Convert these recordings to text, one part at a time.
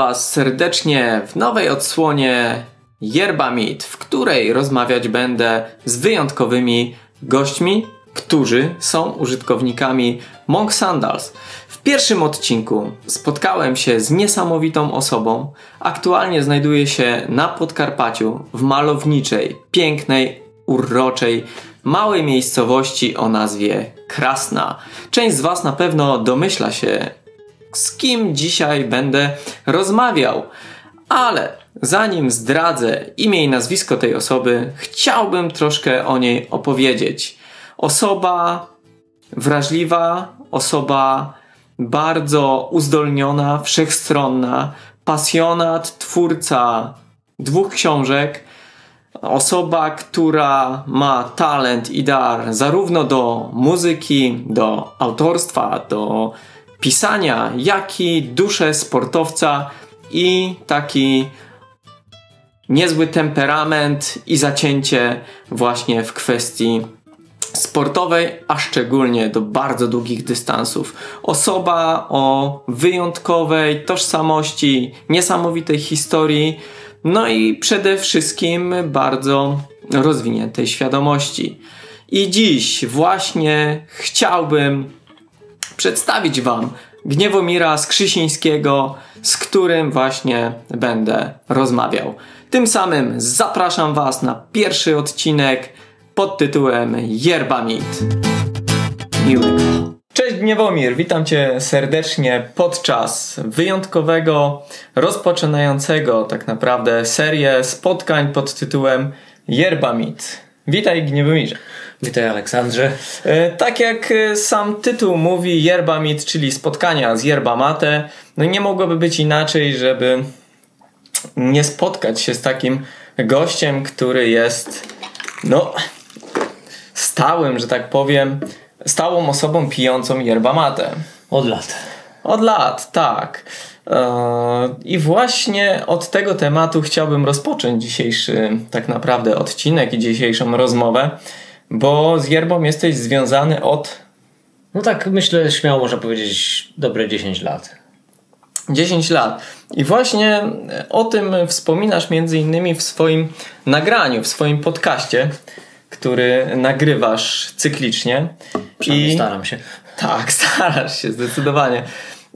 Was serdecznie w nowej odsłonie Yerba Meet, w której rozmawiać będę z wyjątkowymi gośćmi, którzy są użytkownikami Monk Sandals. W pierwszym odcinku spotkałem się z niesamowitą osobą. Aktualnie znajduje się na Podkarpaciu, w malowniczej, pięknej, uroczej, małej miejscowości o nazwie Krasna. Część z Was na pewno domyśla się, z kim dzisiaj będę rozmawiał. Ale zanim zdradzę imię i nazwisko tej osoby, chciałbym troszkę o niej opowiedzieć. Osoba wrażliwa, osoba bardzo uzdolniona, wszechstronna, pasjonat, twórca dwóch książek, osoba, która ma talent i dar zarówno do muzyki, do autorstwa, do pisania, jak i duszę sportowca i taki niezły temperament i zacięcie właśnie w kwestii sportowej, a szczególnie do bardzo długich dystansów. Osoba o wyjątkowej tożsamości, niesamowitej historii, no i przede wszystkim bardzo rozwiniętej świadomości. I dziś właśnie chciałbym przedstawić Wam Gniewomira Skrzysińskiego, z którym właśnie będę rozmawiał. Tym samym zapraszam Was na pierwszy odcinek pod tytułem Yerba Meat. Miłego. Cześć Gniewomir, witam Cię serdecznie podczas wyjątkowego, rozpoczynającego tak naprawdę serię spotkań pod tytułem Yerba Meat. Witaj Gniewomirze. Witaj Aleksandrze. E, tak jak e, sam tytuł mówi, Yerba Meet, czyli spotkania z yerba mate, no nie mogłoby być inaczej, żeby nie spotkać się z takim gościem, który jest no stałym, że tak powiem, stałą osobą pijącą yerba mate. Od lat. Od lat, tak. I właśnie od tego tematu chciałbym rozpocząć dzisiejszy tak naprawdę odcinek i dzisiejszą rozmowę bo z yerbą jesteś związany od. No tak, myślę, śmiało można powiedzieć, dobre 10 lat. 10 lat. I właśnie o tym wspominasz między innymi w swoim nagraniu, w swoim podcaście, który nagrywasz cyklicznie. I staram się. Tak, starasz się zdecydowanie.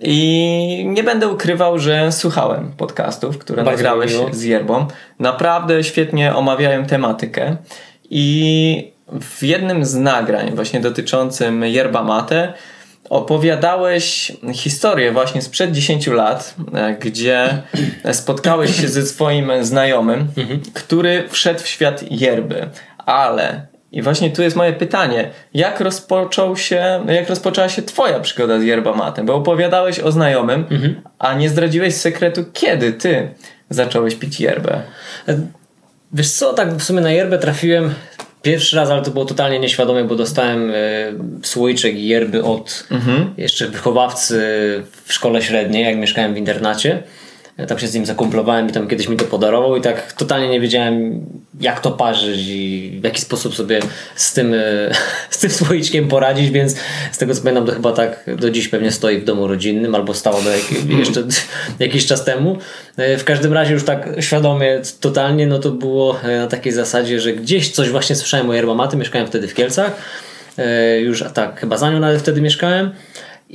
I nie będę ukrywał, że słuchałem podcastów, które Bardzo nagrałeś z Yerbą. Naprawdę świetnie omawiają tematykę. I w jednym z nagrań właśnie dotyczącym yerba mate opowiadałeś historię właśnie sprzed 10 lat, e, gdzie spotkałeś się ze swoim znajomym, mhm. który wszedł w świat yerby, ale i właśnie tu jest moje pytanie. Jak rozpoczął się, jak rozpoczęła się twoja przygoda z yerba mate? Bo opowiadałeś o znajomym, mhm. a nie zdradziłeś sekretu, kiedy ty zacząłeś pić yerbę. Wiesz co, tak w sumie na yerbę trafiłem Pierwszy raz, ale to było totalnie nieświadome, bo dostałem y, słoiczek i yerby od mhm. jeszcze wychowawcy w szkole średniej, jak mieszkałem w internacie. Ja tam się z nim zakumplowałem i tam kiedyś mi to podarował i tak totalnie nie wiedziałem jak to parzyć i w jaki sposób sobie z tym, e, z tym słoiczkiem poradzić, więc z tego co pamiętam to chyba tak do dziś pewnie stoi w domu rodzinnym albo stało do jak, jeszcze jakiś czas temu. E, w każdym razie już tak świadomie, totalnie, no to było e, na takiej zasadzie, że gdzieś coś właśnie słyszałem o yerba mieszkałem wtedy w Kielcach, już tak chyba za nią nawet wtedy mieszkałem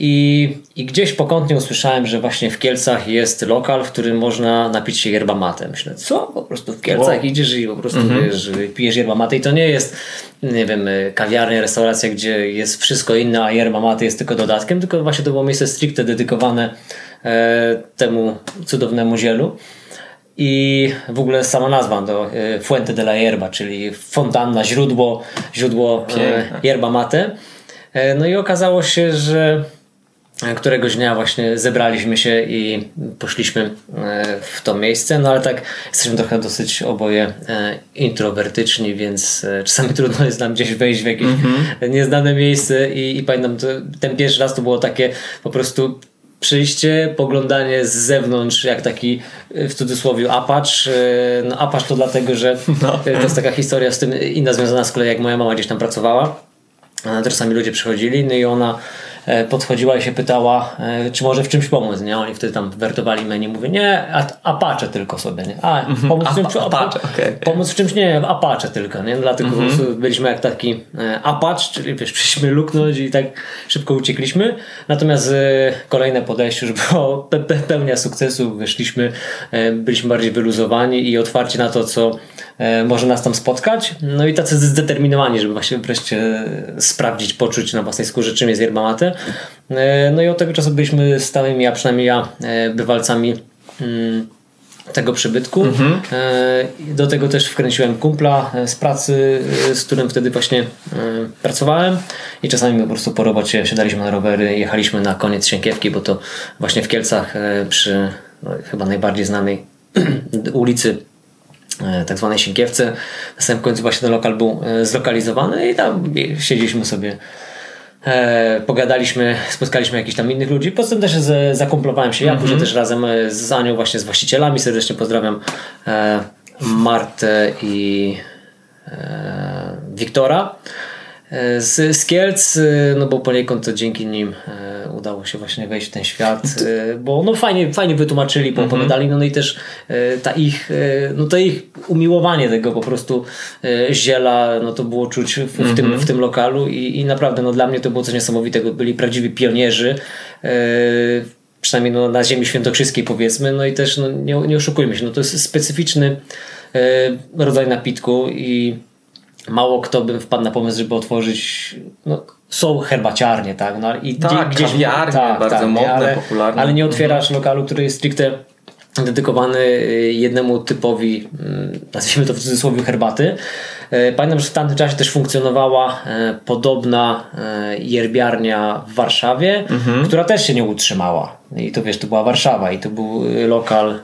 i, I gdzieś pokątnie usłyszałem, że właśnie w Kielcach jest lokal, w którym można napić się yerba mate. Myślę, co? Po prostu w Kielcach wow. idziesz i po prostu mm -hmm. wiesz, pijesz yerba mate i to nie jest, nie wiem, kawiarnia, restauracja, gdzie jest wszystko inne, a yerba mate jest tylko dodatkiem, tylko właśnie to było miejsce stricte dedykowane e, temu cudownemu zielu. I w ogóle sama nazwa to e, Fuente de la Yerba, czyli fontanna, źródło, źródło e, yerba mate. E, no i okazało się, że któregoś dnia właśnie zebraliśmy się i poszliśmy e, w to miejsce, no ale tak jesteśmy trochę dosyć oboje e, introwertyczni, więc e, czasami trudno jest nam gdzieś wejść w jakieś mm -hmm. nieznane miejsce i, i pamiętam, to, ten pierwszy raz to było takie po prostu przyjście, poglądanie z zewnątrz, jak taki w cudzysłowie apacz. No apacz to dlatego, że no. to jest taka historia z tym inna związana z kolei jak moja mama gdzieś tam pracowała. Czasami ludzie przychodzili, no i ona podchodziła i się pytała, e, czy może w czymś pomóc, nie? Oni wtedy tam wertowali menu, mówię, nie, Apache tylko sobie, nie? A, Mhm. pomóc w czymś, Apache, okay. pomóc w czymś, nie, Apache tylko, nie? Dlatego mm -hmm. byliśmy jak taki Apache, czyli wiesz, przyszliśmy luknąć i tak szybko uciekliśmy. Natomiast kolejne podejście już było pe pe pełnia sukcesu, wyszliśmy, byliśmy bardziej wyluzowani i otwarci na to, co może nas tam spotkać. No i tacy zdeterminowani, żeby właśnie wreszcie sprawdzić, poczuć na własnej skórze, czym jest yerba E, no i od tego czasu byliśmy stałymi, a przynajmniej ja, e, bywalcami mm, tego przybytku. Mhm. E, do tego też wkręciłem kumpla z pracy, z którym wtedy właśnie pracowałem i czasami po prostu po robocie siadaliśmy na rowery, jechaliśmy na koniec Sienkiewki, bo to właśnie w Kielcach przy no, chyba najbardziej znanej ulicy tak zwanej Sienkiewce. Na samym końcu właśnie ten lokal był zlokalizowany i tam siedzieliśmy sobie e, pogadaliśmy, spotkaliśmy jakichś tam innych ludzi. Poza tym też z, zakumplowałem się ja, mm -hmm. później też razem z Anią właśnie z właścicielami. Serdecznie pozdrawiam Martę i Wiktora z, z Kielc, no bo poniekąd to dzięki nim udało się właśnie wejść w ten świat, e, bo no fajnie, fajnie wytłumaczyli, mhm. opowiadali, no, no i też ta ich, no to ich umiłowanie tego po prostu ziela, no to było czuć w, w tym, mhm. w tym lokalu i, i naprawdę no dla mnie to było coś niesamowitego, byli prawdziwi pionierzy, przynajmniej no, na ziemi świętokrzyskiej powiedzmy, no i też no, nie, nie oszukujmy się, no to jest specyficzny rodzaj napitku i mało kto by wpadł na pomysł, żeby otworzyć no, są herbaciarnie, tak? No, i tak, gdzieś, kawiarnie, tak, bardzo tak, modne, ale, popularne. Ale nie otwierasz mhm. lokalu, który jest stricte dedykowany y, jednemu typowi, mm, nazwijmy to w cudzysłowie, herbaty. Y, pamiętam, że w tamtym czasie też funkcjonowała y, podobna yerbiarnia w Warszawie, mhm. która też się nie utrzymała. I to wiesz, to była Warszawa i to był lokal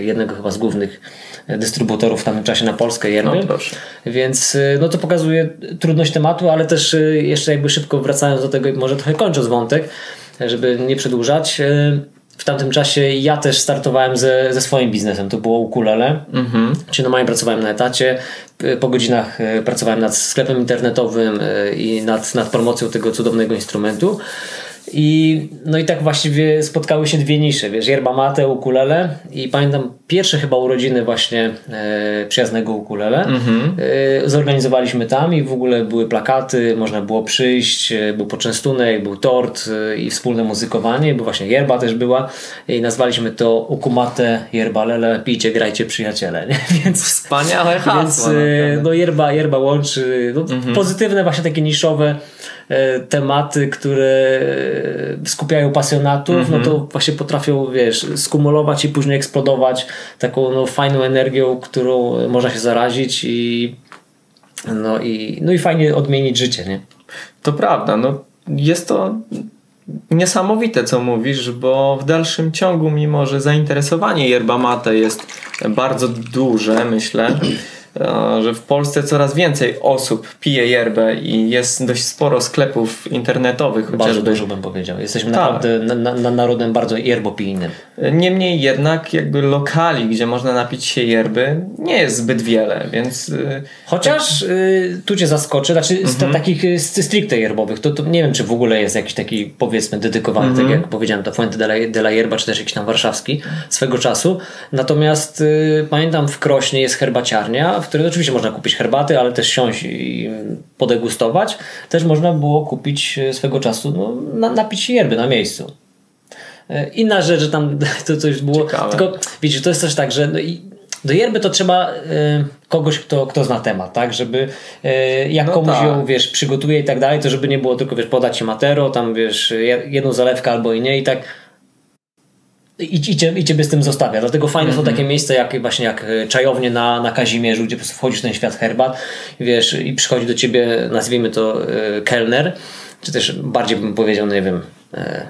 jednego chyba z głównych dystrybutorów w tamtym czasie na Polskę yerby. No, Więc no to pokazuje trudność tematu, ale też jeszcze jakby szybko wracając do tego i może trochę kończąc wątek, żeby nie przedłużać w tamtym czasie ja też startowałem ze, ze swoim biznesem. To było ukulele. Mhm. Czyli normalnie pracowałem na etacie. Po godzinach pracowałem nad sklepem internetowym i nad, nad promocją tego cudownego instrumentu. I, no i tak właściwie spotkały się dwie nisze, wiesz, yerba mate, ukulele i pamiętam pierwsze chyba urodziny właśnie e, przyjaznego ukulele. Mm-hmm. E, zorganizowaliśmy tam i w ogóle były plakaty, można było przyjść, e, był poczęstunek, był tort e, i wspólne muzykowanie, bo właśnie yerba też była i nazwaliśmy to ukumate, yerba lele, pijcie, grajcie przyjaciele, nie? Więc, Wspaniałe hasło. Więc e, no yerba, yerba łączy no, mm-hmm. pozytywne właśnie takie niszowe tematy, które skupiają pasjonatów, mm -hmm. no to mhm. właśnie potrafią, wiesz, skumulować i później eksplodować taką no, fajną energią, którą można się zarazić i no i, no i fajnie odmienić życie, nie? To prawda, no jest to niesamowite, co mówisz, bo w dalszym ciągu, mimo że zainteresowanie yerba mate jest bardzo duże, myślę, E, że w Polsce coraz więcej osób pije yerbę i jest dość sporo sklepów internetowych. Chociażby. Bardzo dużo bym powiedział. Jesteśmy tak. naprawdę na, na, narodem bardzo yerbopijnym. Niemniej jednak jakby lokali, gdzie można napić się yerby nie jest zbyt wiele, więc... Y, Chociaż y, tu Cię zaskoczę, znaczy z mhm. takich stricte yerbowych, to, to nie wiem czy w ogóle jest jakiś taki powiedzmy dedykowany, tak mhm. tak jak powiedziałem, to Fuente de la, de la Yerba, czy też jakiś tam warszawski swego czasu. Natomiast y, pamiętam w Krośnie jest herbaciarnia, w której oczywiście można kupić herbaty, ale też siąść i podegustować. Też można było kupić e, swego czasu, no, na, napić się yerby na miejscu. E, inna rzecz, że tam to coś było. Ciekawe. Tylko widzisz, to jest też tak, że no do yerby to trzeba y, kogoś, kto, kto zna temat, tak? Żeby y, jak no komuś tak. ją wiesz, przygotuje i tak dalej, to żeby nie było tylko wiesz, podać się matero, tam wiesz, jedną zalewkę albo i nie i tak i, i, cię, i ciebie z tym zostawia. Dlatego fajne mm -hmm. są mhm. takie miejsca jak właśnie jak e, czajownie na, na Kazimierzu, gdzie po prostu wchodzisz w ten świat herbat wiesz, i przychodzi do ciebie, nazwijmy to e, kelner, czy też bardziej bym powiedział, no nie wiem, e,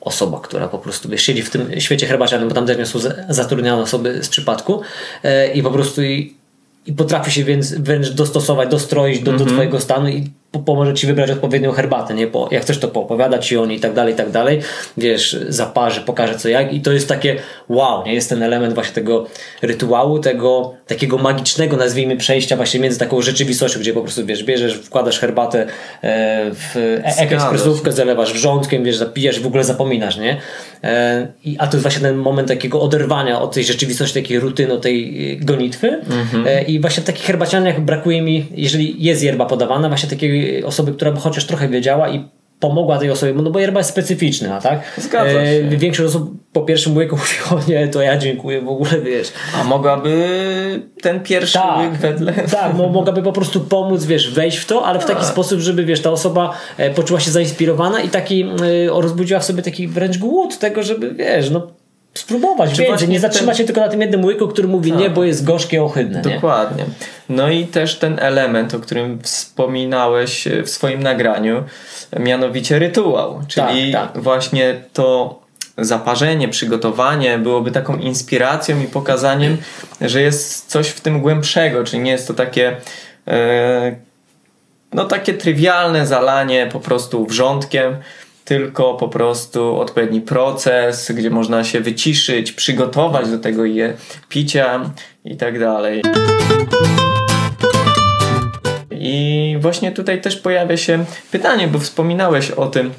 osoba, która po prostu wiesz, siedzi w tym świecie herbacianym, bo tam też są zatrudniane osoby z przypadku e, i po prostu i, i potrafi się więc wręcz dostosować, dostroić do, mm -hmm. do mhm. twojego stanu i pomoże ci wybrać odpowiednią herbatę, nie? Po, jak chcesz to poopowiada ci o niej i tak dalej, i tak dalej, wiesz, zaparzy, pokaże co jak i to jest takie wow, nie? Jest ten element właśnie tego rytuału, tego takiego magicznego, nazwijmy, przejścia właśnie między taką rzeczywistością, gdzie po prostu, wiesz, bierzesz, wkładasz herbatę e, w e, ekspresówkę, zalewasz wrzątkiem, wiesz, zapijasz i w ogóle zapominasz, nie? E, i, a to jest właśnie ten moment takiego oderwania od tej rzeczywistości, takiej rutyny, od tej gonitwy mhm. i właśnie w takich herbacianiach brakuje mi, jeżeli jest yerba podawana, właśnie osoby, która by chociaż trochę wiedziała i pomogła tej osobie, no bo yerba jest specyficzna, tak? Zgadza się. E, większość osób po pierwszym łyku mówi, o nie, to ja dziękuję, w ogóle wiesz. A mogłaby ten pierwszy tak, łyk wedle... Tak, no, mogłaby po prostu pomóc, wiesz, wejść w to, ale w taki A. sposób, żeby, wiesz, ta osoba e, poczuła się zainspirowana i taki, e, rozbudziła w sobie taki wręcz głód tego, żeby, wiesz, no spróbować, wiecie, nie zatrzymać ten... się tylko na tym jednym łyku, który mówi tak. nie, bo jest gorzkie, ohydne. Dokładnie. Nie? No i też ten element, o którym wspominałeś w swoim nagraniu, mianowicie rytuał, czyli tak, tak. właśnie to zaparzenie, przygotowanie byłoby taką inspiracją i pokazaniem, że jest coś w tym głębszego, czyli nie jest to takie e, no takie trywialne zalanie po prostu wrzątkiem, tylko po prostu odpowiedni proces, gdzie można się wyciszyć, przygotować do tego je picia i tak dalej. I właśnie tutaj też pojawia się pytanie, bo wspominałeś o tym,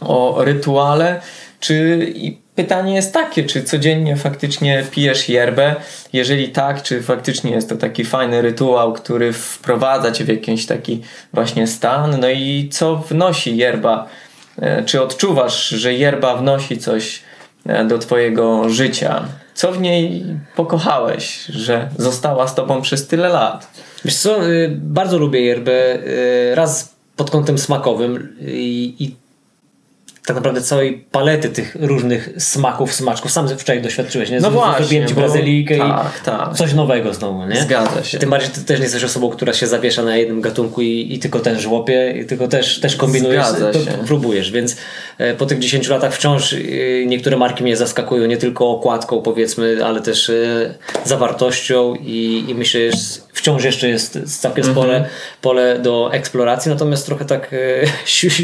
o rytuale, czy pytanie jest takie, czy codziennie faktycznie pijesz yerbę? Jeżeli tak, czy faktycznie jest to taki fajny rytuał, który wprowadza cię w jakiś taki właśnie stan? No i co wnosi yerba czy odczuwasz, że yerba wnosi coś e, do twojego życia? Co w niej pokochałeś, że została z tobą przez tyle lat? Wiesz co, y, bardzo lubię yerbę. Y, raz pod kątem smakowym i, i tak naprawdę całej palety tych różnych smaków, smaczków. Sam wczoraj doświadczyłeś, nie? No właśnie. Zrobiłem ci Brazylijkę tak, i tak. coś nowego znowu, nie? Zgadza się. Tym bardziej ty też nie jesteś osobą, która się zawiesza na jednym gatunku i, i tylko ten żłopie, i tylko też, też kombinujesz, Zgadza się. próbujesz, więc e, po tych 10 latach wciąż e, niektóre marki mnie zaskakują nie tylko okładką powiedzmy, ale też e, zawartością i, i myślę, że wciąż jeszcze jest całkiem spore mm -hmm. pole do eksploracji, natomiast trochę tak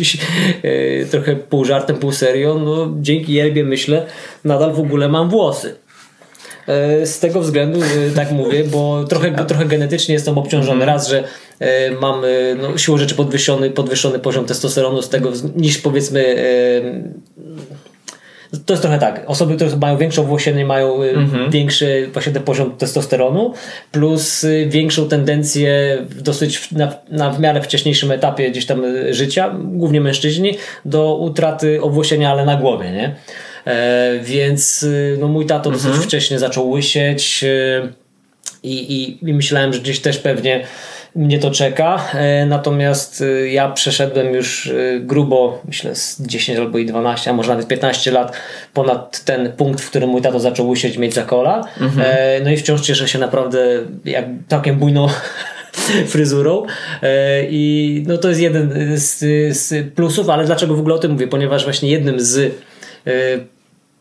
trochę pół żartem, pół serio, no dzięki Jelbie myślę, nadal w ogóle mam włosy. E, z tego względu tak mówię, bo trochę, trochę genetycznie jestem obciążony. Raz, że e, mam no, siłą rzeczy podwyższony, podwyższony poziom testosteronu z tego niż powiedzmy to jest trochę tak. Osoby, które mają większą włosienie, mają mhm. większy właśnie ten poziom testosteronu, plus większą tendencję dosyć na, na w miarę wcześniejszym etapie gdzieś tam życia, głównie mężczyźni, do utraty owłosienia, ale na głowie, nie? E, więc no, mój tato mhm. dosyć wcześnie zaczął łysieć e, i, i, i myślałem, że gdzieś też pewnie mnie to czeka. E, natomiast e, ja przeszedłem już e, grubo, myślę z 10 albo i 12, a może nawet 15 lat ponad ten punkt, w którym mój tato zaczął łysieć, mieć za kola. Mhm. No i wciąż cieszę się naprawdę jak całkiem bujną fryzurą i no to jest jeden z, z plusów, ale dlaczego w ogóle o tym mówię? Ponieważ właśnie jednym z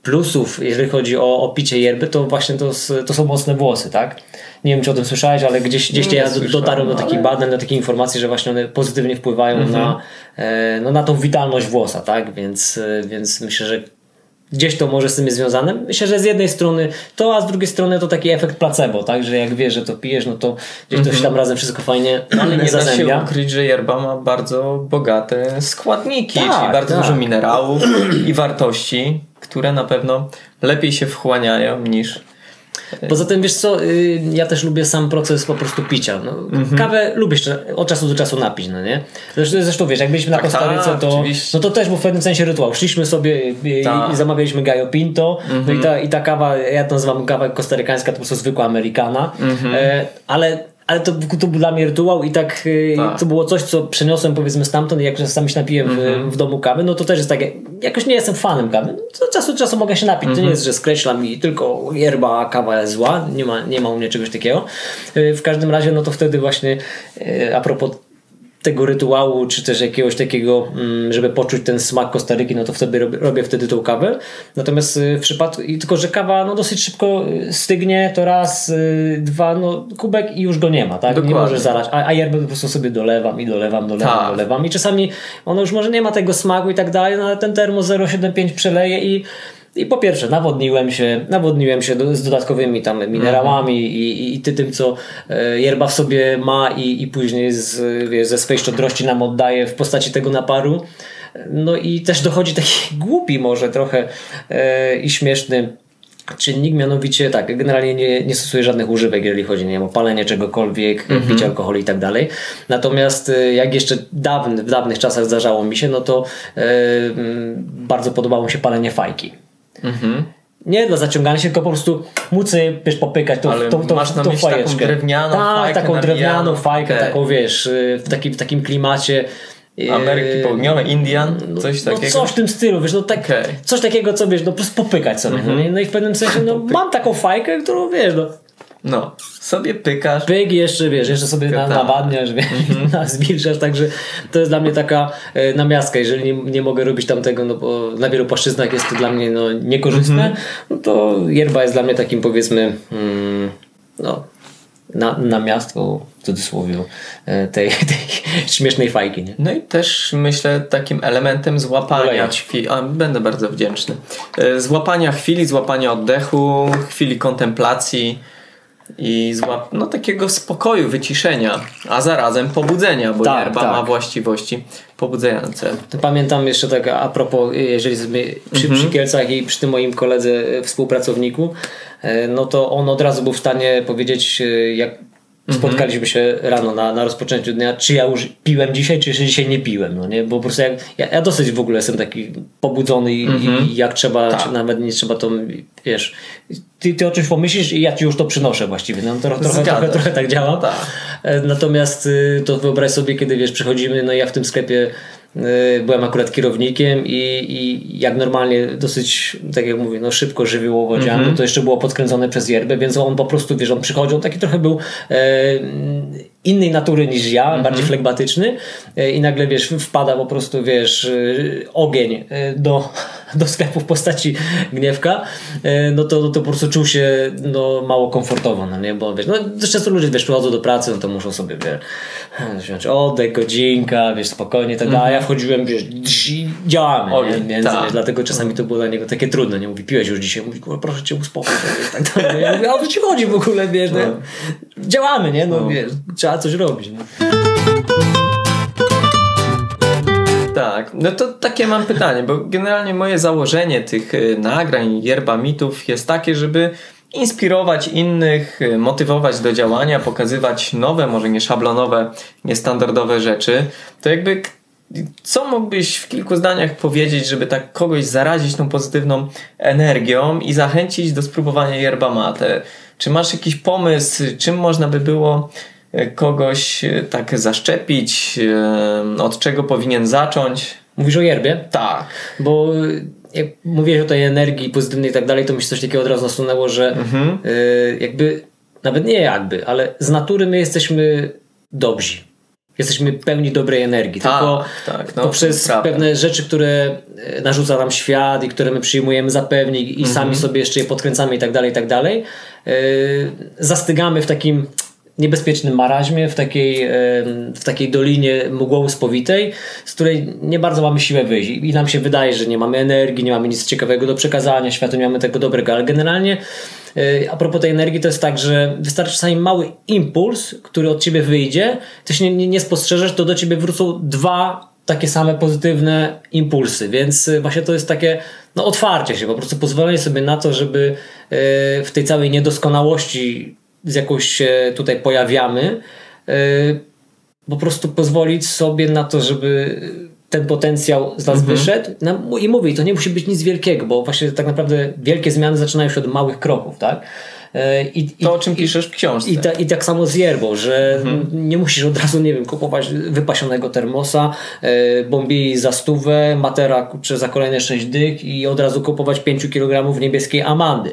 plusów, jeżeli chodzi o, o picie yerby, to właśnie to, to są mocne włosy, tak? Nie wiem, czy o tym słyszałeś, ale gdzieś, gdzieś ja dotarłem do takich badań, do takich informacji, że właśnie one pozytywnie wpływają mhm. na, e, no, na tą witalność włosa, tak? Więc, e, więc myślę, że gdzieś to może z tym jest związane. Myślę, że z jednej strony to, a z drugiej strony to taki efekt placebo, tak? Że jak wiesz, że to pijesz, no to gdzieś to się tam razem wszystko fajnie Ale nie zazębia. da się ukryć, że yerba ma bardzo bogate składniki, tak, czyli bardzo tak. dużo minerałów i wartości, które na pewno lepiej się wchłaniają niż Poza tym, wiesz co, y, ja też lubię sam proces po prostu picia. No, mhm. Kawę lubię jeszcze od czasu do czasu napić, no nie? Zresztą, zresztą wiesz, jak byliśmy na tak, Kostaryce, tak, to, no to też był w pewnym sensie rytuał. Szliśmy sobie i, tak. i zamawialiśmy Gallo Pinto, mhm. no i ta, i ta kawa, ja to nazywam kawa kostarykańska, to po prostu zwykła amerykana, mhm. e, ale ale to, to był dla mnie rytuał i tak, y, tak, to było coś, co przeniosłem powiedzmy stamtąd jak czasami się napiję w, mm -hmm. w domu kawy, no to też jest takie, jakoś nie jestem fanem kawy, no to czasu do czasu mogę się napić, mm -hmm. to nie mhm. jest, że skreślam i tylko yerba, kawa jest zła, nie ma, nie ma u mnie czegoś takiego. Y, w każdym razie, no to wtedy właśnie y, a propos tego rytuału, czy też jakiegoś takiego, mm, żeby poczuć ten smak Kostaryki, no to wtedy robię, robię wtedy tą kawę. Natomiast y, w przypadku, tylko że kawa no dosyć szybko y, stygnie, to raz, dwa, no kubek i już go nie ma, tak? Dokładnie. Nie może zalać, a, a yerbę po prostu sobie dolewam i dolewam, dolewam, tak. dolewam i czasami ono już może nie ma tego smaku i tak dalej, no ale ten termo 0,75 przeleje i i po pierwsze, nawodniłem się, nawodniłem się do, z dodatkowymi tam minerałami mhm. i, i, tym, co e, yerba w sobie ma i, i później z, wiesz, ze swej szczodrości nam oddaje w postaci tego naparu. No i też dochodzi taki głupi może trochę e, i śmieszny czynnik, mianowicie tak, generalnie nie, nie stosuję żadnych używek, jeżeli chodzi nie wiem, o palenie czegokolwiek, mm -hmm. picie alkoholu i tak dalej. Natomiast e, jak jeszcze dawny, w dawnych czasach zdarzało mi się, no to e, bardzo podobało mi się palenie fajki. Mhm. Nie dla zaciągania się, tylko po prostu móc sobie wiesz, popykać tą, Ale tą, tą, masz na tą fajeczkę. taką drewnianą tak, fajkę taką drewnianą fajkę, okay. taką wiesz, y, w takim, w takim klimacie. Y, Ameryki Południowej, Indian, no, coś no, takiego. No coś w tym stylu, wiesz, no tak, okay. coś takiego, co wiesz, no po prostu popykać sobie. Mm -hmm. no, mhm. no i w pewnym sensie, no mam taką fajkę, którą wiesz, no no, sobie pykasz. Pyk jeszcze, wiesz, jeszcze sobie na, nawadniasz, wiesz, mm -hmm. także to jest dla mnie taka e, namiastka, jeżeli nie, nie mogę robić tamtego, no bo na wielu płaszczyznach jest to dla mnie no, niekorzystne, mm -hmm. no to yerba jest dla mnie takim powiedzmy mm, no, na, namiastką w cudzysłowie e, tej, tej śmiesznej fajki. Nie? No i też myślę takim elementem złapania chwili, a będę bardzo wdzięczny, e, złapania chwili, złapania oddechu, chwili kontemplacji, i złap, no, takiego spokoju, wyciszenia, a zarazem pobudzenia, bo tak, yerba tak. ma właściwości pobudzające. Pamiętam jeszcze tak a propos, jeżeli sobie przy, mhm. przy Kielcach i przy tym moim koledze, e, współpracowniku, e, no to on od razu był w stanie powiedzieć, e, jak. Spotkaliśmy się rano na, na rozpoczęciu dnia, czy ja już piłem dzisiaj, czy jeszcze dzisiaj nie piłem, no nie? Bo po prostu jak, ja, ja dosyć w ogóle jestem taki pobudzony i, mhm. i jak trzeba, tak. czy nawet nie trzeba to, wiesz, ty, ty o czymś pomyślisz i ja ci już to przynoszę właściwie, no to, trochę, trochę, trochę tak działa. Tak. E, natomiast y, to wyobraź sobie, kiedy wiesz, przychodzimy, no ja w tym sklepie byłem akurat kierownikiem i, i jak normalnie dosyć, tak jak mówię, no szybko żywiołowo działamy, mm -hmm. to jeszcze było podkręcone przez yerbę, więc on po prostu, wiesz, on przychodził, taki trochę był e, innej natury niż ja, mm -hmm. bardziej flegmatyczny e, i nagle, wiesz, wpada po prostu, wiesz, e, ogień e, do, do sklepu w postaci gniewka, no to, no to po prostu czuł się no, mało komfortowo, no nie, bo wiesz, no często ludzie, wiesz, przychodzą do pracy, no to muszą sobie, wiesz, oddech, godzinka, wiesz, spokojnie tak dalej. Ja wchodziłem, wiesz, działamy, Ogień, tak. wiesz, dlatego czasami to było dla niego takie trudne, nie? Mówi, piłeś już dzisiaj, mówi, proszę cię uspokój tak dalej. Ja mówię, a o co ci chodzi w ogóle, wiesz, no. Działamy, nie? No, no, wiesz, trzeba coś robić, nie? Tak, no to takie mam pytanie, bo generalnie moje założenie tych y, nagrań, yerba mitów jest takie, żeby inspirować innych, y, motywować do działania, pokazywać nowe, może nie szablonowe, niestandardowe rzeczy, to jakby co mógłbyś w kilku zdaniach powiedzieć, żeby tak kogoś zarazić tą pozytywną energią i zachęcić do spróbowania yerba mate? Czy masz jakiś pomysł, czym można by było kogoś y, tak zaszczepić, od czego powinien zacząć? Mówisz o yerbie? Tak. Bo jak mówiłeś o tej energii pozytywnej i tak dalej, to mi się coś takiego od razu nasunęło, że mhm. jakby, nawet nie jakby, ale z natury my jesteśmy dobrzy. Jesteśmy pełni dobrej energii. Tak, tylko tak, no, poprzez pewne rzeczy, które narzuca nam świat i które my przyjmujemy za pewnie i mhm. sami sobie jeszcze je podkręcamy i tak dalej, i tak dalej, zastygamy w takim niebezpiecznym maraźmie, w takiej, w takiej dolinie mgłowo-spowitej, z której nie bardzo mamy siłę wyjść. I nam się wydaje, że nie mamy energii, nie mamy nic ciekawego do przekazania, światu nie mamy tego dobrego, ale generalnie e, a propos tej energii, to jest tak, że wystarczy czasami mały impuls, który od ciebie wyjdzie, ty się nie, nie, nie spostrzeżesz, to do ciebie wrócą dwa takie same pozytywne impulsy, więc e, właśnie to jest takie no, otwarcie się, po prostu pozwolenie sobie na to, żeby e, w tej całej niedoskonałości z jakąś się tutaj pojawiamy, e, po prostu pozwolić sobie na to, żeby ten potencjał z nas mhm. wyszedł. I mówię, to nie musi być nic wielkiego, bo właśnie tak naprawdę wielkie zmiany zaczynają się od małych kroków, tak? I, to, o czym piszesz w książce. I, ta, i tak samo z yerbą, że mhm. nie musisz od razu, nie wiem, kupować wypasionego termosa, bombii za stówę, matera czy za kolejne 6 dych i od razu kupować 5 kg niebieskiej amandy.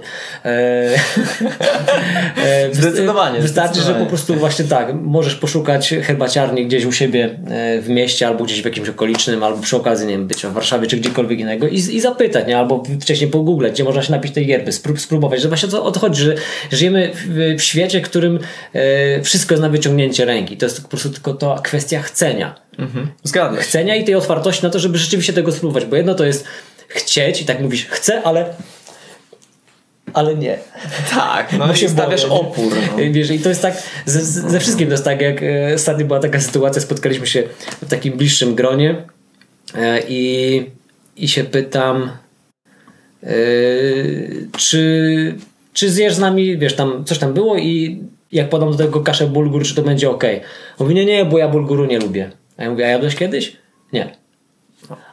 zdecydowanie. Wystarczy, zdecydowanie. że po prostu właśnie tak, możesz poszukać herbaciarni gdzieś u siebie w mieście albo gdzieś w jakimś okolicznym, albo przy okazji, nie wiem, być w Warszawie czy gdziekolwiek innego i, i zapytać, nie? albo wcześniej po Google, gdzie można się napić tej yerby, sprób, spróbować, że właśnie o to chodzi, że żyjemy w, w świecie, w którym e, wszystko jest na wyciągnięcie ręki. To jest po prostu tylko to kwestia chcenia. Mhm. Zgadzam Chcenia i tej otwartości na to, żeby rzeczywiście tego spróbować, bo jedno to jest chcieć i tak mówisz, chcę, ale ale nie. Tak, no bo się stawiasz boję, opór. No. Wiesz, i to jest tak, ze, ze wszystkim to jest tak, jak e, ostatnio była taka sytuacja, spotkaliśmy się w takim bliższym gronie e, i, i się pytam, Yy, czy, czy zjesz z nami, wiesz, tam coś tam było i jak podam do tego kaszę bulgur, czy to będzie ok? Mówi, nie, nie, bo ja bulguru nie lubię. A ja mówię, a jadłeś kiedyś? Nie.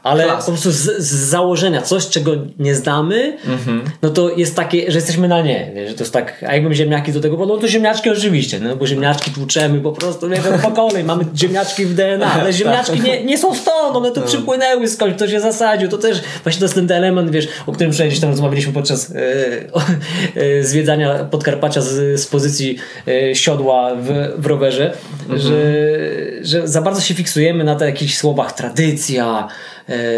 Ale Klas. po prostu z, z, założenia, coś czego nie znamy, mm-hmm. no to jest takie, że jesteśmy na nie. Że to jest tak, a jakbym ziemniaki do tego podał, no to ziemniaczki oczywiście, no bo ziemniaczki tłuczemy po prostu, nie wiem, po kolei, mamy ziemniaczki w DNA, ale ziemniaczki nie, nie są stąd, one tu no. przypłynęły skądś, ktoś je zasadził, to też właśnie to jest ten element, wiesz, o którym przecież tam rozmawialiśmy podczas e, e, zwiedzania Podkarpacia z, z pozycji e, siodła w, w rowerze, że, że za bardzo się fiksujemy na takich słowach tradycja,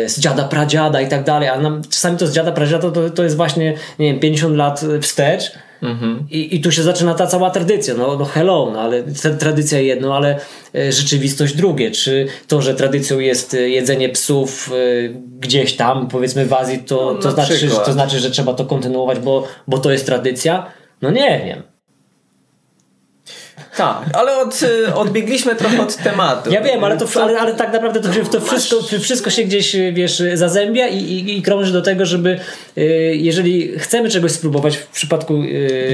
z dziada, pradziada i tak dalej, a nam czasami to z dziada, pradziada to, to jest właśnie, nie wiem, 50 lat wstecz mhm. I, i tu się zaczyna ta cała tradycja, no, no hello, no, ale tradycja jedno, ale e, rzeczywistość drugie, czy to, że tradycją jest e, jedzenie psów gdzieś tam, powiedzmy w Azji, to, no, to, znaczy, to znaczy, że trzeba to kontynuować, bo, bo to jest tradycja? No nie wiem. Tak, ale od, y, odbiegliśmy trochę od tematu. Ja wiem, ale, to, ale, ale tak naprawdę to, to wszystko, wszystko się gdzieś wiesz, zazębia i, i, i krąży do tego, żeby y, jeżeli chcemy czegoś spróbować w przypadku y,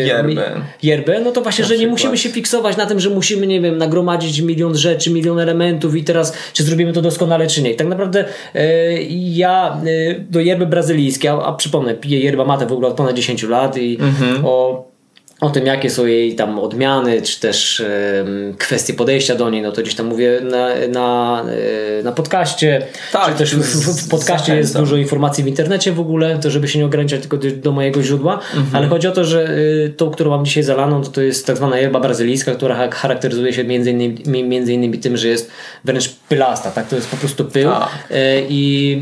yerbę. yerbę, no to właśnie, że nie musimy się fiksować na tym, że musimy, nie wiem, nagromadzić milion rzeczy, milion elementów i teraz czy zrobimy to doskonale, czy nie. I tak naprawdę ja do yerby brazylijskiej, a, a przypomnę, piję yerba mate w ogóle od ponad 10 lat i mhm. o o tym, jakie są jej tam odmiany, czy też kwestie podejścia do niej, no to gdzieś tam mówię na, na, e, na podcaście. Tak, czy też w, w podcaście jest dużo informacji w internecie w ogóle, to żeby się nie ograniczać tylko do, do mojego źródła, mhm. ale chodzi o to, że y, tą, którą mam dzisiaj zalaną, to, to jest tak zwana yerba brazylijska, która charakteryzuje się między innymi, między innymi tym, że jest wręcz pylasta, tak? To jest po prostu pył tak. E, i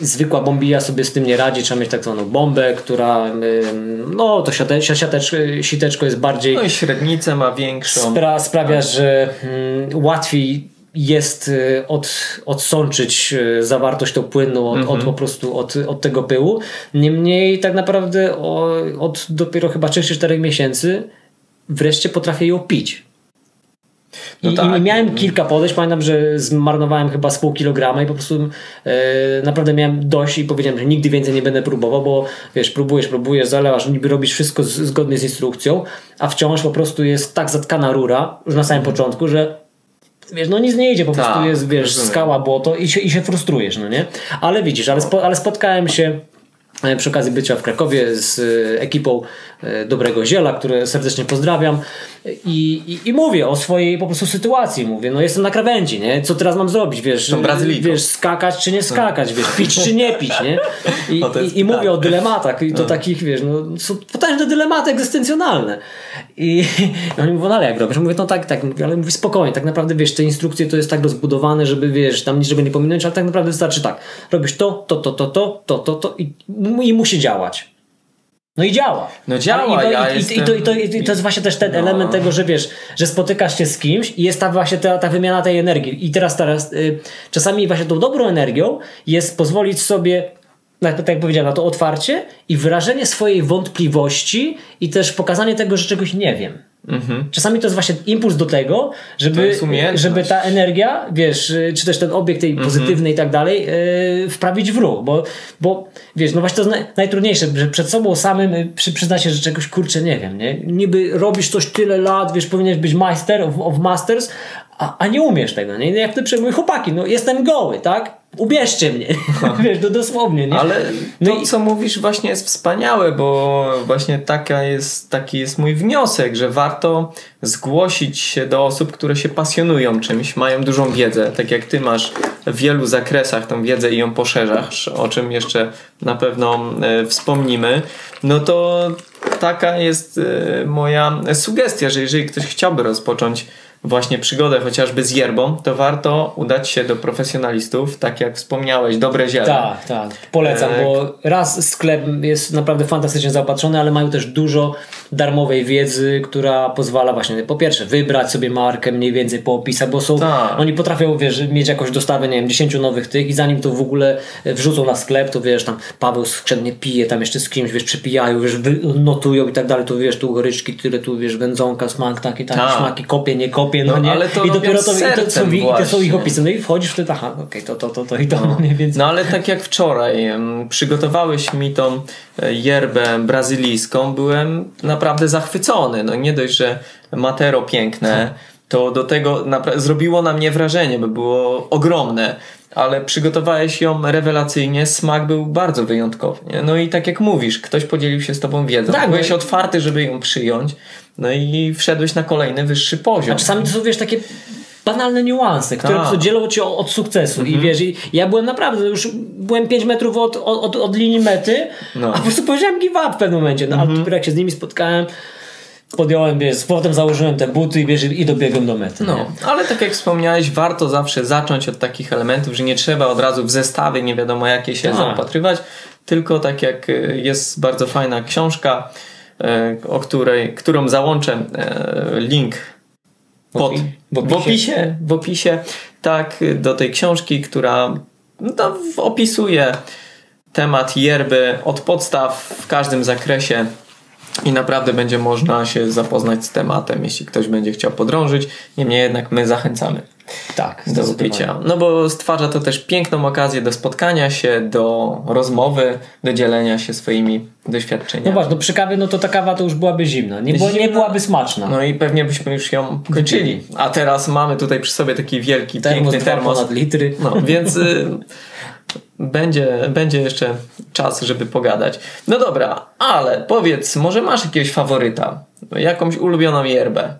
zwykła bombija sobie z tym nie radzi, trzeba mieć tak zwaną bombę, która no to siate, siateczko, siteczko jest bardziej... No i średnicę ma większą. Spra sprawia, tak. że mm, łatwiej jest y, od, odsączyć y, zawartość tą płynu od, od, mhm. po prostu od, od tego pyłu. Niemniej tak naprawdę od dopiero chyba 3 4 miesięcy wreszcie potrafię ją pić. No I, tak. I, miałem kilka podejść, pamiętam, że zmarnowałem chyba z pół kilograma i po prostu e, naprawdę miałem dość i powiedziałem, że nigdy więcej nie będę próbował, bo wiesz, próbujesz, próbujesz, zalewasz, niby robisz wszystko z, zgodnie z instrukcją, a wciąż po prostu jest tak zatkana rura już na samym mhm. początku, że wiesz, no nic nie idzie, po prostu tak, jest, wiesz, rozumiem. skała, błoto i się, i się frustrujesz, no nie? Ale widzisz, ale, spo, ale spotkałem się przy okazji bycia w Krakowie z e, ekipą e, Dobrego Ziela, które serdecznie pozdrawiam. I, i, i, mówię o swojej po prostu sytuacji, mówię, no jestem na krawędzi, nie? Co teraz mam zrobić, wiesz, wiesz skakać czy nie skakać, wiesz, pić czy nie pić, nie? I, i, i mówię o dylematach. I to no. takich, wiesz, no są potężne dylematy egzystencjonalne. I oni mówią, no ale jak robisz? Mówię, no tak, tak, ale mówię spokojnie, tak naprawdę, wiesz, te instrukcje to jest tak rozbudowane, żeby, wiesz, tam niczego nie pominąć, ale tak naprawdę wystarczy tak, robisz to, to, to, to, to, to, to, to i i musi działać. No i działa. No działa. I, ja i, jestem... i, to, i, to, i, to, jest właśnie też ten no. element tego, że wiesz, że spotykasz się z kimś i jest ta właśnie ta, ta wymiana tej energii. I teraz, teraz y, czasami właśnie tą dobrą energią jest pozwolić sobie tak jak powiedziałem, na to otwarcie i wyrażenie swojej wątpliwości i też pokazanie tego, że czegoś nie wiem. Mhm. Czasami to jest właśnie impuls do tego, żeby, żeby ta energia, wiesz, czy też ten obiekt tej mhm. pozytywny i tak dalej, yy, wprawić w ruch, bo, bo wiesz, no właśnie to jest naj, najtrudniejsze, że przed sobą samym y, przy, przyzna się, że czegoś kurczę nie wiem, nie? Niby robisz coś tyle lat, wiesz, powinieneś być master of, of masters, a, a nie umiesz tego, nie? Jak ty przejmuj chłopaki, no jestem goły, tak? Ubierzcie mnie, wiesz, to dosłownie, nie? Ale no to, i... co mówisz właśnie jest wspaniałe, bo właśnie taka jest, taki jest mój wniosek, że warto zgłosić się do osób, które się pasjonują czymś, mają dużą wiedzę, tak jak ty masz w wielu zakresach tą wiedzę i ją poszerzasz, o czym jeszcze na pewno e, wspomnimy, no to taka jest e, moja sugestia, że jeżeli ktoś chciałby rozpocząć właśnie przygodę chociażby z yerbą, to warto udać się do profesjonalistów, tak jak wspomniałeś, dobre ziele. Tak, tak. Polecam, e... bo raz sklep jest naprawdę fantastycznie zaopatrzony, ale mają też dużo darmowej wiedzy, która pozwala właśnie po pierwsze wybrać sobie markę mniej więcej po opisach, bo są, tak. oni potrafią wiesz, mieć jakąś dostawę, nie wiem, 10 nowych tych i zanim to w ogóle wrzucą na sklep, to wiesz, tam Paweł skrzętnie pije, tam jeszcze z kimś, wiesz, przepijają, wiesz, notują i tak dalej, tu wiesz, tu goryczki, tyle tu, wiesz, wędzonka, smak taki, taki, tak. smaki, kopie, nie kopie, no, no nie? Ale to I dopiero to, i to, są, i to są ich opisy, no i wchodzisz w to, aha, okej, okay, to, to, to, to i to, no. nie, więc... No ale tak jak wczoraj, przygotowałeś mi tą e, yerbę brazylijską, byłem naprawdę zachwycony no nie dość, że matero piękne, to do tego zrobiło na mnie wrażenie, bo było ogromne, ale przygotowałeś ją rewelacyjnie, smak był bardzo wyjątkowy. Nie? No i tak jak mówisz, ktoś podzielił się z tobą wiedzą, tak, byłeś no otwarty, żeby ją przyjąć, no i wszedłeś na kolejny wyższy poziom. A czasami to są, wiesz, takie banalne niuanse, które po dzielą cię od sukcesu. -hmm. I mhm. wiesz, i ja byłem naprawdę, już byłem 5 metrów od, od, od linii mety, no. a po prostu powiedziałem give up w pewnym momencie. No, -hmm. ale dopiero jak się z nimi spotkałem, podjąłem, wiesz, potem założyłem te buty i, wiesz, i dobiegłem do mety. No, nie? ale tak jak wspomniałeś, warto zawsze zacząć od takich elementów, że nie trzeba od razu w zestawy nie wiadomo jakie się tak. zaopatrywać, tylko tak jak y, jest bardzo fajna książka, o której, którą załączę y, link pod, w, opisie. w, opisie, w opisie, tak, do tej książki, która no, opisuje temat yerby od podstaw w każdym zakresie i naprawdę będzie można się zapoznać z tematem, jeśli ktoś będzie chciał podrążyć. Niemniej jednak my zachęcamy. Tak, do wypicia. No bo stwarza to też piękną okazję do spotkania się, do rozmowy, do dzielenia się swoimi doświadczeniami. No właśnie, no przy kawie no to ta kawa to już byłaby zimna. Nie, zimna. nie byłaby smaczna. No i pewnie byśmy już ją kończyli. A teraz mamy tutaj przy sobie taki wielki, termos piękny termos. ponad litry. No, więc y, będzie, będzie jeszcze czas, żeby pogadać. No dobra, ale powiedz, może masz jakiegoś faworyta? Jakąś ulubioną yerbę?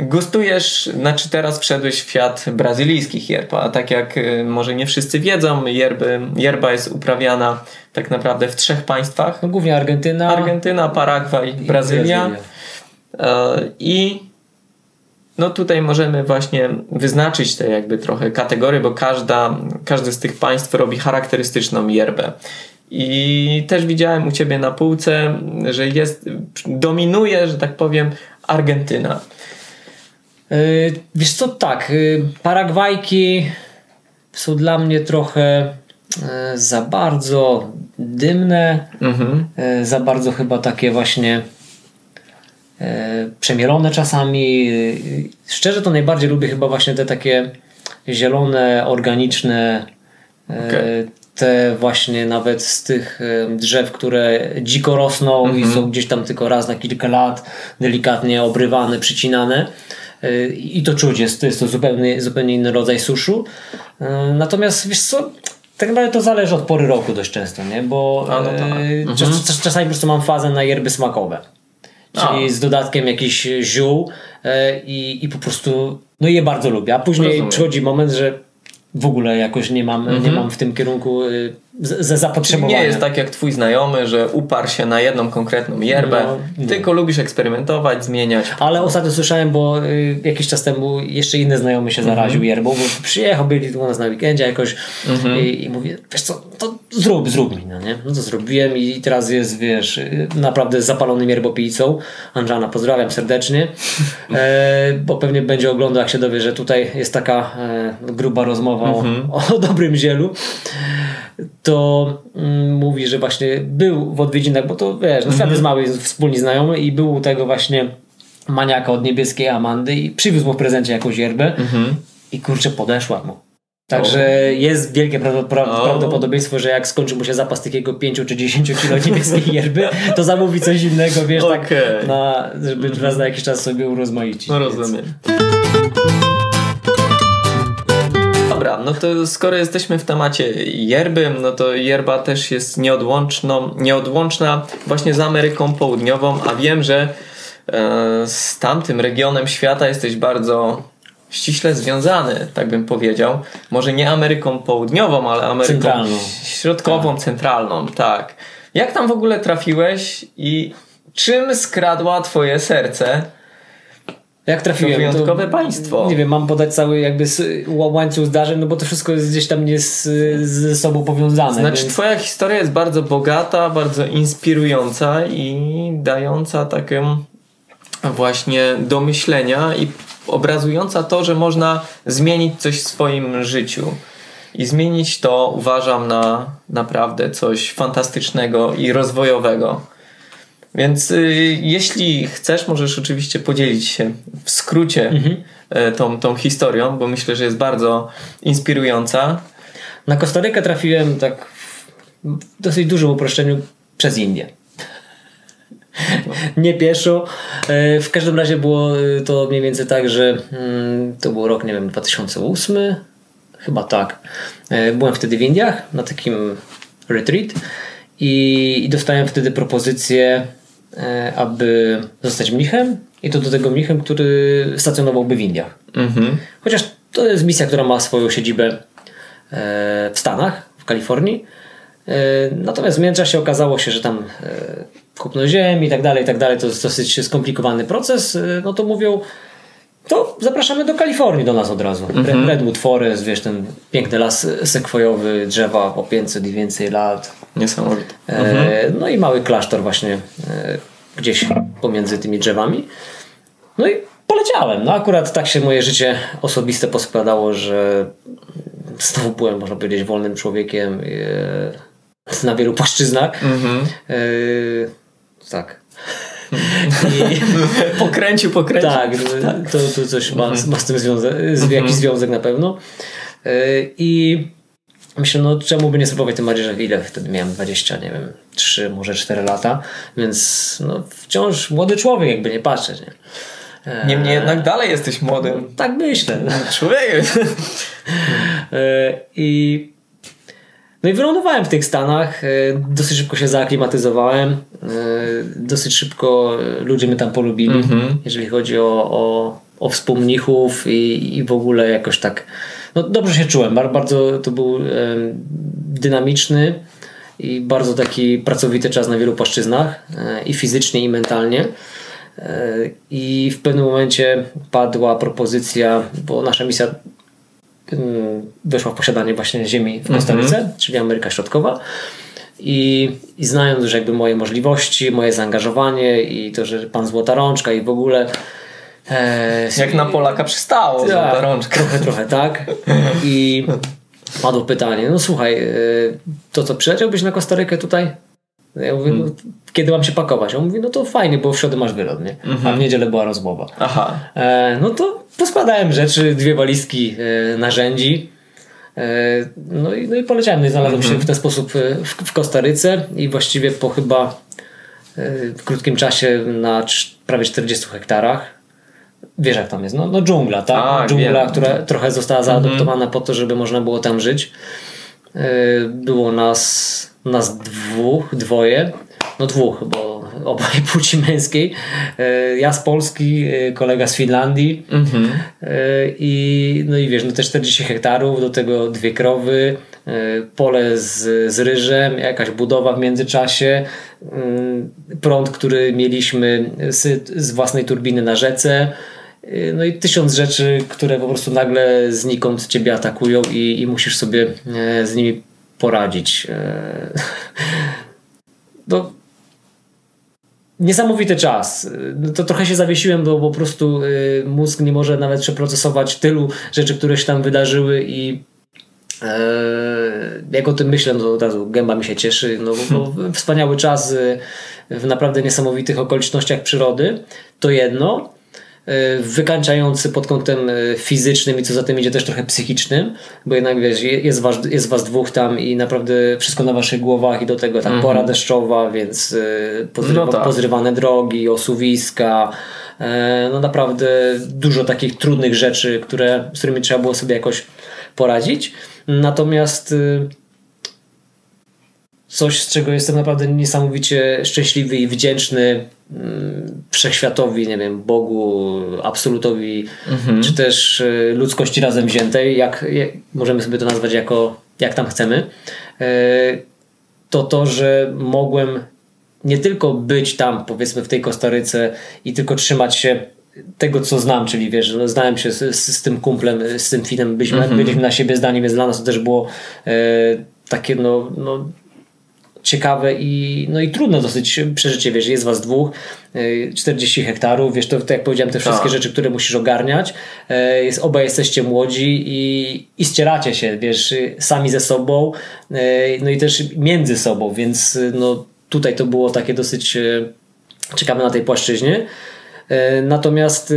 Gustujesz, znaczy teraz wszedłeś w świat brazylijskich yerb, a tak jak y, może nie wszyscy wiedzą, yerby, yerba jest uprawiana tak naprawdę w trzech państwach. No, głównie Argentyna. Argentyna, Paragwaj, Brazylia. Brazylia. I no tutaj możemy właśnie wyznaczyć te jakby trochę kategorie, bo każda, każdy z tych państw robi charakterystyczną yerbę. I też widziałem u Ciebie na półce, że jest, dominuje, że tak powiem, Argentyna. Yy, wiesz co, tak, yy, Paragwajki są dla mnie trochę yy, za bardzo dymne, mhm. Za bardzo chyba takie właśnie E, przemielone czasami. E, szczerze to najbardziej lubię chyba właśnie te takie zielone, organiczne, e, okay. te właśnie nawet z tych drzew, które dziko rosną -hmm. i mhm. są gdzieś tam tylko raz na kilka lat delikatnie obrywane, przycinane. I to czuć, jest, to jest to zupełnie, zupełnie inny rodzaj suszu. Natomiast wiesz co, tak naprawdę to zależy od pory roku dość często, nie? bo no tak. czas, mhm. czasami po prostu mam fazę na yerby smakowe czyli A. z dodatkiem jakichś ziół e, i, i po prostu no je bardzo lubię. A później Rozumiem. przychodzi moment, że w ogóle jakoś nie mam, mhm. nie mam w tym kierunku y, ze zapotrzebowania. Nie jest tak jak twój znajomy, że uparł się na jedną konkretną yerbę, no, tylko lubisz eksperymentować, zmieniać. Ale ostatnio słyszałem, bo y, jakiś czas temu jeszcze inny znajomy się zaraził mm -hmm. yerbą, bo przyjechał, byli tu u nas na weekendzie jakoś mm -hmm. i, i mówię, wiesz co, to zrób, zrób mi, no nie? No to zrobiłem i teraz jest, wiesz, y, naprawdę zapalonym yerbopijcą. Anżana, pozdrawiam serdecznie, e, bo pewnie będzie oglądał, jak się dowie, że tutaj jest taka e, gruba rozmowa mm -hmm. o, mhm. o dobrym zielu to mm, mówi, że właśnie był w odwiedzinach, bo to wiesz, no, świat jest mały, jest wspólni znajomy i był u tego właśnie maniaka od niebieskiej Amandy i przywiózł mu w prezencie jakąś yerbę mhm. i kurczę podeszła mu. Także jest wielkie prawdopodobieństwo, że jak skończy mu się zapas takiego 5 czy 10 kilo niebieskiej yerby, to zamówi coś innego, wiesz, okay. tak, na, żeby mhm. raz na jakiś czas sobie urozmaicić. No rozumiem. Więc dobra, no to skoro jesteśmy w temacie yerby, no to yerba też jest nieodłączną, nieodłączna właśnie z Ameryką Południową, a wiem, że e, z tamtym regionem świata jesteś bardzo ściśle związany, tak bym powiedział. Może nie Ameryką Południową, ale Ameryką centralną. Środkową, tak. centralną, tak. Jak tam w ogóle trafiłeś i czym skradła twoje serce? Jak trafiłem? To wyjątkowe to, państwo. Nie wiem, mam podać cały jakby łańcuch zdarzeń, no bo to wszystko jest gdzieś tam nie z, ze sobą powiązane. Znaczy więc... twoja historia jest bardzo bogata, bardzo inspirująca i dająca taką właśnie do myślenia i obrazująca to, że można zmienić coś w swoim życiu. I zmienić to uważam na naprawdę coś fantastycznego i rozwojowego. Więc y, jeśli chcesz, możesz oczywiście podzielić się w skrócie mhm. y, tą, tą historią, bo myślę, że jest bardzo inspirująca. Na Kostarykę trafiłem tak w dosyć dużym uproszczeniu przez Indię. nie pieszo. E, w każdym razie było to mniej więcej tak, że mm, to był rok, nie wiem, 2008, chyba tak. E, byłem wtedy w Indiach na takim retreat i, i dostałem wtedy propozycję E, aby zostać mnichem i to do tego mnichem, który stacjonowałby w Indiach. Mhm. Chociaż to jest misja, która ma swoją siedzibę e, w Stanach, w Kalifornii. E, natomiast w międzyczasie okazało się, że tam kupno ziemi i tak dalej, i tak dalej, to jest dosyć skomplikowany proces. No to mówią, to zapraszamy do Kalifornii do nas od razu. Mhm. Redwood Forest, wiesz, ten piękny las sekwojowy, drzewa po 500 i więcej lat. Niesamowite. Mhm. E, no i mały klasztor właśnie e, gdzieś pomiędzy tymi drzewami. No i poleciałem. No akurat tak się moje życie osobiste poskładało, że znowu byłem, można powiedzieć, wolnym człowiekiem e, na wielu płaszczyznach. Mhm. E, tak. I pokręcił, pokręcił. Tak, tak. To, to coś ma, ma z tym związek, z, jakiś mhm. związek na pewno. E, I myślę, no czemu by nie spróbować tym bardziej, że ile wtedy miałem 20, nie wiem, 3, może 4 lata, więc no wciąż młody człowiek, jakby nie patrzeć, nie? E, Niemniej jednak dalej jesteś młodym. Tak myślę. Człowiekiem. I no i wylądowałem w tych Stanach, e, dosyć szybko się zaaklimatyzowałem, e, dosyć szybko ludzie mnie tam polubili, mm -hmm. jeżeli chodzi o, o, o współmnichów i, i w ogóle jakoś tak, no dobrze się czułem, bardzo to był dynamiczny i bardzo taki pracowity czas na wielu płaszczyznach e, i fizycznie i mentalnie. I w pewnym momencie padła propozycja, bo nasza misja weszła w posiadanie właśnie ziemi w Kostaryce, mm -hmm. czyli Ameryka Środkowa. I, I znając już jakby moje możliwości, moje zaangażowanie i to, że pan Złota Rączka i w ogóle e, Jak na Polaka przystało tak, Rączka. Trochę, trochę tak. I padło pytanie, no słuchaj, e, to co, przyleciałbyś na Kostarykę tutaj? Ja mówię, no, kiedy mam się pakować? On mówi, no to fajnie, bo w środę masz wylot, nie? A w mhm. niedzielę była rozmowa. Aha. E, no to poskładałem rzeczy, dwie walizki e, narzędzi. E, no, i, no i poleciałem. No i znalazłem się mhm. w ten sposób e, w, w Kostaryce i właściwie po chyba w krótkim czasie na prawie 40 hektarach. Wiesz jak tam jest? No, no dżungla, tak? A, dżungla, wiem. która trochę została zaadoptowana mhm. po to, żeby można było tam żyć. E, było nas nas dwóch, dwoje, no dwóch, bo obaj płci męskiej. E, ja z Polski, e, kolega z Finlandii mhm. I no i wiesz, no te 40 hektarów, do tego dwie krowy, pole z, z ryżem, jakaś budowa w międzyczasie, prąd, który mieliśmy z, z własnej turbiny na rzece, no i tysiąc rzeczy, które po prostu nagle znikąd ciebie atakują i, i musisz sobie z nimi poradzić. E, no, niesamowity czas. No, to trochę się zawiesiłem, bo po prostu y, mózg nie może nawet przeprocesować tylu rzeczy, które się tam wydarzyły i e, jak o tym myślę, no to od razu gęba mi się cieszy. No, bo wspaniały czas w naprawdę niesamowitych okolicznościach przyrody. To jedno. E, wykańczający pod kątem e, fizycznym i co za tym idzie też trochę psychicznym, bo jednak wiesz, jest was, jest was dwóch tam i naprawdę wszystko na waszych głowach i do tego tam mm -hmm. pora deszczowa, więc e, pozrywa, no tak. pozrywane drogi, osuwiska, no naprawdę dużo takich trudnych rzeczy, które, z którymi trzeba było sobie jakoś poradzić. Natomiast y, coś, z czego jestem naprawdę niesamowicie szczęśliwy i wdzięczny mm, wszechświatowi, nie wiem, Bogu, absolutowi, mhm. czy też y, ludzkości razem wziętej, jak, jak, możemy sobie to nazwać jako, jak tam chcemy, y, to to, że mogłem nie tylko być tam, powiedzmy, w tej Kostaryce i tylko trzymać się tego, co znam, czyli wiesz, no, znałem się z, z, tym kumplem, z tym filmem, byliśmy, -hmm. byliśmy na siebie zdani, więc dla nas to też było e, takie no, no ciekawe i, no i trudno dosyć przeżycie, wiesz, jest was dwóch, 40 e, hektarów, wiesz, to, to jak powiedziałem, te wszystkie tak. rzeczy, które musisz ogarniać, e, jest, obaj jesteście młodzi i, i ścieracie się, wiesz, sami ze sobą, no i też między sobą, więc no tutaj to było takie dosyć ciekawe na tej płaszczyźnie. Natomiast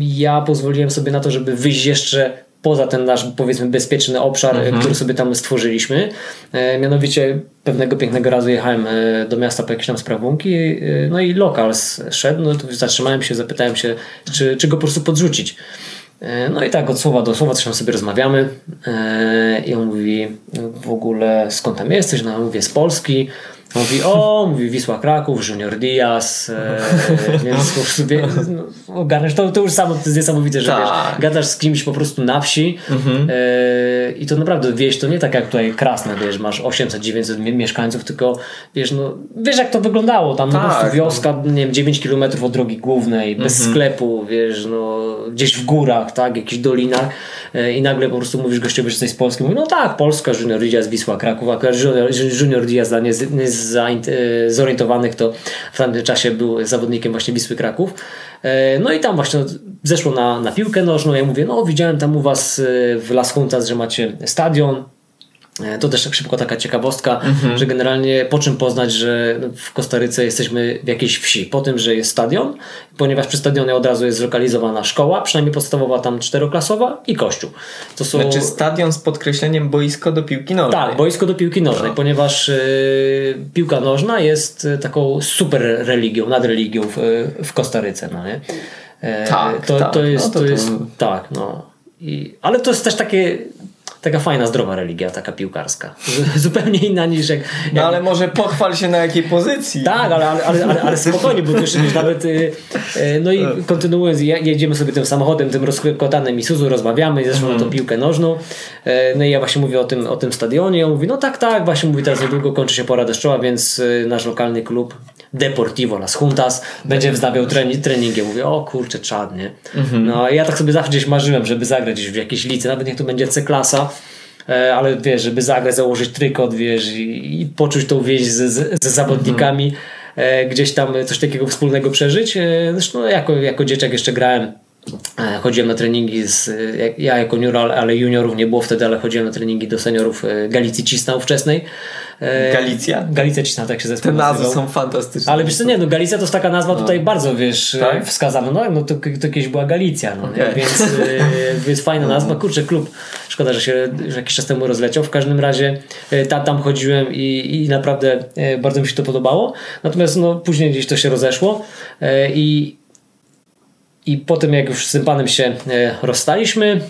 ja pozwoliłem sobie na to, żeby wyjść jeszcze poza ten nasz powiedzmy bezpieczny obszar, mhm. który sobie tam stworzyliśmy. E, mianowicie pewnego pięknego razu jechałem e, do miasta po jakieś tam sprawunki, e, no i lokal szedł, no to zatrzymałem się, zapytałem się, czy, czy go po prostu podrzucić. No i tak od słowa do słowa coś tam sobie rozmawiamy i on mówi w ogóle skąd tam jesteś? No mówię z Polski. Mówi, o, mówi Wisła Kraków, Junior Diaz, e, więc po prostu wie, no, ogarniasz, to, to już samo to jest niesamowite, że wiesz, tak. gadasz z kimś po prostu na wsi mhm. e, i to naprawdę wieś, to nie tak jak tutaj Krasne, wiesz, masz 800-900 mieszkańców, tylko wiesz, no, wiesz jak to wyglądało, tam tak, po prostu wioska, no. nie wiem, 9 km od drogi głównej, bez mhm. sklepu, wiesz, no, gdzieś w górach, tak, jakichś dolinach e, i nagle po prostu mówisz gościowi, że jesteś z Polski, mówi, no tak, Polska, Junior Diaz, Wisła Kraków, a Junior, Junior Diaz nie, nie Zorientowanych, to w tamtym czasie był zawodnikiem właśnie Wisły Kraków. E, no i tam właśnie zeszło na, na piłkę nożną. Ja mówię, no widziałem tam u Was e, w Las Juntas, że macie stadion. E, to też szybko taka ciekawostka, mhm. że generalnie po czym poznać, że w Kostaryce jesteśmy w jakiejś wsi? Po tym, że jest stadion, ponieważ przy stadionie od razu jest zlokalizowana szkoła, przynajmniej podstawowa tam czteroklasowa i kościół. To są... Znaczy stadion z podkreśleniem boisko do piłki nożnej. Tak, boisko do piłki nożnej, no. ponieważ y, piłka nożna jest e, taką super religią, nadreligią w, w Kostaryce. No nie? tak, to, tak. To jest, no to, to jest, tak, no. I, ale to jest też takie taka fajna, zdrowa religia, taka piłkarska. Zupełnie inna niż jak... No ale może pochwal się na jakiej pozycji. Tak, ale, ale, ale, ale spokojnie, bo też nawet... Y, y, no i kontynuując, jedziemy sobie tym samochodem, tym rozkotanym Isuzu, rozmawiamy, zeszło na tą piłkę nożną. E, no i ja właśnie mówię o tym, o tym stadionie. On mówi, no tak, tak, właśnie mówi, teraz niedługo kończy się pora deszczowa, więc y, nasz lokalny klub Deportivo Las Juntas będzie wznawiał trening, treningi. Mówię, o kurczę, czadnie. Mhm. No ja tak sobie zawsze gdzieś marzyłem, żeby zagrać gdzieś w jakiejś lice, nawet niech to będzie C-klasa, e, ale wiesz, żeby zagrać, założyć trykot, wiesz, i, i poczuć tą więź ze, ze zawodnikami, mhm. gdzieś tam coś takiego wspólnego przeżyć. E, zresztą no, jako, jako dzieciak jeszcze grałem Chodziłem na treningi z, ja jako junior, ale juniorów nie było wtedy, ale chodziłem na treningi do seniorów Galicji Cisna ówczesnej. E, Galicja? Galicja Cisna, tak się zespół Te nazwy są fantastyczne. Ale wiesz co, nie, no Galicja to jest taka nazwa no. tutaj bardzo, wiesz, tak? wskazana. No, no to, to kiedyś była Galicja, no, okay. więc, e, więc fajna nazwa. Kurczę, klub, szkoda, że się że jakiś czas temu rozleciał. W każdym razie e, tam, tam chodziłem i, i naprawdę bardzo mi się to podobało. Natomiast no, później gdzieś to się rozeszło i i po tym, jak już z tym panem się rozstaliśmy,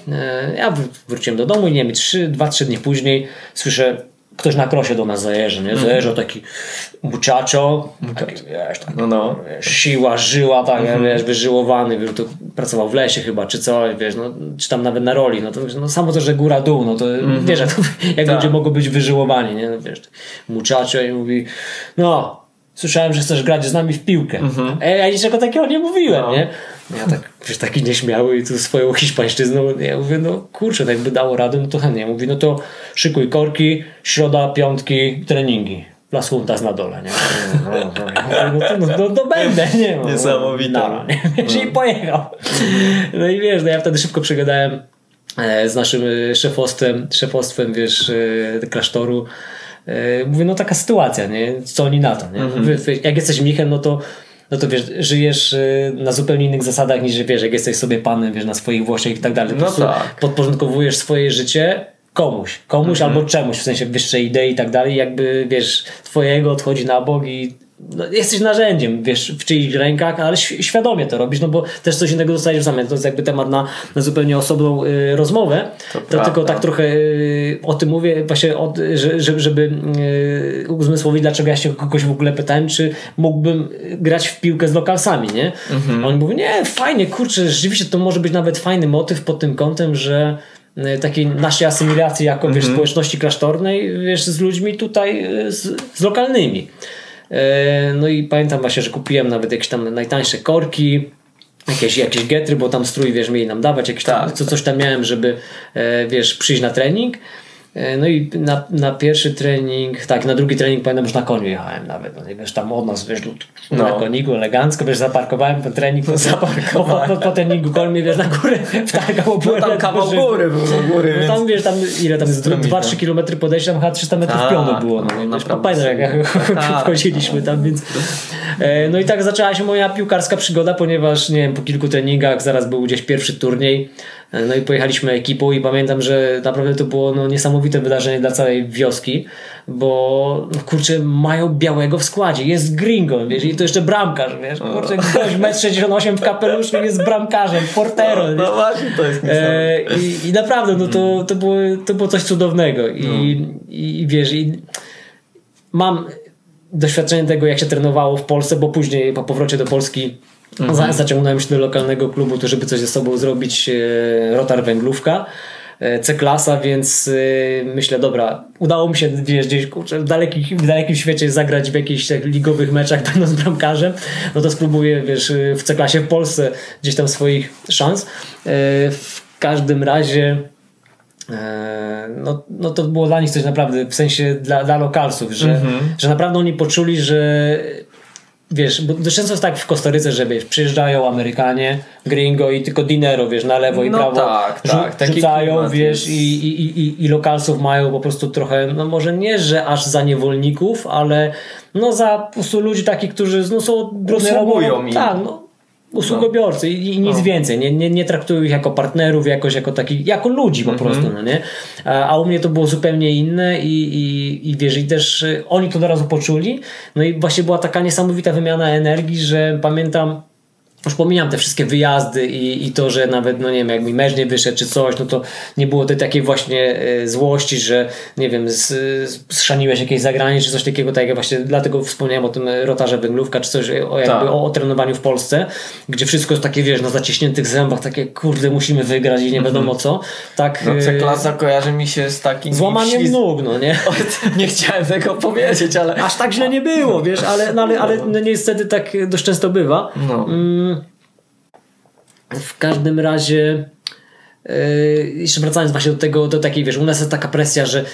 ja wróciłem do domu i nie wiem, 2-3 dni później słyszę ktoś na krosie do nas zajeżdża, nie? Mhm. Zajeżdżał taki muchacho, taki, wiesz, tak, no, no. siła, żyła, tak, mm -hmm. wiesz, wyżyłowany, wiesz, to pracował w lesie chyba, czy co, wiesz, no, czy tam nawet na roli, no to no, samo to, że góra dół, no to mm -hmm. wiesz, jak, jak tak. ludzie mogą być wyżyłowani, nie, no, wiesz, muchacho i mówi, no, słyszałem, że chcesz grać z nami w piłkę. Mhm. E, ja niczego takiego nie mówiłem, no. nie? Ja tak, wiesz, taki nieśmiały i tu swoją hiszpańszczyzną, ja mówię, no kurczę, tak by dało radę, no to chętnie. Mówi, no to szykuj korki, środa, piątki, treningi. Las Juntas na dole, nie? No, no, no, no, no będę, nie? No, Niesamowite. No, nie? Wiesz, i pojechał. No i wiesz, no ja wtedy szybko przegadałem e, z naszym e, szefostwem, szefostwem, wiesz, e, klasztoru, mówię, no taka sytuacja, nie? Co oni na to, nie? Mhm. Jak jesteś mnichem, no to no to wiesz, żyjesz e, na zupełnie innych zasadach niż wiesz, jak jesteś sobie panem, wiesz, na swoich włościach i tak dalej. No tak. Podporządkowujesz swoje życie komuś, komuś mhm. albo czemuś, w sensie wyższej idei i tak dalej, jakby wiesz, twojego odchodzi na bok i jesteś narzędziem, wiesz, w czyichś rękach, ale świadomie to robisz, no bo też coś innego dostajesz w zamian. To jest jakby temat na, na zupełnie osobną y, rozmowę. To, to tylko tak trochę y, o tym mówię, właśnie że, żeby y, uzmysłowić, dlaczego ja się kogoś w ogóle pytałem, czy mógłbym grać w piłkę z lokalsami, nie? Mhm. On mówi, nie, fajnie, kurczę, rzeczywiście to może być nawet fajny motyw pod tym kątem, że y, takiej naszej asymilacji jako wiesz, mhm. społeczności klasztornej wiesz, z ludźmi tutaj, y, z, z lokalnymi. E, no i pamiętam właśnie, że kupiłem nawet jakieś tam najtańsze korki, jakieś, jakieś getry, bo tam strój, wiesz, mieli nam dawać, jakieś tam, tak. co, coś tam miałem, żeby, e, wiesz, przyjść na trening. E, no i na, na pierwszy trening, tak, na drugi trening pamiętam, że na koniu jechałem nawet. No i wiesz, tam od nas, wiesz, no. na koniku elegancko, wiesz, zaparkowałem ten trening, no, zaparkowałem. Po, po, treningu koń mnie, wiesz, na górę wtargał, no, tam kawał góry było, góry, no, tam, wiesz, tam ile tam jest, 2-3 km podejścia, tam chyba 300 metrów tak, pionu było, no, no, no pamiętam jak, wchodziliśmy tam, więc e, no i tak zaczęła się moja piłkarska przygoda, ponieważ, nie wiem, po kilku treningach zaraz był gdzieś pierwszy turniej, no i pojechaliśmy ekipą i pamiętam, że naprawdę to było no, niesamowite wydarzenie dla całej wioski, bo no, kurczę, mają białego w składzie. Jest gringo, wiesz, i to jeszcze bramkarz, wiesz. Kurczę, ktoś 68 m w kapeluszu jest bramkarzem, portero. No, no właśnie, to jest e, i, I naprawdę, no to, to, było, to było coś cudownego. I, no. i wiesz, i mam doświadczenie tego, jak się trenowało w Polsce, bo później po powrocie do Polski Mhm. Zaciągnąłem się do lokalnego klubu, to żeby coś ze sobą zrobić, e, Rotar Węglówka. E, C-klasa, więc e, myślę, dobra, udało mi się wiesz, gdzieś kurczę, w, dalekim, w dalekim świecie zagrać w jakichś tak, ligowych meczach będąc bramkarzem, no to spróbuję wiesz, w C-klasie w Polsce gdzieś tam swoich szans. W każdym razie no, no to było dla nich coś naprawdę, w sensie dla, dla lokalsów, że, mhm. że naprawdę oni poczuli, że wiesz, bo często jest tak w Kostaryce, że wiesz, przyjeżdżają Amerykanie, gringo i tylko dinero, wiesz, na lewo i no prawo tak, tak, rzucają, wiesz, i, i, i, i lokalsów mają po prostu trochę, no może nie, że aż za niewolników, ale no za po prostu ludzi takich, którzy no, są... Usługują mi. Tak, no, usługobiorcy i, i nic no. więcej. Nie, nie, nie traktują ich jako partnerów, jakoś jako takich, jako ludzi po mm -hmm. prostu, no nie? A, a, u mnie to było zupełnie inne i, i, i wiesz, i też y, oni to od razu poczuli. No i właśnie była taka niesamowita wymiana energii, że pamiętam już pomijam te wszystkie wyjazdy i, i to, że nawet, no nie wiem, jak mi mecz nie wyszedł czy coś, no to nie było tej takiej właśnie e, złości, że nie wiem, zszaniłeś jakieś zagranie czy coś takiego, tak jak właśnie dlatego wspomniałem o tym rotarze węglówka czy coś, o, jakby tak. o, o trenowaniu w Polsce, gdzie wszystko jest takie, wiesz, na zaciśniętych zębach, takie kurde, musimy wygrać i nie mhm. wiadomo co. Tak, no, e, klasa kojarzy mi się z takim... Złamaniem śliz... nóg, no nie? nie chciałem tego powiedzieć, ale... Aż tak źle nie było, wiesz, ale, no, ale, ale no, niestety tak dość często bywa. No. W każdym razie, yy, jeszcze wracając właśnie do tego, do takiej, wiesz, u nas jest taka presja, że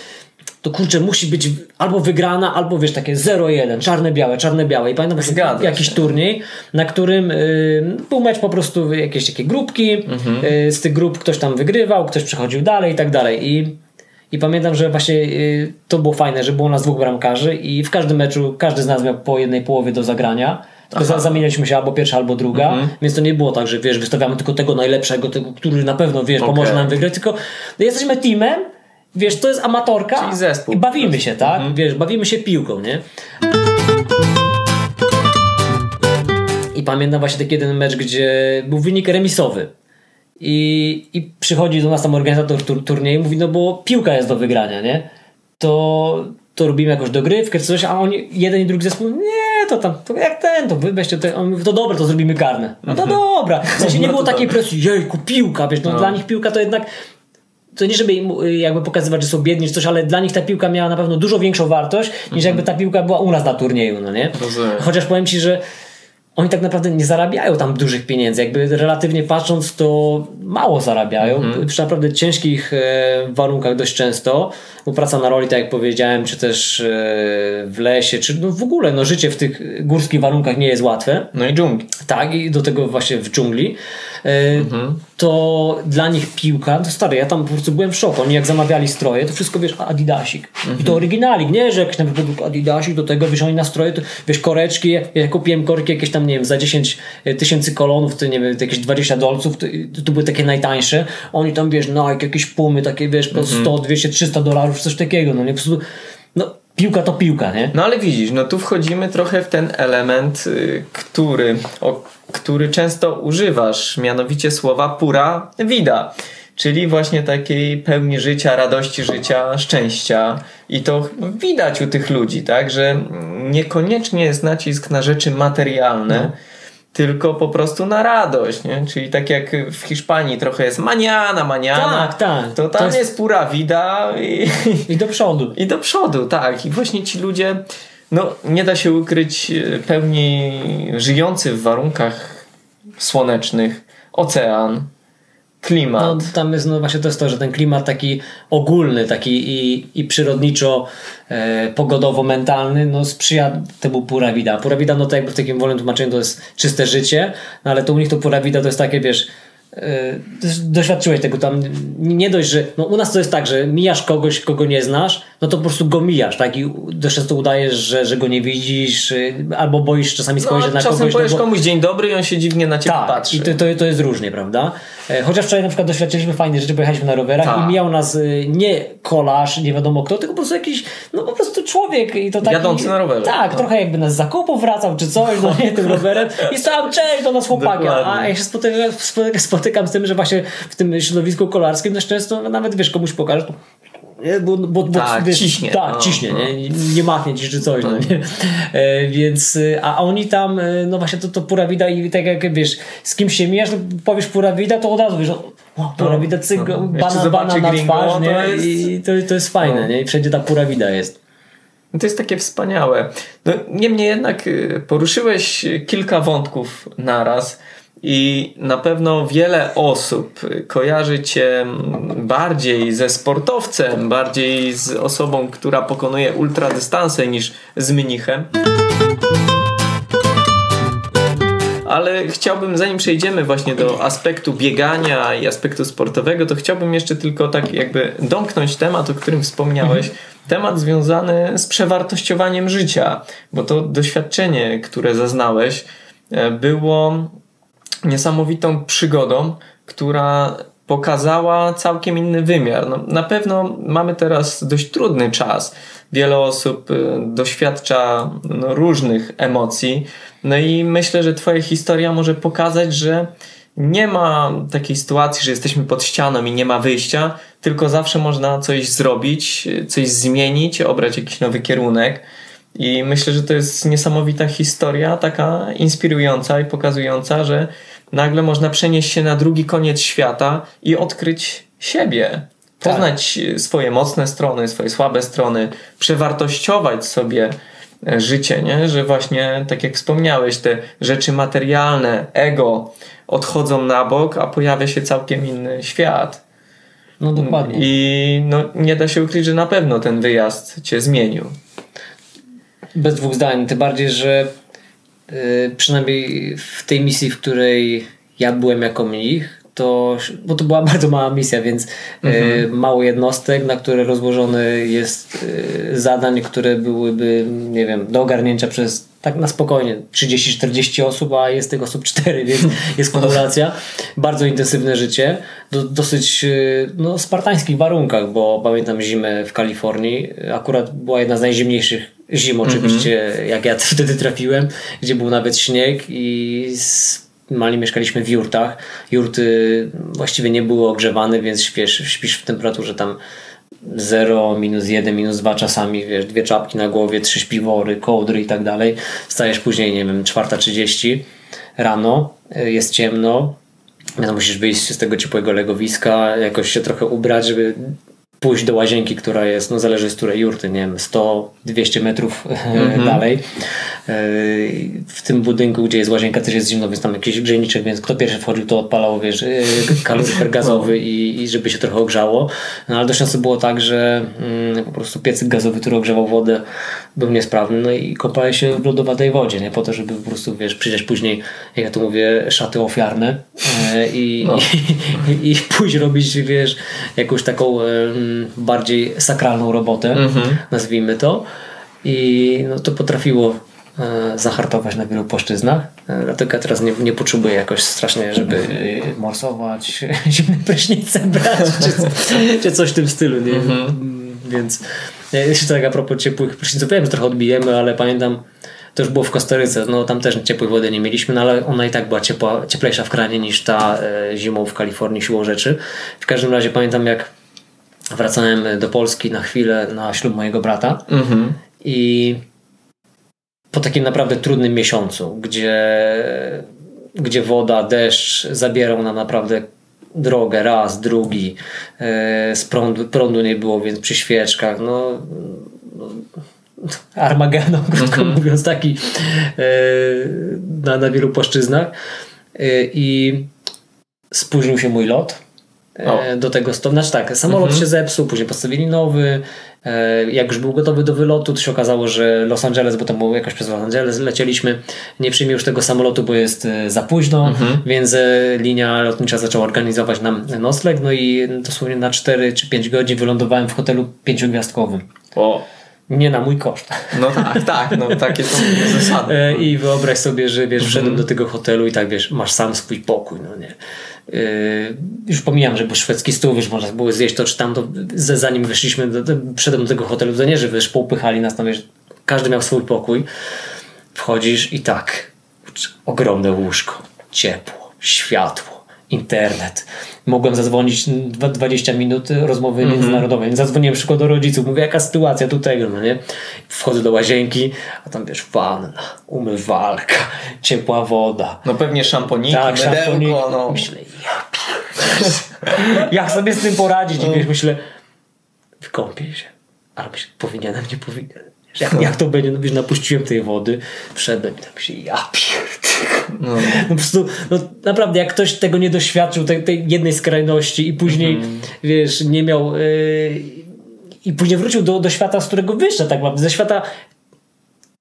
to kurczę, musi być albo wygrana, albo wiesz, takie 0-1, czarne-białe, czarne-białe. I pamiętam Zgadza jakiś się. turniej, na którym y, był mecz po prostu jakieś takie grupki, mhm. y, z tych grup ktoś tam wygrywał, ktoś przechodził dalej i tak dalej. I, i pamiętam, że właśnie y, to było fajne, że było nas dwóch bramkarzy i w każdym meczu każdy z nas miał po jednej połowie do zagrania. Tylko zamienialiśmy się albo pierwsza, albo druga, mhm. więc to nie było tak, że wiesz, wystawiamy tylko tego najlepszego, tego, który na pewno wiesz, okay. pomoże nam wygrać, tylko jesteśmy teamem, wiesz, to jest amatorka Czyli zespół. i bawimy się, tak? Mhm. Wiesz, bawimy się piłką, nie? I pamiętam właśnie taki jeden mecz, gdzie był wynik remisowy. I, I przychodzi do nas tam organizator tur, turnieju i mówi, no bo piłka jest do wygrania, nie? To, to robimy jakąś dogrywkę czy coś, a oni, jeden i drugi zespół, nie, to tam, to jak ten, to weźcie, to, on mówi, to dobra, to zrobimy karne. No to mhm. dobra. W sensie nie było takiej presji, jejku, piłka, wiesz, no, no. dla nich piłka to jednak to nie żeby jakby pokazywać, że są biedni czy coś, ale dla nich ta piłka miała na pewno dużo większą wartość niż mhm. jakby ta piłka była u nas na turnieju, no nie? Rozumiem. Chociaż powiem Ci, że oni tak naprawdę nie zarabiają tam dużych pieniędzy. Jakby relatywnie patrząc, to mało zarabiają. Mm. Przy naprawdę ciężkich e, warunkach dość często. Bo praca na roli, tak jak powiedziałem, czy też e, w lesie, czy no w ogóle no, życie w tych górskich warunkach nie jest łatwe. No i dżungli. Tak, i do tego właśnie w dżungli. Mhm. To dla nich piłka, to stary, ja tam po prostu byłem w szoku. Oni jak zamawiali stroje, to wszystko wiesz, Adidasik. Mhm. I to mhm. oryginalik, nie, że jakiś tam produkt Adidasik, do tego wiesz, oni na stroje, to wiesz, koreczki, ja kupiłem korki jakieś tam, nie wiem, za 10 e, tysięcy kolonów, to nie wiem, jakieś 20 dolców, to, to były takie najtańsze. Oni tam, wiesz, Nike, jakieś pumy, takie, wiesz, po 100, 200, 300 dolarów, coś takiego, no nie, po prostu, no piłka to piłka, nie? No ale widzisz, no tu wchodzimy trochę w ten element, y, który, o, który często używasz, mianowicie słowa pura vida. Czyli właśnie takiej pełni życia, radości życia, szczęścia. I to widać u tych ludzi, tak, że niekoniecznie jest nacisk na rzeczy materialne, no tylko po prostu na radość, nie? Czyli tak jak w Hiszpanii trochę jest maniana, maniana. Tak, tak. To tam to jest... jest pura vida i... I do przodu. I do przodu, tak. I właśnie ci ludzie, no nie da się ukryć e, pełni żyjący w warunkach słonecznych, ocean, klimat. No, tam jest, no właśnie to jest to, że ten klimat taki ogólny, taki i, i przyrodniczo e, pogodowo-mentalny, no sprzyja temu pura vida. Pura vida, no to jakby w takim wolnym tłumaczeniu to jest czyste życie, no ale to u nich to pura vida to jest takie, wiesz, doświadczyłeś tego tam, nie dość, że no u nas to jest tak, że mijasz kogoś, kogo nie znasz, no to po prostu go mijasz, tak? I dość często udajesz, że, że go nie widzisz, y, albo boisz czasami spojrzeć no, na czasem kogoś. Czasem powiesz no bo... komuś dzień dobry i on się dziwnie na ciebie tak, patrzy. i to, to, to jest różnie, prawda? E, chociaż wczoraj na przykład doświadczyliśmy fajne rzeczy, pojechaliśmy na rowerach tak. i mijał nas y, nie kolarz, nie wiadomo kto, tylko po prostu jakiś, no po prostu człowiek i to taki... Jadący na rowerze. Tak, no. trochę jakby nas z zakupów wracał czy coś, no nie, tym rowerem i sam cześć do nas chłopaka, a ja się spotykam, spotykam z tym, że właśnie w tym środowisku kolarskim dość często nawet wiesz, komuś pokażesz, bo, bo, bo tak, wiesz, ciśnie. Tak, no, ciśnie, no. Nie? nie machnie ci czy coś. No, nie? E, więc, a oni tam, e, no właśnie to, to pura vida i tak jak wiesz, z kim się mijasz, no, powiesz pura vida, to od razu wiesz, o, pura vida, cyk, no, bana, bana na twarz, nie? To jest... I to, to jest fajne, no. nie? I wszędzie ta pura vida jest. No to jest takie wspaniałe. No, niemniej jednak y, poruszyłeś kilka wątków naraz. I na pewno wiele osób kojarzy cię bardziej ze sportowcem, bardziej z osobą, która pokonuje ultradystanse niż z mnichem. Ale chciałbym, zanim przejdziemy właśnie do aspektu biegania i aspektu sportowego, to chciałbym jeszcze tylko tak jakby domknąć temat, o którym wspomniałeś. Mhm. Temat związany z przewartościowaniem życia, bo to doświadczenie, które zaznałeś, e, było niesamowitą przygodą, która pokazała całkiem inny wymiar. No, na pewno mamy teraz dość trudny czas. Wiele osób y, doświadcza no, różnych emocji. No i myślę, że Twoja historia może pokazać, że nie ma takiej sytuacji, że jesteśmy pod ścianą i nie ma wyjścia, tylko zawsze można coś zrobić, coś zmienić, obrać jakiś nowy kierunek. I myślę, że to jest niesamowita historia, taka inspirująca i pokazująca, że nagle można przenieść się na drugi koniec świata i odkryć siebie. Poznać tak. swoje mocne strony, swoje słabe strony, przewartościować sobie e, życie, nie? że właśnie, tak jak wspomniałeś, te rzeczy materialne, ego odchodzą na bok, a pojawia się całkiem inny świat. No dokładnie. I no, nie da się ukryć, że na pewno ten wyjazd cię zmienił. Bez dwóch zdań. Tym bardziej, że Y, przynajmniej w tej misji, w której ja byłem jako mnich, to, bo to była bardzo mała misja, więc y, mhm. mało jednostek, na które rozłożone jest y, zadań, które byłyby, nie wiem, do ogarnięcia przez tak na spokojnie 30-40 osób, a jest tych osób 4, więc jest kumulacja. Bardzo intensywne życie, do dosyć no, spartańskich warunkach, bo pamiętam zimę w Kalifornii, akurat była jedna z najzimniejszych zim oczywiście, mm -hmm. jak ja wtedy trafiłem, gdzie był nawet śnieg i z Mali mieszkaliśmy w jurtach. Jurty właściwie nie były ogrzewane, więc śpisz, śpisz w temperaturze tam 0, minus 1, minus 2 czasami, wiesz, dwie czapki na głowie, trzy śpiwory, kołdry i tak dalej. Stajesz później, nie wiem, 4.30 rano, jest ciemno, no musisz wyjść z tego ciepłego legowiska, jakoś się trochę ubrać, żeby pójść do łazienki, która jest, no zależy z której jurty, nie wiem, 100-200 metrów mm -hmm. dalej. E, w tym budynku, gdzie jest łazienka, też jest zimno, więc tam jakiś grzejniczek, więc kto pierwszy wchodził, to odpalał, wiesz, e, kaloryfer gazowy i, i żeby się trochę ogrzało. No ale dość często było tak, że mm, po prostu piecyk gazowy, który ogrzewał wodę, był niesprawny, no i kopałeś się w lodowatej wodzie, nie? Po to, żeby po prostu, wiesz, przyjść później, jak ja tu mówię, szaty ofiarne e, i, no. i, i, pójść robić, wiesz, jakąś taką bardziej sakralną robotę, mhm. nazwijmy to. I no, to potrafiło zahartować na wielu płaszczyznach. E, dlatego ja teraz nie, nie potrzebuję jakoś strasznie, żeby morsować, zimne prysznice brać, czy, czy coś w tym stylu. Nie? Mhm. Więc Jeszcze tak a propos ciepłych pryszniców, wiem, że trochę odbijemy, ale pamiętam, to już było w Kostaryce, no tam też ciepłej wody nie mieliśmy, no ale ona i tak była ciepła, cieplejsza w kranie niż ta e, zimą w Kalifornii siłą rzeczy. W każdym razie pamiętam jak wracałem do Polski na chwilę na ślub mojego brata Mhm. i po takim naprawdę trudnym miesiącu, gdzie, gdzie woda, deszcz zabierał nam naprawdę drogę raz, drugi, e, z prądu, prądu nie było, więc przy świeczkach, no, no Armagedon, krótko mówiąc, taki e, na, na wielu płaszczyznach. E, i spóźnił się mój lot O. e, do tego stopnia. Znaczy tak, samolot się zepsuł, później postawili nowy. E, Jak już był gotowy do wylotu, to się okazało, że Los Angeles, bo tam było jakoś przez Los Angeles lecieliśmy, nie przyjmie już tego samolotu, bo jest e, za późno, więc e, linia lotnicza zaczęła organizować nam nocleg, no i dosłownie na 4 czy 5 godzin wylądowałem w hotelu pięciogwiazdkowym. O. Nie na mój koszt. No tak, tak, no takie są zasady. E, I wyobraź sobie, że wiesz, wszedłem do tego hotelu i tak wiesz, masz sam swój pokój, no nie. E, już pomijam, że był szwedzki stół, wiesz, można było zjeść to czy tam, to z- zanim wyszliśmy, do, do, tego hotelu, to nie, że wiesz, poupychali nas, no wiesz, każdy miał swój pokój. Wchodzisz i tak, ogromne łóżko, ciepło, światło, internet. Mogłem zadzwonić dwa- 20 minut rozmowy międzynarodowej. Więc Zadzwoniłem szybko do rodziców, mówię, jaka sytuacja tu tego, no nie? Wchodzę do łazienki, a tam wiesz, wanna, umywalka, ciepła woda. No pewnie szamponiki, Tak, mydełko, szamponik. no. Myślę, ja. Jak sobie z tym poradzić? I wiesz, myślę, wykąpię się. Ale myślę, powinienem, nie powinienem. Jak, jak to będzie? No wiesz, napuściłem tej wody, wszedłem i tak myślę, ja pierdolę. No. No po prostu, no naprawdę, jak ktoś tego nie doświadczył, tej, tej jednej skrajności i później, Mhm. wiesz, nie miał... Yy, I później wrócił do, do świata, z którego wyszedł, tak naprawdę, ze świata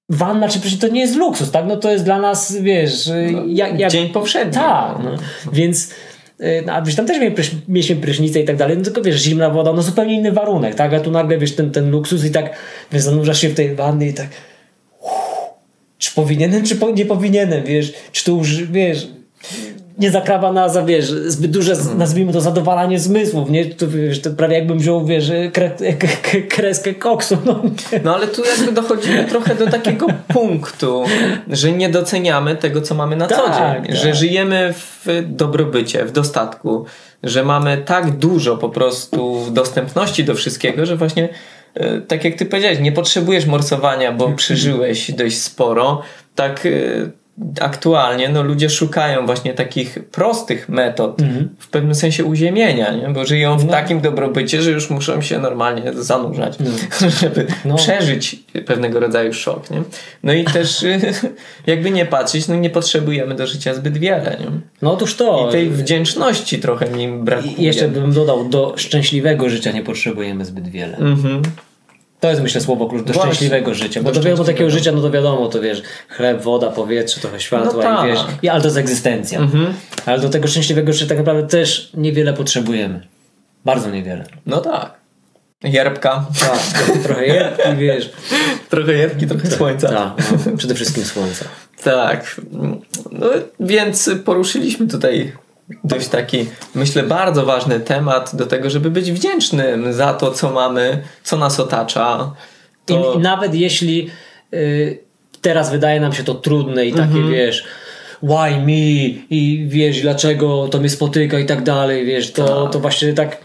wanna, czy przecież to nie jest luksus, tak? No to jest dla nas, wiesz, yy, jak, jak, Dzień powszedni. tak, no. więc y, no, a wiesz, tam też mieliśmy prysznicę i tak dalej, no tylko wiesz, zimna woda, no zupełnie inny warunek, tak, a tu nagle wiesz, ten, ten luksus i tak, wiesz, zanurzasz się w tej wanny i tak uff, czy powinienem, czy po, nie powinienem, wiesz, czy to już, wiesz, nie zakrawa na, za, wiesz, zbyt duże, nazwijmy to, zadowalanie zmysłów, nie, to, wiesz, to prawie jakbym wziął, wiesz, kre, kreskę koksu, no. No ale tu jakby dochodzimy trochę do takiego punktu, że nie doceniamy tego, co mamy na co Tak, dzień. tak. Że żyjemy w dobrobycie, w dostatku, że mamy tak dużo po prostu dostępności do wszystkiego, że właśnie e, tak jak ty powiedziałeś, nie potrzebujesz morsowania, bo przeżyłeś dość sporo. Tak e, aktualnie no, ludzie szukają właśnie takich prostych metod w pewnym sensie uziemienia, nie? bo żyją w takim dobrobycie, że już muszą się normalnie zanurzać, żeby No. przeżyć pewnego rodzaju szok. Nie? No i też jakby nie patrzeć, no nie potrzebujemy do życia zbyt wiele. Nie? no otóż to. I tej wdzięczności trochę mi brakuje. I jeszcze bym dodał, do szczęśliwego życia nie potrzebujemy zbyt wiele. Mhm. To jest myślę słowo klucz do Właśnie. szczęśliwego życia. Bo Do do wiadomo takiego życia, no to wiadomo, to wiesz, chleb, woda, powietrze, trochę światła No tak. i wiesz, i, ale to jest egzystencja. Ale do tego szczęśliwego życia tak naprawdę też niewiele potrzebujemy. Bardzo niewiele. No tak. Jerbka. Tak, trochę jest i wiesz. Trochę jerbki, trochę słońca. Tak, no, przede wszystkim słońca. Tak. No, więc poruszyliśmy tutaj dość taki, myślę, bardzo ważny temat do tego, żeby być wdzięcznym za to, co mamy, co nas otacza. I, To... I nawet jeśli y, teraz wydaje nam się to trudne i takie, Mhm. wiesz, why me i wiesz, dlaczego to mnie spotyka i tak dalej, wiesz, to, to właśnie tak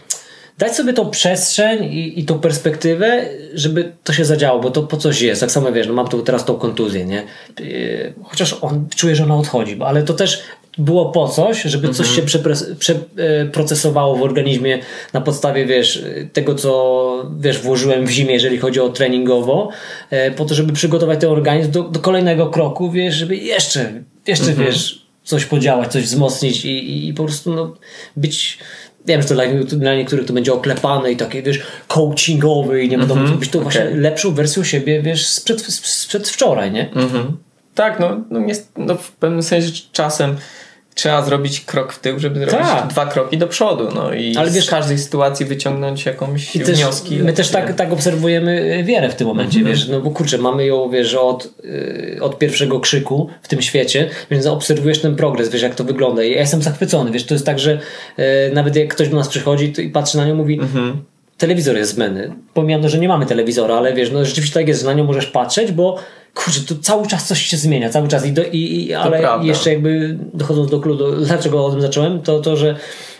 dać sobie tą przestrzeń i, i tą perspektywę, żeby to się zadziało, bo to po coś jest. Tak samo wiesz, no mam tu teraz tą kontuzję, nie? Yy, Chociaż on czuje, że ona odchodzi, ale to też było po coś, żeby coś się przepres- przeprocesowało w organizmie na podstawie, wiesz, tego, co wiesz, włożyłem w zimie, jeżeli chodzi o treningowo, e, po to, żeby przygotować ten organizm do, do kolejnego kroku, wiesz, żeby jeszcze, jeszcze, wiesz, coś podziałać, coś wzmocnić i, i, i po prostu no, być Wiem, że to dla, dla niektórych to będzie oklepane i takie, wiesz, coachingowy i nie wiadomo, być to właśnie okej. lepszą wersją siebie, wiesz, sprzed, sprzed wczoraj, nie? Mhm. Tak, no, no, jest, no w pewnym sensie czasem trzeba zrobić krok w tył, żeby zrobić Tak. dwa kroki do przodu. No i Ale z wiesz- każdej sytuacji wyciągnąć jakąś też, wnioski. my też tak, tak obserwujemy wierę w tym momencie, wiesz, no bo kurczę, mamy ją, wiesz, od, y, od pierwszego krzyku w tym świecie, więc obserwujesz ten progres, wiesz, jak to wygląda i ja jestem zachwycony, wiesz, to jest tak, że y, nawet jak ktoś do nas przychodzi i patrzy na nią, mówi telewizor jest zbędny. Pomijam to, że nie mamy telewizora, ale wiesz, no rzeczywiście tak jest, że na nią możesz patrzeć, bo kurczę, to cały czas coś się zmienia, cały czas. I, do, i, i ale prawda. jeszcze jakby dochodząc do kludu, dlaczego o tym zacząłem, to to, że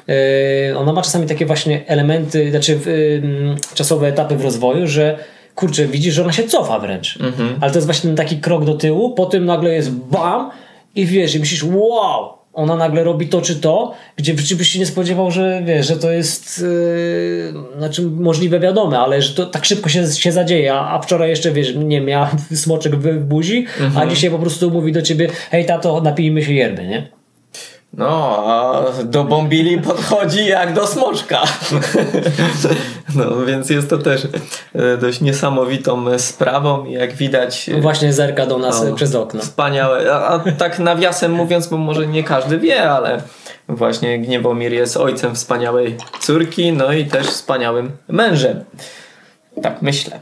yy, ona ma czasami takie właśnie elementy, znaczy yy, czasowe etapy w rozwoju, że kurczę, widzisz, że ona się cofa wręcz. Mhm. Ale to jest właśnie taki krok do tyłu, potem nagle jest bam i wiesz, i myślisz, wow, ona nagle robi to czy to, gdzie w życiu byś się nie spodziewał, że wiesz, że to jest yy, znaczy możliwe wiadome, ale że to tak szybko się, się zadzieje, a, a wczoraj jeszcze wiesz, nie miała smoczek w, w buzi, mhm. a dzisiaj po prostu mówi do ciebie, hej tato, napijmy się yerby, nie? No, a do Bombili podchodzi jak do smoczka. No, więc jest to też e, dość niesamowitą sprawą jak widać... No właśnie zerka do nas no, przez okno. Wspaniałe. A, a tak nawiasem mówiąc, bo może nie każdy wie, ale właśnie Gniewomir jest ojcem wspaniałej córki, no i też wspaniałym mężem. Tak myślę.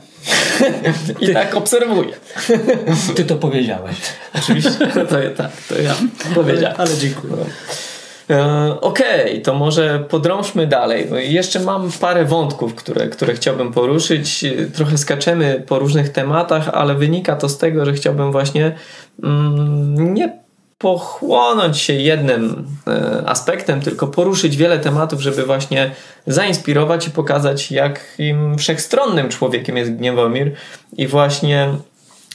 I Ty, tak obserwuję. Ty to powiedziałeś. Oczywiście. To, tak, to ja powiedziałem. Ale, ale dziękuję. E, okej, okay, to może podrążmy dalej. Jeszcze mam parę wątków, które, które chciałbym poruszyć. Trochę skaczemy po różnych tematach, ale wynika to z tego, że chciałbym właśnie mm, nie pochłonąć się jednym e, aspektem, tylko poruszyć wiele tematów, żeby właśnie zainspirować i pokazać, jakim wszechstronnym człowiekiem jest Gniewomir i właśnie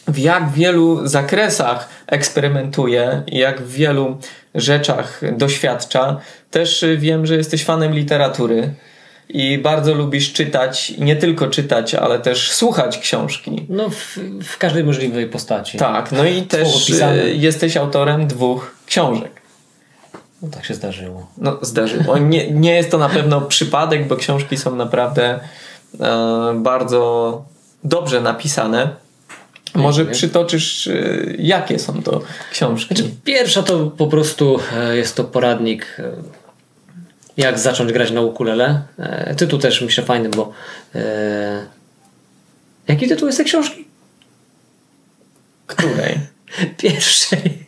w jak wielu zakresach eksperymentuje jak w wielu rzeczach doświadcza. Też wiem, że jesteś fanem literatury i bardzo lubisz czytać, nie tylko czytać, ale też słuchać książki. No, w, w każdej możliwej postaci. Tak, no i też e, jesteś autorem dwóch książek. No tak się zdarzyło. No, zdarzyło. Nie, nie jest to na pewno przypadek, bo książki są naprawdę e, bardzo dobrze napisane. Może przytoczysz, e, jakie są to książki? Znaczy, pierwsza to po prostu e, jest to poradnik jak zacząć grać na ukulele. E, tytuł też myślę fajny, bo e... jaki tytuł jest tej książki? Której? Pierwszej.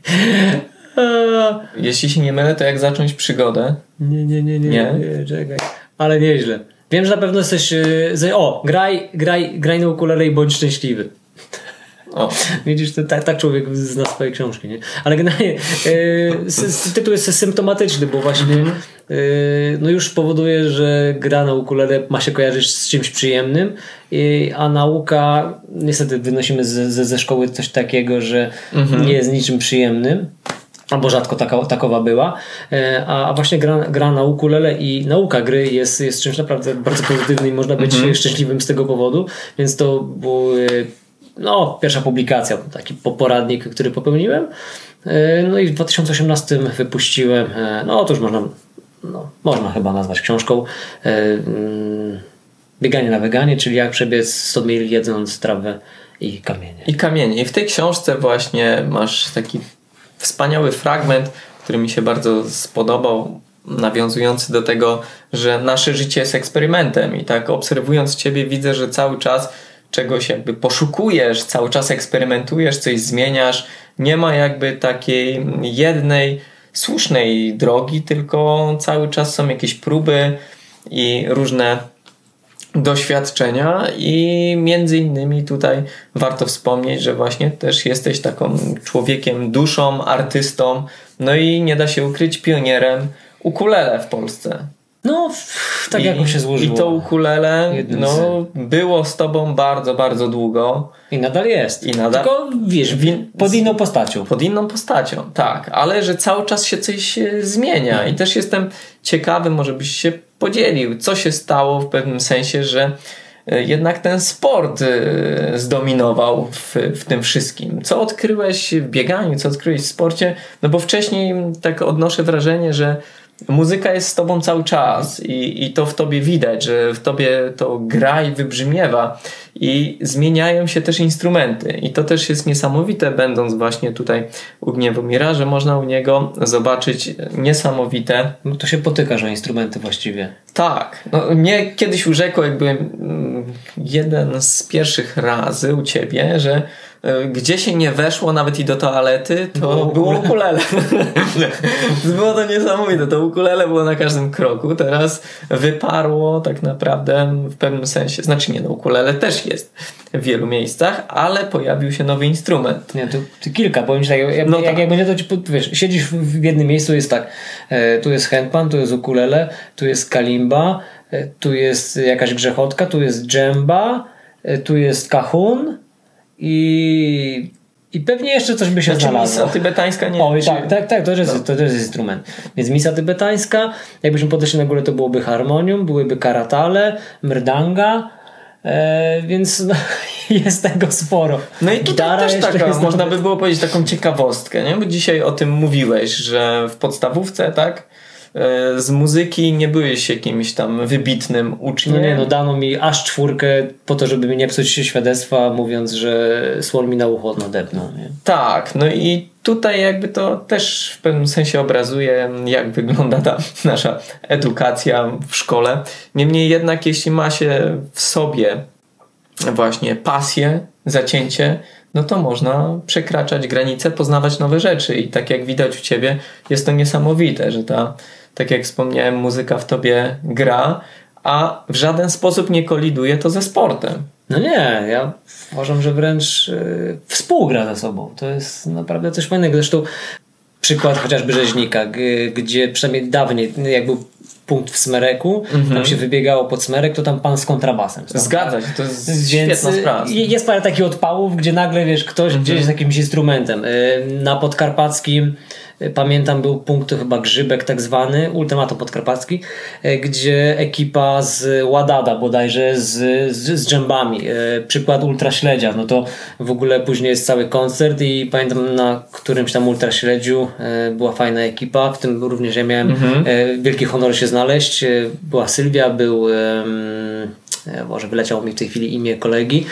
Jeśli się nie mylę, to jak zacząć przygodę? Nie, nie, nie, nie, nie, nie czekaj. Ale nieźle. Wiem, że na pewno jesteś. E, o, graj, graj, graj na ukulele i bądź szczęśliwy. O. Widzisz, to, tak, tak człowiek zna swoje książki, nie? Ale generalnie e, tytuł jest symptomatyczny, bo właśnie e, no już powoduje, że gra na ukulele ma się kojarzyć z czymś przyjemnym, a nauka, niestety wynosimy ze, ze, ze szkoły coś takiego, że -hmm. nie jest niczym przyjemnym albo rzadko taka, takowa była, e, a, a właśnie gra, gra na ukulele i nauka gry jest, jest czymś naprawdę bardzo pozytywnym i można być mm -hmm. szczęśliwym z tego powodu, więc to było no, pierwsza publikacja, taki poradnik, który popełniłem. E, no i w 2018 wypuściłem, e, no to już można, no, można chyba nazwać książką e, mm, Bieganie na weganie, czyli jak przebiec 100 mil jedząc trawę i kamienie. I kamienie. I w tej książce właśnie masz taki wspaniały fragment, który mi się bardzo spodobał, nawiązujący do tego, że nasze życie jest eksperymentem i tak obserwując Ciebie widzę, że cały czas czegoś jakby poszukujesz, cały czas eksperymentujesz, coś zmieniasz. Nie ma jakby takiej jednej słusznej drogi, tylko cały czas są jakieś próby i różne doświadczenia i między innymi tutaj warto wspomnieć, że właśnie też jesteś taką człowiekiem, duszą, artystą, no i nie da się ukryć pionierem ukulele w Polsce. No, tak I, jakoś się złożyło. I to ukulele no, było z tobą bardzo, bardzo długo. I nadal jest. I nadal, Tylko wiesz, pod inną postacią. Pod inną postacią, tak. Ale że cały czas się coś zmienia. I też jestem ciekawy, może byś się podzielił, co się stało w pewnym sensie, że e, jednak ten sport e, zdominował w, w tym wszystkim. Co odkryłeś w bieganiu, co odkryłeś w sporcie? No bo wcześniej tak odnoszę wrażenie, że muzyka jest z tobą cały czas i, i to w tobie widać, że w tobie to gra i wybrzmiewa i zmieniają się też instrumenty i to też jest niesamowite będąc właśnie tutaj u Gniewomira, że można u niego zobaczyć niesamowite... No to się potyka, że instrumenty właściwie. Tak. No, mnie kiedyś urzekło jakby mm, jeden z pierwszych razy u ciebie, że gdzie się nie weszło nawet i do toalety, to no, było ukulele. było to niesamowite. To ukulele było na każdym kroku. Teraz wyparło tak naprawdę w pewnym sensie. Znaczy nie, no ukulele też jest w wielu miejscach, ale pojawił się nowy instrument. Nie, to, kilka, powiem ci tak, jak, no jak, tak. jak będzie to ci, wiesz, siedzisz w jednym miejscu, jest tak, e, tu jest handpan, tu jest ukulele, tu jest kalimba, e, tu jest jakaś grzechotka, tu jest dżemba, e, tu jest kahun i i pewnie jeszcze coś by się znaczy, znalazło. Misa tybetańska nie O, tak, tak, tak, to jest, no. to, to jest instrument. Więc misa tybetańska, jakbyśmy podeszli na górę, to byłoby harmonium, byłyby karatale, mrdanga, e, więc no, jest tego sporo. No i tutaj też taka, można by było powiedzieć taką ciekawostkę, nie? bo dzisiaj o tym mówiłeś, że w podstawówce, tak, z muzyki nie byłeś jakimś tam wybitnym uczniem. No nie, no dano mi aż czwórkę po to, żeby mi nie psuć się świadectwa, mówiąc, że słon mi na ucho nadepnął. Tak, no i tutaj jakby to też w pewnym sensie obrazuje, jak wygląda ta nasza edukacja w szkole. Niemniej jednak, jeśli ma się w sobie właśnie pasję, zacięcie, no to można przekraczać granice, poznawać nowe rzeczy. I tak jak widać u ciebie, jest to niesamowite, że ta tak jak wspomniałem, muzyka w tobie gra, a w żaden sposób nie koliduje to ze sportem. No nie, ja uważam, że wręcz yy, współgra ze sobą. To jest naprawdę coś fajnego. Zresztą przykład chociażby rzeźnika, gdzie przynajmniej dawniej, jak był punkt w Smereku, mm -hmm. tam się wybiegało pod Smerek, to tam pan z kontrabasem. Zgadza się, to jest Więc świetna sprawa. Jest parę takich odpałów, gdzie nagle wiesz, ktoś mm -hmm. gdzieś z jakimś instrumentem. Y, na podkarpackim Pamiętam, był punkt chyba Grzybek tak zwany, ultimatum podkarpacki, e, gdzie ekipa z Ładada bodajże z, z, z dżembami. E, przykład Ultraśledzia, no to w ogóle później jest cały koncert i pamiętam na którymś tam Ultraśledziu e, była fajna ekipa, w tym również ja miałem mhm. wielki honor się znaleźć. Była Sylwia, był może wyleciało mi w tej chwili imię kolegi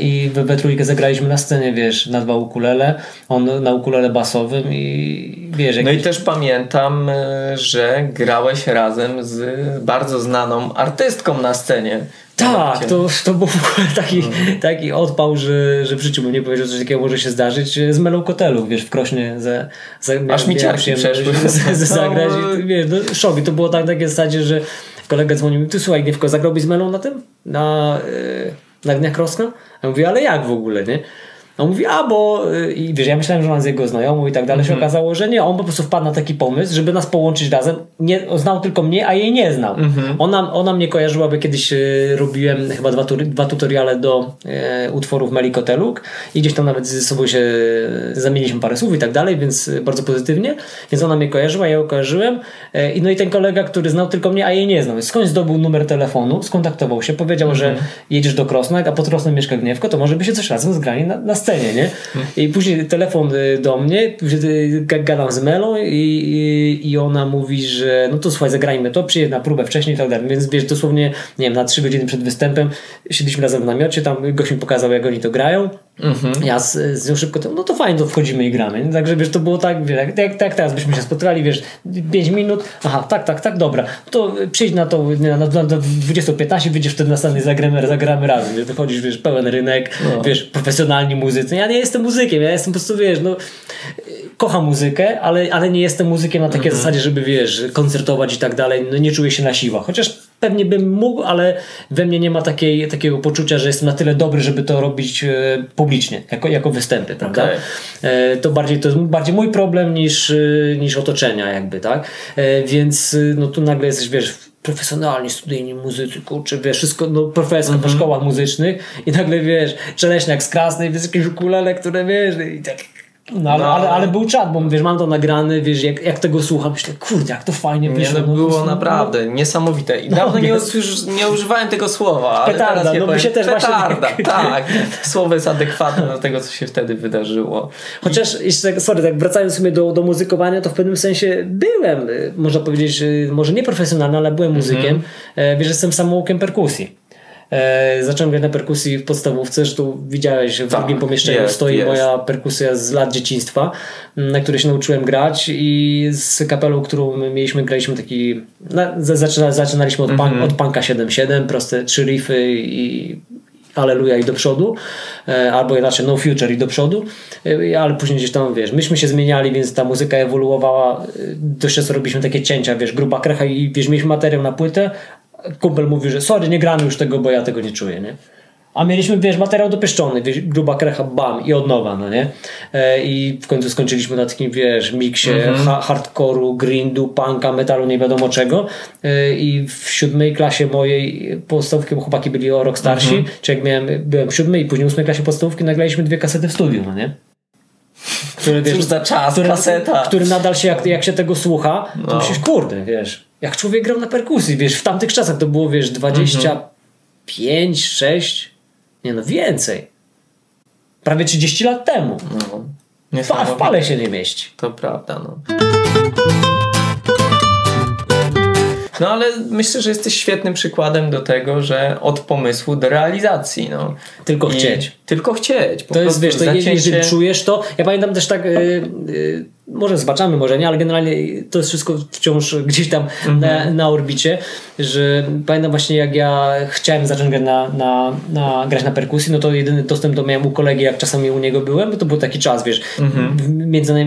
i we trójkę zagraliśmy na scenie, wiesz, na dwa ukulele, on na ukulele basowym i wiesz, No i też pamiętam, e, że grałeś razem z bardzo znaną artystką na scenie. Tak, to, to był taki, mhm. taki odpał, że, że w życiu bym nie powiedział, że coś takiego może się zdarzyć z Melą Kotelu, wiesz, w Krośnie za, za Aż mi ciarki przeszły. zagrać no. i, wiesz, no, szok. I to było tak takie zasadzie, że kolega dzwonił mi, ty słuchaj, Gniewko, zagrałbyś z Melą na tym? Na, yy, na Dniach Kroska? Ja mówię, ale jak w ogóle, nie? On mówi, a bo y, i wiesz, ja myślałem, że on z jego znajomą i tak dalej, mm -hmm. się mhm. okazało, że nie, on po prostu wpadł na taki pomysł, żeby nas połączyć razem. Nie, znał tylko mnie, a jej nie znał. Mm -hmm. Ona, ona mnie kojarzyła, bo kiedyś y, robiłem chyba dwa, dwa tutoriale do e, utworów Melikoteluk i gdzieś tam nawet ze sobą się zamieniliśmy parę słów i tak dalej, więc bardzo pozytywnie. Więc ona mnie kojarzyła, ja ją kojarzyłem. I no i ten kolega, który znał tylko mnie, a jej nie znał. Skądś zdobył numer telefonu, skontaktował się, powiedział, mm -hmm. że mhm. jedziesz do Krosna, a pod Krosnem mieszka Gniewko, to może by się coś razem zgrali na, na scenie, nie? I później telefon y, do mnie, y, gadam z Melą i, i, i ona mówi, że no to słuchaj, zagrajmy to, przyjedź na próbę wcześniej i tak dalej. Więc wiesz, dosłownie, nie wiem, na trzy godziny przed występem siedliśmy razem w namiocie, tam gość mi pokazał, jak oni to grają. Mhm. Ja z, z nią szybko, no to fajnie, to wchodzimy i gramy. Także wiesz, to było tak, wiesz, jak, jak teraz byśmy się spotkali, wiesz, 5 minut, aha, tak, tak, tak, dobra, to przyjdź na to na, na, na 20.15, wyjdziesz wtedy na scenie, zagramy, zagramy razem. Wiesz, wychodzisz, wiesz, pełen rynek, no. wiesz, profesjonalni muzycy. Ja nie jestem muzykiem, ja jestem po prostu, wiesz, no kocham muzykę, ale, ale nie jestem muzykiem na takiej mhm. zasadzie, żeby, wiesz, koncertować i tak dalej. No nie czuję się na siłach. Chociaż pewnie bym mógł, ale we mnie nie ma takiej, takiego poczucia, że jestem na tyle dobry, żeby to robić e, publicznie, jako, jako występy, prawda? Okay. E, to bardziej to jest bardziej mój problem niż, e, niż otoczenia jakby, tak? Więc no tu nagle jesteś, wiesz, profesjonalni studyjni muzycy, kurczę, wiesz, wszystko, no profesor mm -hmm. po mhm. szkołach muzycznych i nagle, wiesz, Czeleśniak z Krasnej, wiesz, jakieś ukulele, które, wiesz, i tak no, ale, no, ale, ale, był czat, bo wiesz, mam to nagrane, wiesz, jak, jak tego słucham, myślę, kurde, jak to fajnie wyszło. Nie, no, było no, naprawdę no, niesamowite. I no, dawno nie, nie używałem tego słowa, ale petarda, teraz no, powiem, się też petarda, właśnie... tak. Słowo jest adekwatne do tego, co się wtedy wydarzyło. Chociaż, jeszcze, sorry, tak wracając sobie do, do muzykowania, to w pewnym sensie byłem, y, można powiedzieć, y, może nie profesjonalny, ale byłem muzykiem. Mm -hmm. Wiesz, jestem samoukiem perkusji. E, zacząłem grać na perkusji w podstawówce, że tu widziałeś w tak, drugim pomieszczeniu jest, stoi jest. moja perkusja z lat dzieciństwa, na której się nauczyłem grać i z kapelą, którą mieliśmy, graliśmy taki, zaczyna, zaczynaliśmy od, mm -hmm. od punka 7-7, proste trzy riffy i Aleluja i do przodu, e, albo inaczej No Future i do przodu, e, ale później gdzieś tam, wiesz, myśmy się zmieniali, więc ta muzyka ewoluowała, e, dość często robiliśmy takie cięcia, wiesz, gruba krecha i wiesz, mieliśmy materiał na płytę, kumpel mówił, że sorry, nie gramy już tego, bo ja tego nie czuję, nie? A mieliśmy, wiesz, materiał dopieszczony, wiesz, gruba krecha, bam, i od nowa, no nie? E, I w końcu skończyliśmy na takim, wiesz, miksie mm -hmm. ha hardcore'u, grindu, punka, metalu, nie wiadomo czego. E, I w siódmej klasie mojej podstawówki, bo chłopaki byli o rok starsi, mm -hmm. czy jak miałem, byłem w siódmej i później w ósmej klasie podstawówki, nagraliśmy dwie kasety w studiu, no nie? Który, wiesz, Cóż za czas, który, kaseta. Który nadal się, jak, jak się tego słucha, to no. myślisz, kurde, wiesz, jak człowiek grał na perkusji, wiesz, w tamtych czasach to było, wiesz, 25, mm -hmm. 6, nie no, więcej. Prawie 30 lat temu. No, w pale się nie mieści. To prawda, no. No ale myślę, że jesteś świetnym przykładem do tego, że od pomysłu do realizacji. No. Tylko I chcieć. Tylko chcieć. to jest, wiesz, to zacięcie... jeżeli czujesz to. Ja pamiętam też tak. Yy, yy, może zobaczymy, może nie, ale generalnie to jest wszystko wciąż gdzieś tam mm -hmm. na, na orbicie, że pamiętam właśnie jak ja chciałem zacząć grać na, na, na, grać na perkusji, no to jedyny dostęp do miałem u kolegi, jak czasami u niego byłem, bo to był taki czas, wiesz, mm -hmm. między,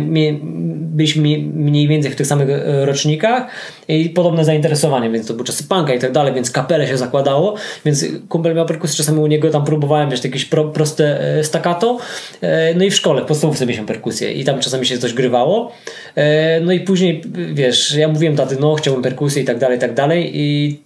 byliśmy mniej więcej w tych samych e, rocznikach i podobne zainteresowanie, więc to był czasy punka i tak dalej, więc kapelę się zakładało, więc kumpel miał perkusję, czasami u niego tam próbowałem, wiesz, jakieś pro, proste e, staccato, e, no i w szkole, w podstawówce mieliśmy perkusję i tam czasami się coś grywało, no i później, wiesz, ja mówiłem taty, no chciałbym perkusję i tak dalej, i tak dalej i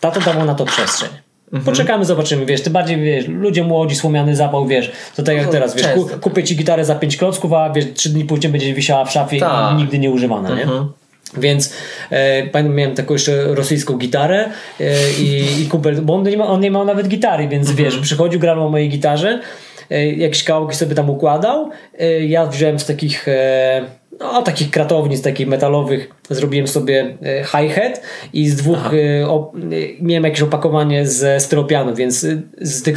tato dawał na to przestrzeń. Mhm. Poczekamy, zobaczymy, wiesz, ty bardziej, wiesz, ludzie młodzi, słomiany zapał, wiesz, to tak jak no, teraz, wiesz, ku, kupię ci gitarę za pięć klocków, a wiesz, trzy dni później będzie wisiała w szafie i nigdy nie używana, nie? Mhm. Więc e, pamiętam, miałem taką jeszcze rosyjską gitarę e, i, i kumpel, bo on nie, ma, on nie miał nawet gitary, więc mhm. wiesz, przychodził, grał na mojej gitarze, e, jakieś kawałki sobie tam układał, e, ja wziąłem z takich e, no, takich kratownic, takich metalowych, zrobiłem sobie e, hi-hat i z dwóch e, e, miałem jakieś opakowanie ze styropianu, więc z tych,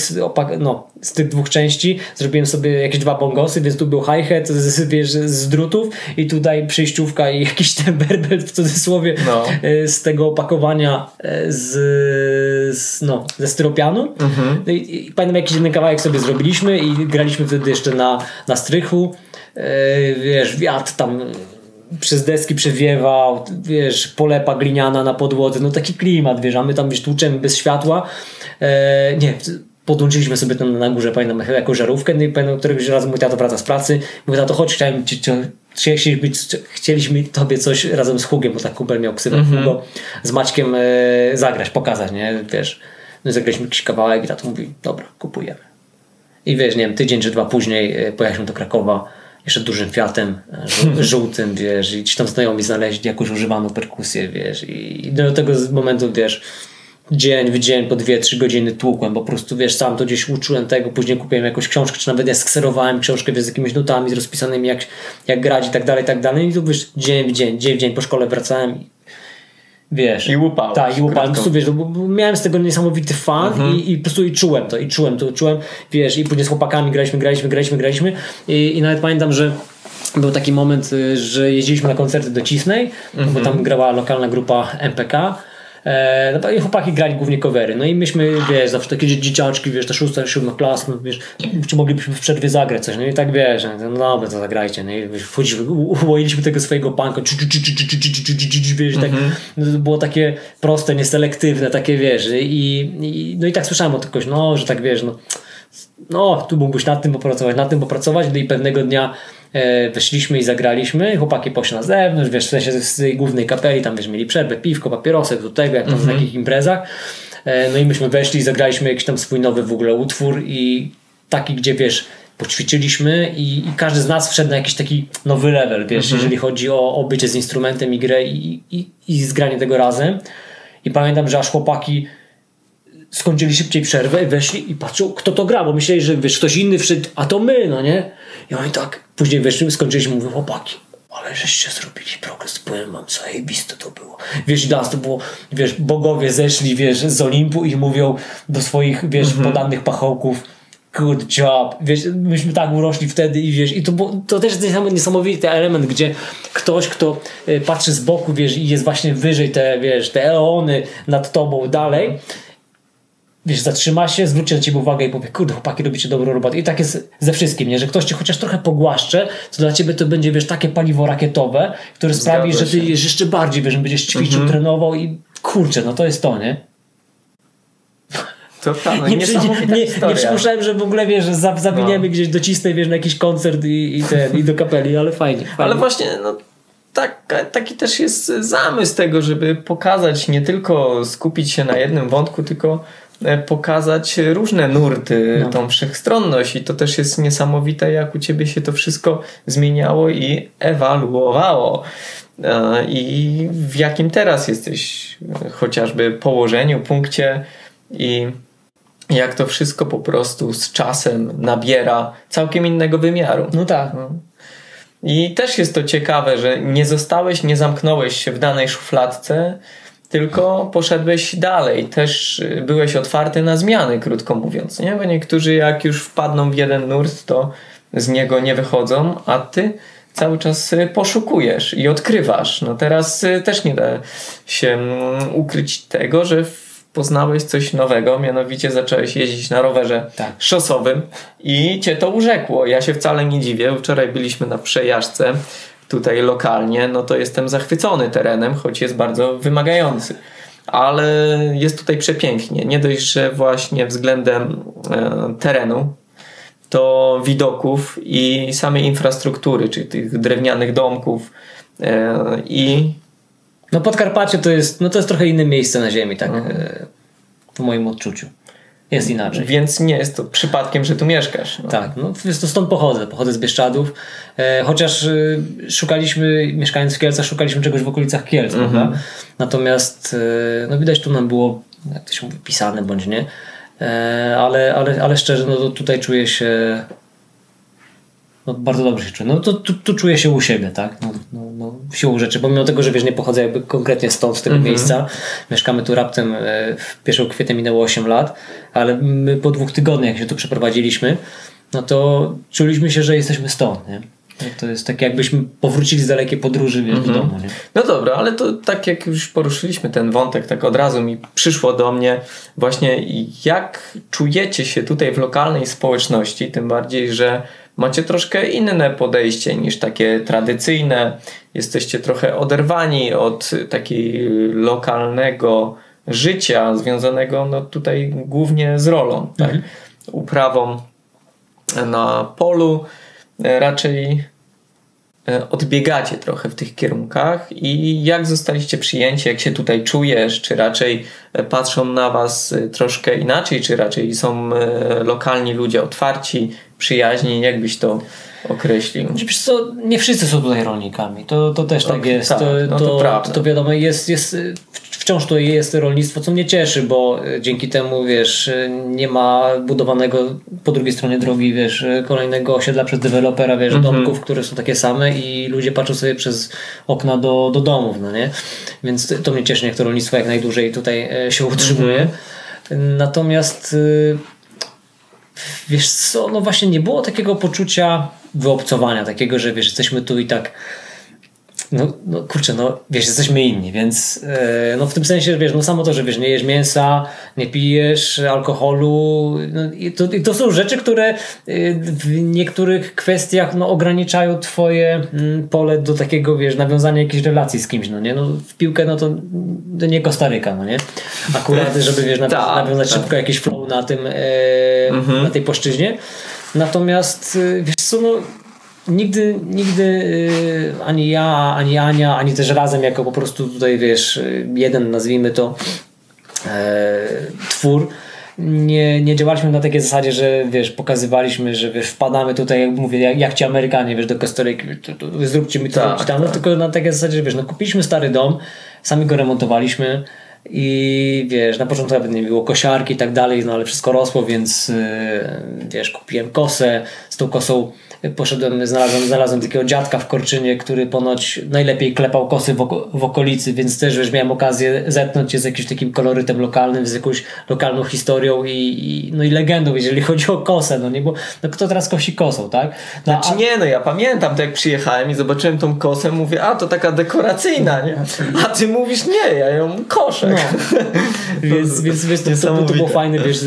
no, z tych dwóch części zrobiłem sobie jakieś dwa bongosy, więc tu był hi-hat z, wiesz, z drutów i tutaj przejściówka i jakiś ten berbel w cudzysłowie no. z tego opakowania z, z no, ze styropianu. Mhm. I, I pamiętam jakiś jeden kawałek sobie zrobiliśmy i graliśmy wtedy jeszcze na, na strychu wiesz, wiatr tam przez deski przewiewał, wiesz, polepa gliniana na podłodze, no taki klimat, wiesz, a my tam wiesz, tłuczemy bez światła. E, nie, podłączyliśmy sobie tam na górze, pamiętam, jakąś żarówkę, no i pamiętam, któregoś razu mój tato wraca z pracy, mówi, tato, chodź, chciałem ci, chcieliśmy, chcieliśmy tobie coś razem z Hugiem, bo tak kumpel miał ksywę mm -hmm. Z Maćkiem e, zagrać, pokazać, nie, wiesz. No i zagraliśmy jakiś kawałek i tato mówi, dobra, kupujemy. I wiesz, nie wiem, tydzień czy dwa później pojechaliśmy do Krakowa, jeszcze dużym Fiatem żółtym, wiesz, i ci tam znajomi znaleźli jakąś używaną perkusję, wiesz, i do tego momentu, wiesz, dzień w dzień po 2-3 godziny tłukłem, po prostu wiesz, sam to gdzieś uczyłem tego, później kupiłem jakąś książkę, czy nawet ja skserowałem książkę wiesz, z jakimiś nutami, z rozpisanymi jak, jak grać i tak dalej, i tak dalej i tu wiesz, dzień w dzień, dzień w dzień po szkole wracałem wiesz. I łupałeś. Tak, i łupałem. Po prostu, wiesz, miałem z tego niesamowity fan mhm. i, i po prostu i czułem to, i czułem to, czułem, wiesz, i później z chłopakami graliśmy, graliśmy, graliśmy, graliśmy i, i nawet pamiętam, że był taki moment, y, że jeździliśmy na koncerty do Cisnej, mhm. bo tam grała lokalna grupa MPK E, no i chłopaki grali głównie covery. No i myśmy, wiesz, zawsze takie dzieciaczki, wiesz, ta szósta, siódma klas, no, wiesz, czy moglibyśmy w przerwie zagrać coś, no i tak wiesz, no dobra, to zagrajcie, no i ułoiliśmy tego swojego punka, wiesz, tak, no, to było takie proste, nieselektywne, takie, wiesz, i, i no i tak słyszałem od kogoś, no, że tak, wiesz, no, no, tu mógłbyś nad tym popracować, nad tym popracować, no i pewnego dnia E, weszliśmy i zagraliśmy, chłopaki poszli na zewnątrz, wiesz, w sensie z tej głównej kapeli, tam wiesz, mieli przerwę, piwko, papierosek do tego, jak tam mm -hmm. takich imprezach. E, no i myśmy weszli i zagraliśmy jakiś tam swój nowy w ogóle utwór i taki, gdzie wiesz, poćwiczyliśmy i, i każdy z nas wszedł na jakiś taki nowy level, wiesz, -hmm. jeżeli chodzi o, o bycie z instrumentem i grę i, i, i zgranie tego razem. I pamiętam, że aż chłopaki skończyli szybciej przerwę, weszli i patrzą, kto to gra, bo myśleli, że wiesz, ktoś inny wszedł, a to my, no nie? I oni tak, później weszli, skończyliśmy, mówią, chłopaki, ale żeście zrobili progres, powiem wam, zajebiste to było. Wiesz, nas to było, wiesz, bogowie zeszli, wiesz, z Olimpu i mówią do swoich, wiesz, mm -hmm. podanych pachołków, good job, wiesz, myśmy tak urośli wtedy i wiesz, i to, to też jest niesamowity element, gdzie ktoś, kto y, patrzy z boku, wiesz, i jest właśnie wyżej te, wiesz, te eony nad tobą dalej, wiesz, zatrzyma się, zwróci na ciebie uwagę i powie, kurde, chłopaki, robicie dobrą robotę. I tak jest ze wszystkim, nie? że ktoś cię chociaż trochę pogłaszcze, to dla ciebie to będzie, wiesz, takie paliwo rakietowe, które Zgadza sprawi, że ty jeszcze bardziej, wiesz, będziesz ćwiczył, mhm. trenował i kurczę, no to jest to, nie? To prawda, nie, nie, nie, nie przypuszczałem, że w ogóle wiesz, że zawiniemy no. gdzieś docisnę wiesz, na jakiś koncert i, i, ten, i do kapeli, ale fajnie, fajnie. Ale właśnie, no tak, taki też jest zamysł tego, żeby pokazać, nie tylko skupić się na jednym wątku, tylko pokazać różne nurty, no. tą wszechstronność i to też jest niesamowite, jak u Ciebie się to wszystko zmieniało i ewaluowało. E, I w jakim teraz jesteś chociażby położeniu, punkcie i jak to wszystko po prostu z czasem nabiera całkiem innego wymiaru. No tak. No. I też jest to ciekawe, że nie zostałeś, nie zamknąłeś się w danej szufladce, tylko poszedłeś dalej. Też y, byłeś otwarty na zmiany, krótko mówiąc. Nie? Bo niektórzy, jak już wpadną w jeden nurt, to z niego nie wychodzą, a ty cały czas y, poszukujesz i odkrywasz. No teraz y, też nie da się mm, ukryć tego, że poznałeś coś nowego, mianowicie zacząłeś jeździć na rowerze tak. szosowym i cię to urzekło. Ja się wcale nie dziwię. Wczoraj byliśmy na przejażdżce tutaj lokalnie, no to jestem zachwycony terenem, choć jest bardzo wymagający. Ale jest tutaj przepięknie. Nie dość, że właśnie względem e, terenu, to widoków i samej infrastruktury, czyli tych drewnianych domków e, i no Podkarpacie to jest, no to jest trochę inne miejsce na ziemi, tak mhm. W moim odczuciu. Jest inaczej. Więc nie jest to przypadkiem, że tu mieszkasz. No. Tak, no to stąd pochodzę. Pochodzę z Bieszczadów. E, chociaż e, szukaliśmy, mieszkając w Kielcach, szukaliśmy czegoś w okolicach Kielc, mm prawda? Natomiast e, no widać tu nam było, jak to się mówi, pisane bądź nie. E, ale, ale, ale szczerze, no tutaj czuję się no, bardzo dobrze się czuję. No to tu, tu czuję się u siebie, tak? No, no, no, siłą rzeczy, pomimo tego, że wiesz, nie pochodzę jakby konkretnie stąd, z tego mm -hmm. miejsca. Mieszkamy tu raptem, e, w 1 kwietnia minęło 8 lat, ale my po dwóch tygodniach, jak się tu przeprowadziliśmy, no to czuliśmy się, że jesteśmy stąd, nie? No to jest tak jakbyśmy powrócili z dalekiej podróży wiesz, mm -hmm. do domu. Nie? No dobra, ale to tak jak już poruszyliśmy ten wątek, tak od razu mi przyszło do mnie właśnie jak czujecie się tutaj w lokalnej społeczności, tym bardziej, że macie troszkę inne podejście niż takie tradycyjne. Jesteście trochę oderwani od takiego lokalnego życia związanego no, tutaj głównie z rolą, tak? Mhm. uprawą na polu. Raczej e, odbiegacie trochę w tych kierunkach i jak zostaliście przyjęci, jak się tutaj czujesz, czy raczej e, patrzą na was e, troszkę inaczej, czy raczej są lokalni ludzie otwarci, przyjaźni, jakbyś to określił? Znaczy, wiesz co, nie wszyscy są tutaj rolnikami, to, to też tak okay, jest. Tak, to, no to, to, to, wiadomo, jest, jest, wciąż to jest rolnictwo, co mnie cieszy, bo e, dzięki temu, wiesz, e, nie ma budowanego po drugiej stronie drogi, wiesz, e, kolejnego osiedla przez dewelopera, wiesz, mm -hmm. domków, które są takie same i ludzie patrzą sobie przez okna do, do domów, no nie? Więc to mnie cieszy, jak to rolnictwo jak najdłużej tutaj się utrzymuje. Mm -hmm. Natomiast wiesz co, no właśnie nie było takiego poczucia wyobcowania, takiego, że wiesz, jesteśmy tu i tak no, no kurczę, no wiesz, jesteśmy inni, więc yy, no w tym sensie, wiesz, no samo to, że wiesz, nie jesz mięsa, nie pijesz alkoholu, no, i to, i to są rzeczy, które yy, w niektórych kwestiach no, ograniczają twoje mm, pole do takiego, wiesz, nawiązania jakiejś relacji z kimś, no nie, no w piłkę, no to, to nie Kostaryka, no nie, akurat, żeby, wiesz, nawiązać, tak, nawiązać tak. szybko jakiś flow na tym, yy, mhm. na tej płaszczyźnie, natomiast, wiesz co, no nigdy, nigdy y, ani ja, ani Ania, ani też razem jako po prostu tutaj wiesz, jeden nazwijmy to e, twór nie, nie działaliśmy na takiej zasadzie, że wiesz, pokazywaliśmy, że wiesz, wpadamy tutaj, jak mówię, jak, jak ci Amerykanie, wiesz, do Kostaryki, zróbcie mi to, tak, zróbcie tam, no, tak. tylko na takiej zasadzie, że wiesz, no kupiliśmy stary dom, sami go remontowaliśmy i wiesz, na początku nawet nie było kosiarki i tak dalej, no ale wszystko rosło, więc yy, wiesz, kupiłem kosę, z tą kosą poszedłem, znalazłem, znalazłem takiego dziadka w Korczynie, który ponoć najlepiej klepał kosy w, oko, w okolicy, więc też wiesz, miałem okazję zetknąć się z jakimś takim kolorytem lokalnym, z jakąś lokalną historią i, i no i legendą, jeżeli chodzi o kosę, no nie, bo no kto teraz kosi kosą, tak? No, znaczy a... nie, no ja pamiętam to jak przyjechałem i zobaczyłem tą kosę, mówię, a to taka dekoracyjna, nie? A ty mówisz, nie, ja ją koszę. No, więc, więc wiesz, to, to, to, było fajne, wiesz,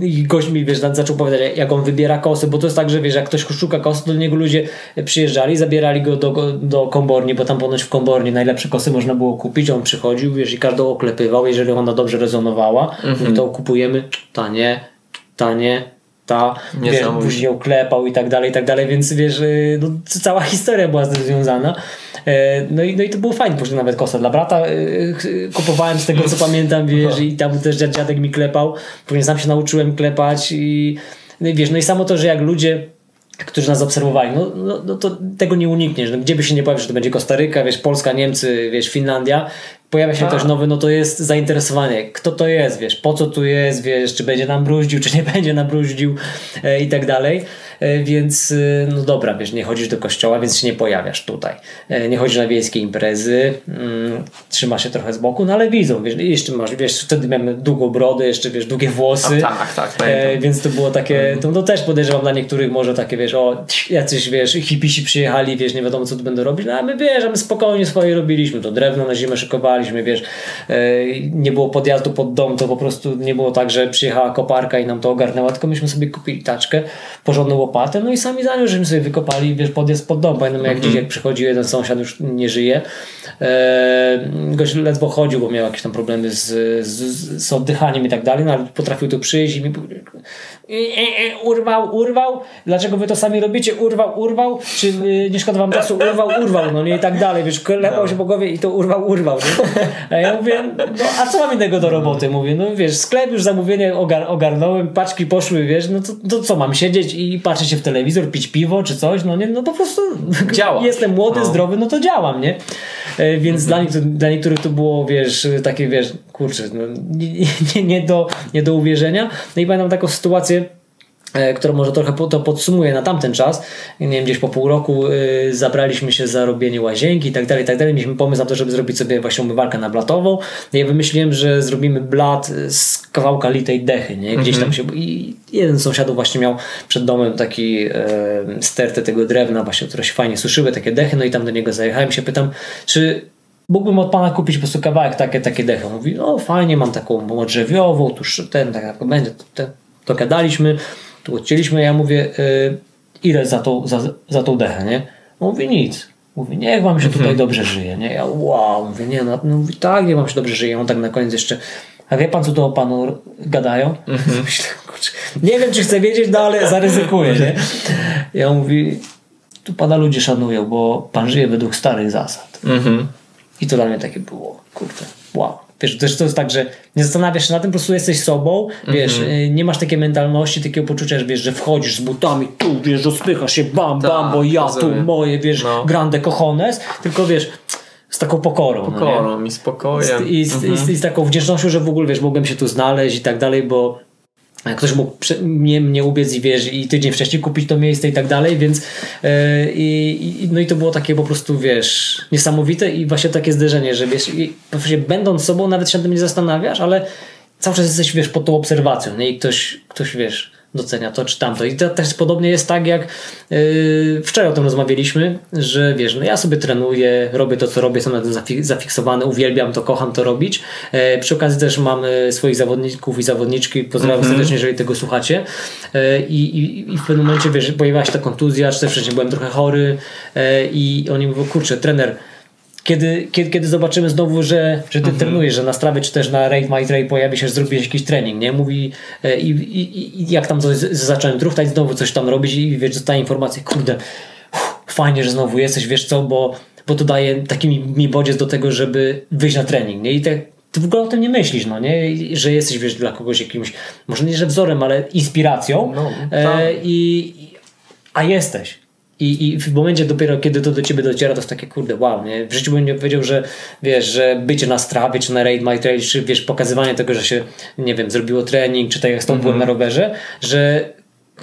i, i gość mi, wiesz, zaczął powiedzieć, jak on wybiera kosy, bo to jest tak, że wiesz, jak ktoś szuka kosy, to do niego ludzie przyjeżdżali, zabierali go do, do komborni, bo tam ponoć w komborni najlepsze kosy można było kupić, on przychodził, wiesz, i każdą oklepywał, jeżeli ona dobrze rezonowała, mhm. to kupujemy, tanie, tanie, ta, wiesz, później ją klepał i tak dalej, i tak dalej, więc wiesz, y, no, cała historia była z tym związana. E, no i, no i to było fajnie, później nawet kosa dla brata y, kupowałem z tego co pamiętam, wiesz, i tam też dziadek mi klepał, później sam się nauczyłem klepać i no i wiesz, no i samo to, że jak ludzie którzy nas obserwowali, no, no, no to tego nie unikniesz. No, gdzie by się nie pojawił, że to będzie Kostaryka, wiesz, Polska, Niemcy, wiesz, Finlandia, pojawia się ktoś nowy, no to jest zainteresowanie. Kto to jest, wiesz, po co tu jest, wiesz, czy będzie nam bruździł, czy nie będzie nam bruździł e, i tak dalej. E, więc e, no dobra, wiesz, nie chodzisz do kościoła, więc się nie pojawiasz tutaj. E, nie chodzisz na wiejskie imprezy, mm, trzymasz się trochę z boku, no ale widzą, wiesz, jeszcze masz, wiesz, wtedy miałem długą brodę, jeszcze, wiesz, długie włosy. A, tak, tak. Więc to było takie, mhm. to, to też podejrzewam dla niektórych może takie, wiesz, o, jacyś, wiesz, hipisi przyjechali, wiesz, nie wiadomo co tu będą robić, no a my, wiesz, a my spokojnie swoje robiliśmy, to drewno na zimę szykowaliśmy, wiesz, nie było podjazdu pod dom, to po prostu nie było tak, że przyjechała koparka i nam to ogarnęła, tylko myśmy sobie kupili taczkę, porządną no i sami za nią, żeśmy sobie wykopali, wiesz, podjazd pod dom. Pamiętam jak mm -hmm. dzisiaj przychodził jeden sąsiad, już nie żyje. E, gość ledwo chodził, bo miał jakieś tam problemy z, z, z oddychaniem i tak dalej, no ale potrafił tu przyjść i mi urwał, urwał, dlaczego wy to sami robicie, urwał, urwał, czy y, nie szkoda wam czasu, urwał, urwał, no nie i tak dalej, wiesz, klepał no. się po głowie i to urwał, urwał, nie? A ja mówię, no a co mam innego do roboty, mówię, no wiesz, sklep już zamówienie ogar ogarnąłem, paczki poszły, wiesz, no to, to co, mam siedzieć i patrzeć się w telewizor, pić piwo czy coś, no nie, no po prostu Działa. jestem młody, no. zdrowy, no to działam, nie? E, więc mhm. dla, dla niektórych to było, wiesz, takie, wiesz, kurczę, no, nie, nie, nie, do, nie do uwierzenia. No i pamiętam taką sytuację, E, która może trochę to podsumuje na tamten czas. Nie wiem, gdzieś po pół roku y, zabraliśmy się za robienie łazienki i tak dalej, tak dalej. Mieliśmy pomysł na to, żeby zrobić sobie właśnie umywalkę na blatową. Ja wymyśliłem, że zrobimy blat z kawałka litej dechy, nie? Gdzieś tam mhm. się... I jeden z sąsiadów właśnie miał przed domem taki e, stertę tego drewna właśnie, które się fajnie suszyły, takie dechy, no i tam do niego zajechałem się, pytam, czy mógłbym od pana kupić po prostu kawałek takie, takie dechy. Mówi, no fajnie, mam taką drzewiową, tuż ten, tak jak będzie, to, to, to gadaliśmy tu odcięliśmy, ja mówię, y, ile za tą, za, za tą dechę, nie? Mówi nic. Mówi, niech wam się tutaj mhm. dobrze żyje, nie? Ja wow, mówię, nie, no, no mówi, tak, niech wam się dobrze żyje. On tak na koniec jeszcze, a wie pan, co to o panu gadają? Mhm. Myślę, kurczę, nie wiem, czy chcę wiedzieć, no ale zaryzykuję, nie? Ja mówi, tu pana ludzie szanują, bo pan żyje według starych zasad. Mhm. I to dla mnie takie było, kurde, wow. Wiesz, też to jest tak, że nie zastanawiasz się na tym, po prostu jesteś sobą, wiesz, mm -hmm. nie masz takiej mentalności, takiego poczucia, że wiesz, że wchodzisz z butami, tu wiesz, rozpychasz się, bam, bam, tak, bo ja tu moje, wiesz, no. grande cojones, tylko wiesz, z taką pokorą. No pokorą no i spokojem. I z, i, z, I, z, taką wdzięcznością, że w ogóle wiesz, mogłem się tu znaleźć i tak dalej, bo ktoś mógł mnie, mnie ubiec i wiesz, i tydzień wcześniej kupić to miejsce i tak dalej, więc yy, i, no i to było takie po prostu, wiesz, niesamowite i właśnie takie zderzenie, że wiesz, i, właśnie będąc sobą nawet się nad tym nie zastanawiasz, ale cały czas jesteś, wiesz, pod tą obserwacją, nie? I ktoś, ktoś wiesz, docenia to czy tamto. I to też podobnie jest tak, jak yy, wczoraj o tym rozmawialiśmy, że wiesz, no ja sobie trenuję, robię to, co robię, jestem na tym zafiksowany, uwielbiam to, kocham to robić. Yy, przy okazji też mam swoich zawodników i zawodniczki, pozdrawiam mm -hmm. serdecznie, jeżeli tego słuchacie. Yy, i, I w pewnym momencie, wiesz, pojawiła się ta kontuzja, czy też wcześniej byłem trochę chory i oni mówią, kurczę, trener, kiedy, kiedy, kiedy zobaczymy znowu, że, że ty mhm. trenujesz, że na strawie czy też na Rate My Trade pojawi się, że zrobiłeś jakiś trening, nie? Mówi e, i, i, i jak tam coś zacząłem druchtać, znowu coś tam robić i wiesz, dostaję informację, kurde, uff, fajnie, że znowu jesteś, wiesz co, bo, bo to daje taki mi, mi bodziec do tego, żeby wyjść na trening, nie? I te, ty w ogóle o tym nie myślisz, no nie? Że jesteś, wiesz, dla kogoś jakimś, może nie, że wzorem, ale inspiracją no, e, tak. i, a jesteś. I, I w momencie dopiero, kiedy to do ciebie dociera, to jest takie kurde, wow, nie? W życiu bym nie powiedział, że wiesz, że bycie na strawie, czy na Raid My Trail, czy wiesz, pokazywanie tego, że się, nie wiem, zrobiło trening, czy tak jak mm -hmm. byłem na rowerze, że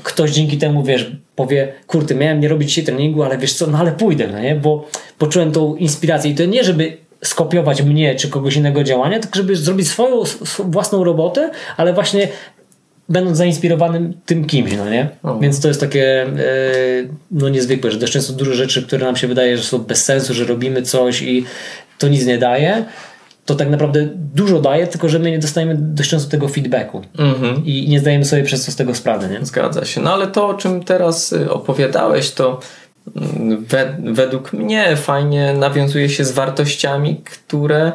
ktoś dzięki temu, wiesz, powie, kurde, miałem nie robić dzisiaj treningu, ale wiesz co, no ale pójdę, no nie? Bo poczułem tą inspirację i to nie, żeby skopiować mnie czy kogoś innego działania, tylko żeby zrobić swoją własną robotę, ale właśnie będąc zainspirowanym tym kimś, no nie? O. Więc to jest takie e, no niezwykłe, że dość często dużo rzeczy, które nam się wydaje, że są bez sensu, że robimy coś i to nic nie daje, to tak naprawdę dużo daje, tylko że my nie dostajemy dość często tego feedbacku mhm. i nie zdajemy sobie przez co z tego sprawy. Nie? Zgadza się. No ale to, o czym teraz y, opowiadałeś, to mm, we, według mnie fajnie nawiązuje się z wartościami, które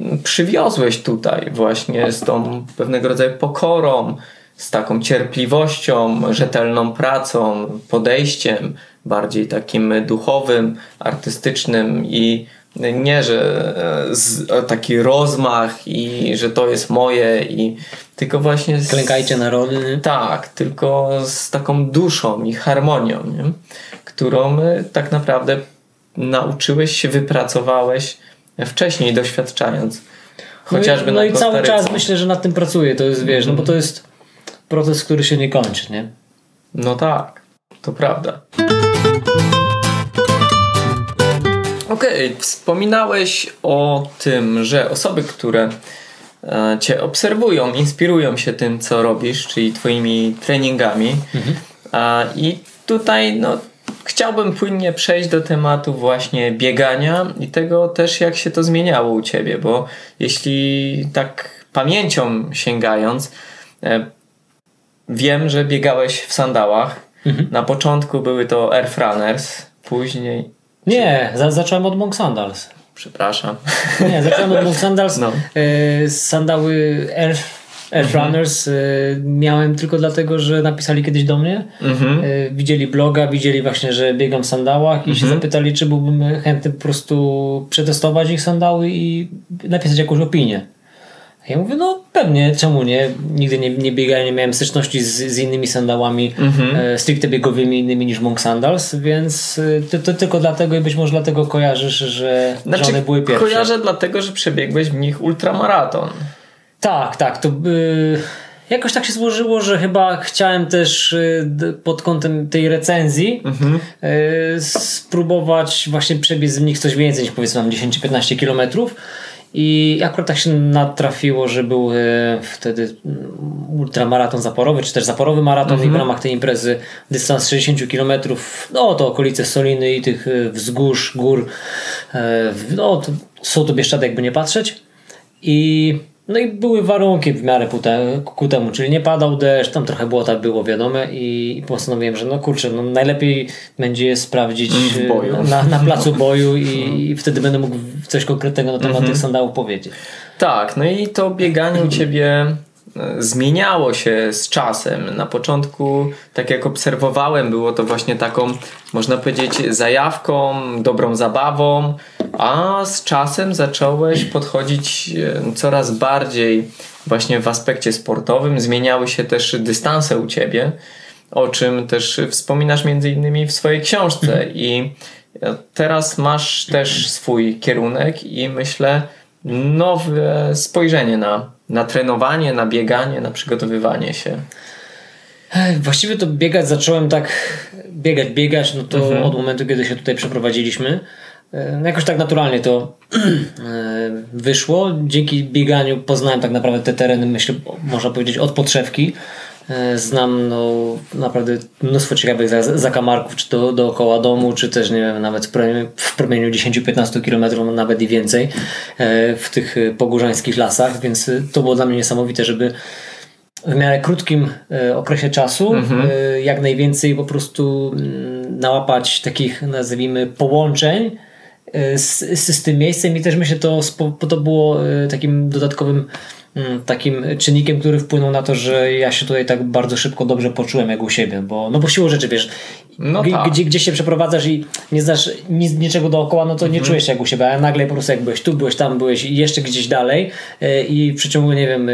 mm, przywiozłeś tutaj właśnie z tą pewnego rodzaju pokorą, z taką cierpliwością, rzetelną pracą, podejściem bardziej takim duchowym, artystycznym i nie, że e, z, taki rozmach i że to jest moje i tylko właśnie z, klękajcie narody. Tak, tylko z taką duszą i harmonią, nie? którą e, tak naprawdę nauczyłeś się, wypracowałeś wcześniej doświadczając. Chociażby no i, no i cały czas myślę, że nad tym pracuję. To jest, wiesz, no bo to jest proces, który się nie kończy, nie? No tak, to prawda. Okej, okay, wspominałeś o tym, że osoby, które e, Cię obserwują, inspirują się tym, co robisz, czyli Twoimi treningami. Mhm. I tutaj no, chciałbym płynnie przejść do tematu właśnie biegania i tego też, jak się to zmieniało u Ciebie, bo jeśli tak pamięcią sięgając, e, wiem, że biegałeś w sandałach. Mhm. Na początku były to Air Runners, później nie, za, zacząłem od Monk Sandals. Przepraszam. Nie, zacząłem od Monk Sandals. No. E, sandały Air, Air mhm. Runners e, miałem tylko dlatego, że napisali kiedyś do mnie. Mhm. E, widzieli bloga, widzieli właśnie, że biegam w sandałach i mhm. się zapytali, czy byłbym chętny po prostu przetestować ich sandały i napisać jakąś opinię. Ja mówię, no pewnie, czemu nie? Nigdy nie, nie biegałem, nie miałem styczności z, z innymi sandałami mm-hmm. e, stricte biegowymi innymi niż Monk Sandals, więc e, to, to, tylko dlatego i być może dlatego kojarzysz, że, znaczy, że one były pierwsze. Kojarzę dlatego, że przebiegłeś w nich ultramaraton. Tak, tak. To y, jakoś tak się złożyło, że chyba chciałem też y, pod kątem tej recenzji y, spróbować właśnie przebiec w nich coś więcej niż powiedzmy 10-15 kilometrów. I akurat tak się natrafiło, że był e, wtedy ultramaraton zaporowy, czy też zaporowy maraton mhm. i w mhm. ramach tej imprezy dystans 60 km, no to okolice Soliny i tych e, wzgórz, gór, e, no to są to Bieszczady jakby nie patrzeć. I no i były warunki w miarę ku temu, czyli nie padał deszcz, tam trochę błota było wiadome i, postanowiłem, że no kurczę, no najlepiej będzie je sprawdzić na, na placu boju i, i, wtedy będę mógł coś konkretnego na temat mhm. tych sandałów powiedzieć. Tak, no i to bieganie u Ciebie zmieniało się z czasem. Na początku, tak jak obserwowałem, było to właśnie taką, można powiedzieć, zajawką, dobrą zabawą, a z czasem zacząłeś podchodzić e, coraz bardziej właśnie w aspekcie sportowym. Zmieniały się też dystanse u ciebie, o czym też wspominasz między innymi w swojej książce mhm. i teraz masz też swój kierunek i myślę nowe spojrzenie na na trenowanie, na bieganie, na przygotowywanie się? Właściwie to biegać zacząłem tak, biegać, biegać, no to mhm. od momentu, kiedy się tutaj przeprowadziliśmy. E, jakoś tak naturalnie to e, wyszło. Dzięki bieganiu poznałem tak naprawdę te tereny, myślę, można powiedzieć, od podszewki. E, znam no, naprawdę mnóstwo ciekawych zakamarków, czy to dookoła domu, czy też nie wiem, nawet w promieniu, w promieniu 10-15 km, nawet i więcej w tych pogórzańskich lasach, więc to było dla mnie niesamowite, żeby w miarę krótkim okresie czasu mhm. jak najwięcej po prostu mm, nałapać takich nazwijmy połączeń z, z, z tym miejscem i też myślę to, to było takim dodatkowym Mm, takim czynnikiem, który wpłynął na to, że ja się tutaj tak bardzo szybko dobrze poczułem jak u siebie, bo, no bo siłą rzeczy, wiesz, no tak. gdzie, gdzie się przeprowadzasz i nie znasz nic, niczego dookoła, no to nie mhm. czujesz się jak u siebie, a nagle po prostu jak byłeś tu, byłeś tam, byłeś jeszcze gdzieś dalej e, i w przeciągu, nie wiem, e,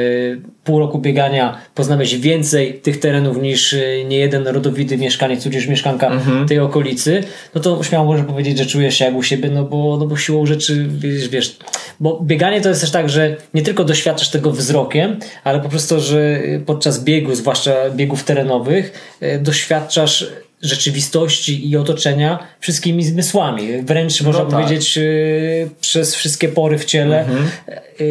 pół roku biegania poznałeś więcej tych terenów niż e, nie jeden rodowity mieszkaniec, tudzież mieszkanka mhm. tej okolicy, no to śmiało można powiedzieć, że czujesz się jak u siebie, no bo, no bo siłą rzeczy, wiesz, wiesz, bo bieganie to jest też tak, że nie tylko doświadczasz tego wzrokiem, ale po prostu, że podczas biegu, zwłaszcza biegów terenowych, doświadczasz rzeczywistości i otoczenia wszystkimi zmysłami. Wręcz no można tak. powiedzieć e, przez wszystkie pory w ciele mhm. E,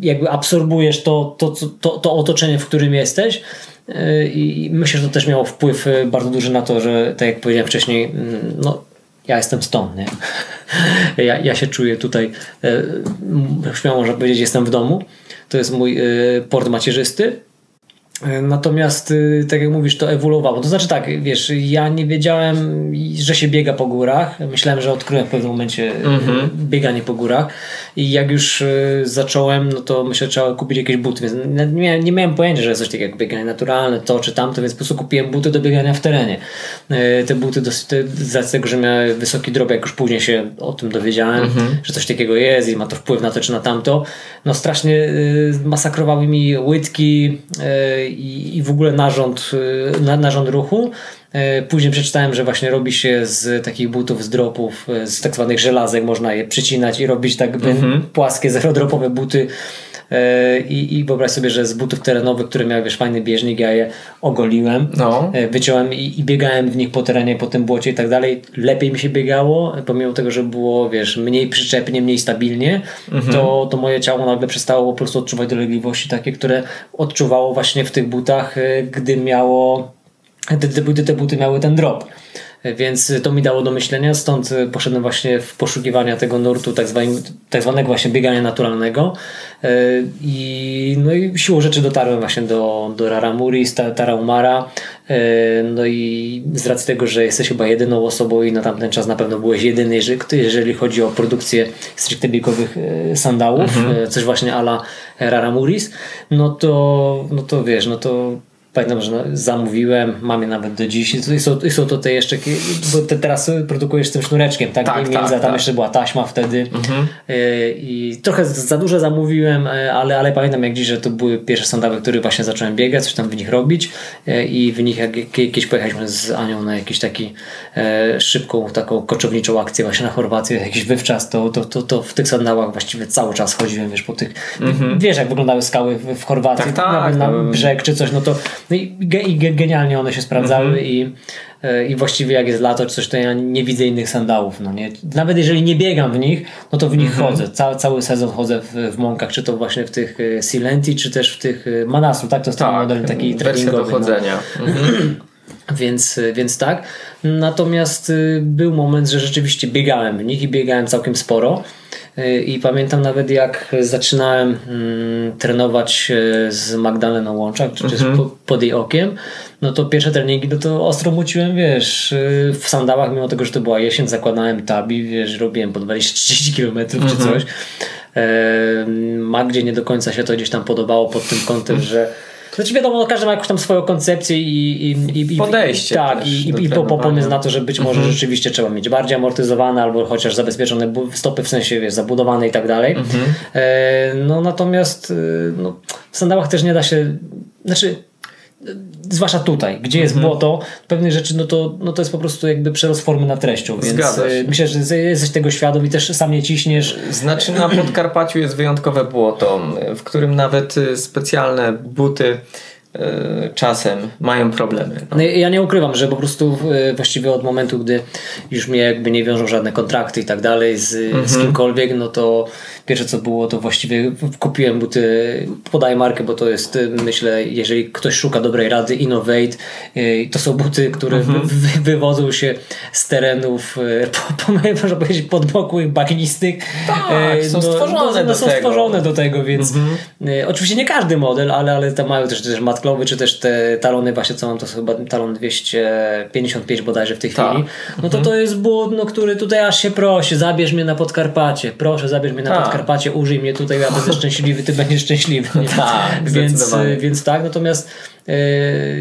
jakby absorbujesz to, to, to, to otoczenie, w którym jesteś. I myślę, że to też miało wpływ bardzo duży na to, że tak jak powiedziałem wcześniej, mm, no, ja jestem stąd, nie? Ja, ja się czuję tutaj, śmiało można powiedzieć, jestem w domu. To jest mój port macierzysty Natomiast, y, tak jak mówisz, to ewoluowało. To znaczy tak, wiesz, ja nie wiedziałem, że się biega po górach. Myślałem, że odkryłem w pewnym momencie mm-hmm. bieganie po górach. I jak już y, zacząłem, no to myślę, że trzeba kupić jakieś buty. Więc nie miałem, nie miałem pojęcia, że jest coś takiego jak bieganie naturalne, to czy tamto, więc po prostu kupiłem buty do biegania w terenie. Te buty, dosyć, z tego, że miały wysoki drop, jak już później się o tym dowiedziałem, mm-hmm. że coś takiego jest i ma to wpływ na to czy na tamto, no strasznie masakrowały mi łydki i, i w ogóle narząd, y, na, narząd ruchu. Y, później przeczytałem, że właśnie robi się z takich butów, z dropów, y, z tak zwanych żelazek, można je przycinać i robić tak mm-hmm. płaskie, zerodropowe buty. I, I wyobraź sobie, że z butów terenowych, które miały wiesz, fajny bieżnik, ja je ogoliłem, no. wyciąłem i, i, biegałem w nich po terenie, po tym błocie i tak dalej. Lepiej mi się biegało, pomimo tego, że było wiesz, mniej przyczepnie, mniej stabilnie, mhm. to, to moje ciało nagle przestało po prostu odczuwać dolegliwości takie, które odczuwało właśnie w tych butach, gdy miało te, buty, te buty miały ten drop. Więc to mi dało do myślenia, stąd poszedłem właśnie w poszukiwania tego nurtu, tak, zwanego, tak zwanego właśnie biegania naturalnego. E, I, no i siłą rzeczy dotarłem właśnie do, do Raramuri, Tarahumara. E, no i z racji tego, że jesteś chyba jedyną osobą i na tamten czas na pewno byłeś jedyny, jeżeli chodzi o produkcję stricte biegowych e, sandałów, mhm. coś właśnie ala Raramuris, no to, no to wiesz, no to Pamiętam, że zamówiłem, mam je nawet do dziś. I są, i są to te jeszcze, bo te teraz produkujesz z tym sznureczkiem, tak? tak między, tak, tam tak. jeszcze była taśma wtedy. Mhm. Y, I trochę za dużo zamówiłem, y, ale, ale pamiętam jak dziś, że to były pierwsze sandały, które właśnie zacząłem biegać, coś tam w nich robić. Y, I w nich jak kiedyś pojechaliśmy z Anią na jakiś taki szybką, taką koczowniczą akcję właśnie na Chorwację, jakiś wywczas, to, to, to, to w tych sandałach właściwie cały czas chodziłem, wiesz, po tych, mhm. wiesz jak wyglądały skały w, Chorwacji, tak, tak, nawet na no. brzeg czy coś, no to no i, i genialnie one się sprawdzały mm -hmm. i, e, i właściwie jak jest lato czy coś, to ja nie widzę innych sandałów. No nie? Nawet jeżeli nie biegam w nich, no to w nich mm -hmm. chodzę. Cały, cały sezon chodzę w, w mąkach, czy to właśnie w tych e, Silenti, czy też w tych e, Manasu, tak? To jest tak, model taki treningowy. do chodzenia. No. Mm -hmm. Więc, więc tak. Natomiast był moment, że rzeczywiście biegałem w nich i biegałem całkiem sporo. I pamiętam nawet jak zaczynałem mm, trenować e, z Magdaleną Łączak, czy mhm. pod, pod jej okiem, no to pierwsze treningi, no to ostro muciłem, wiesz, e, w sandałach, mimo tego, że to była jesień, zakładałem tabi, wiesz, robiłem po 20-30 km mhm. czy coś. E, Magdzie nie do końca się to gdzieś tam podobało pod tym kątem, że znaczy wiadomo, no każdy ma jakąś tam swoją koncepcję i, i, i podejście. Tak, i, i, i pomysł na to, że być może mhm. rzeczywiście trzeba mieć bardziej amortyzowane albo chociaż zabezpieczone stopy w sensie wiesz, zabudowane i tak dalej. Mhm. E, no natomiast e, no, w sandałach też nie da się, znaczy zwłaszcza tutaj, gdzie jest mhm. błoto, pewne rzeczy, no to, no to jest po prostu jakby przerost formy na treścią, więc e, myślę, że jesteś tego świadom i też sam nie ciśniesz. Znaczy na Podkarpaciu jest wyjątkowe błoto, w którym nawet e, specjalne buty E, czasem mają problemy. No. No ja nie ukrywam, że po prostu właściwie od momentu, gdy już mnie jakby nie wiążą żadne kontrakty i tak dalej z, -hmm. z kimkolwiek, no to pierwsze co było, to właściwie kupiłem buty, podaję markę, bo to jest myślę, jeżeli ktoś szuka dobrej rady, Innovate, e, to są buty, które -hmm. wy, wywodzą się z terenów po, po, można powiedzieć podmokłych, bagnistych. Tak, są no, stworzone, no, do, są tego. stworzone do tego, więc -hmm. oczywiście nie każdy model, ale, ale tam mają też, też matklowy, czy też te talony właśnie, co mam, to chyba talon 255 bodajże w tej tak. chwili, no to mhm. to jest błąd, no, który tutaj aż się prosi, zabierz mnie na Podkarpacie, proszę zabierz mnie na tak. Podkarpacie, użyj mnie tutaj, ja będę szczęśliwy, ty będziesz szczęśliwy. Tak, więc, więc tak, natomiast yy,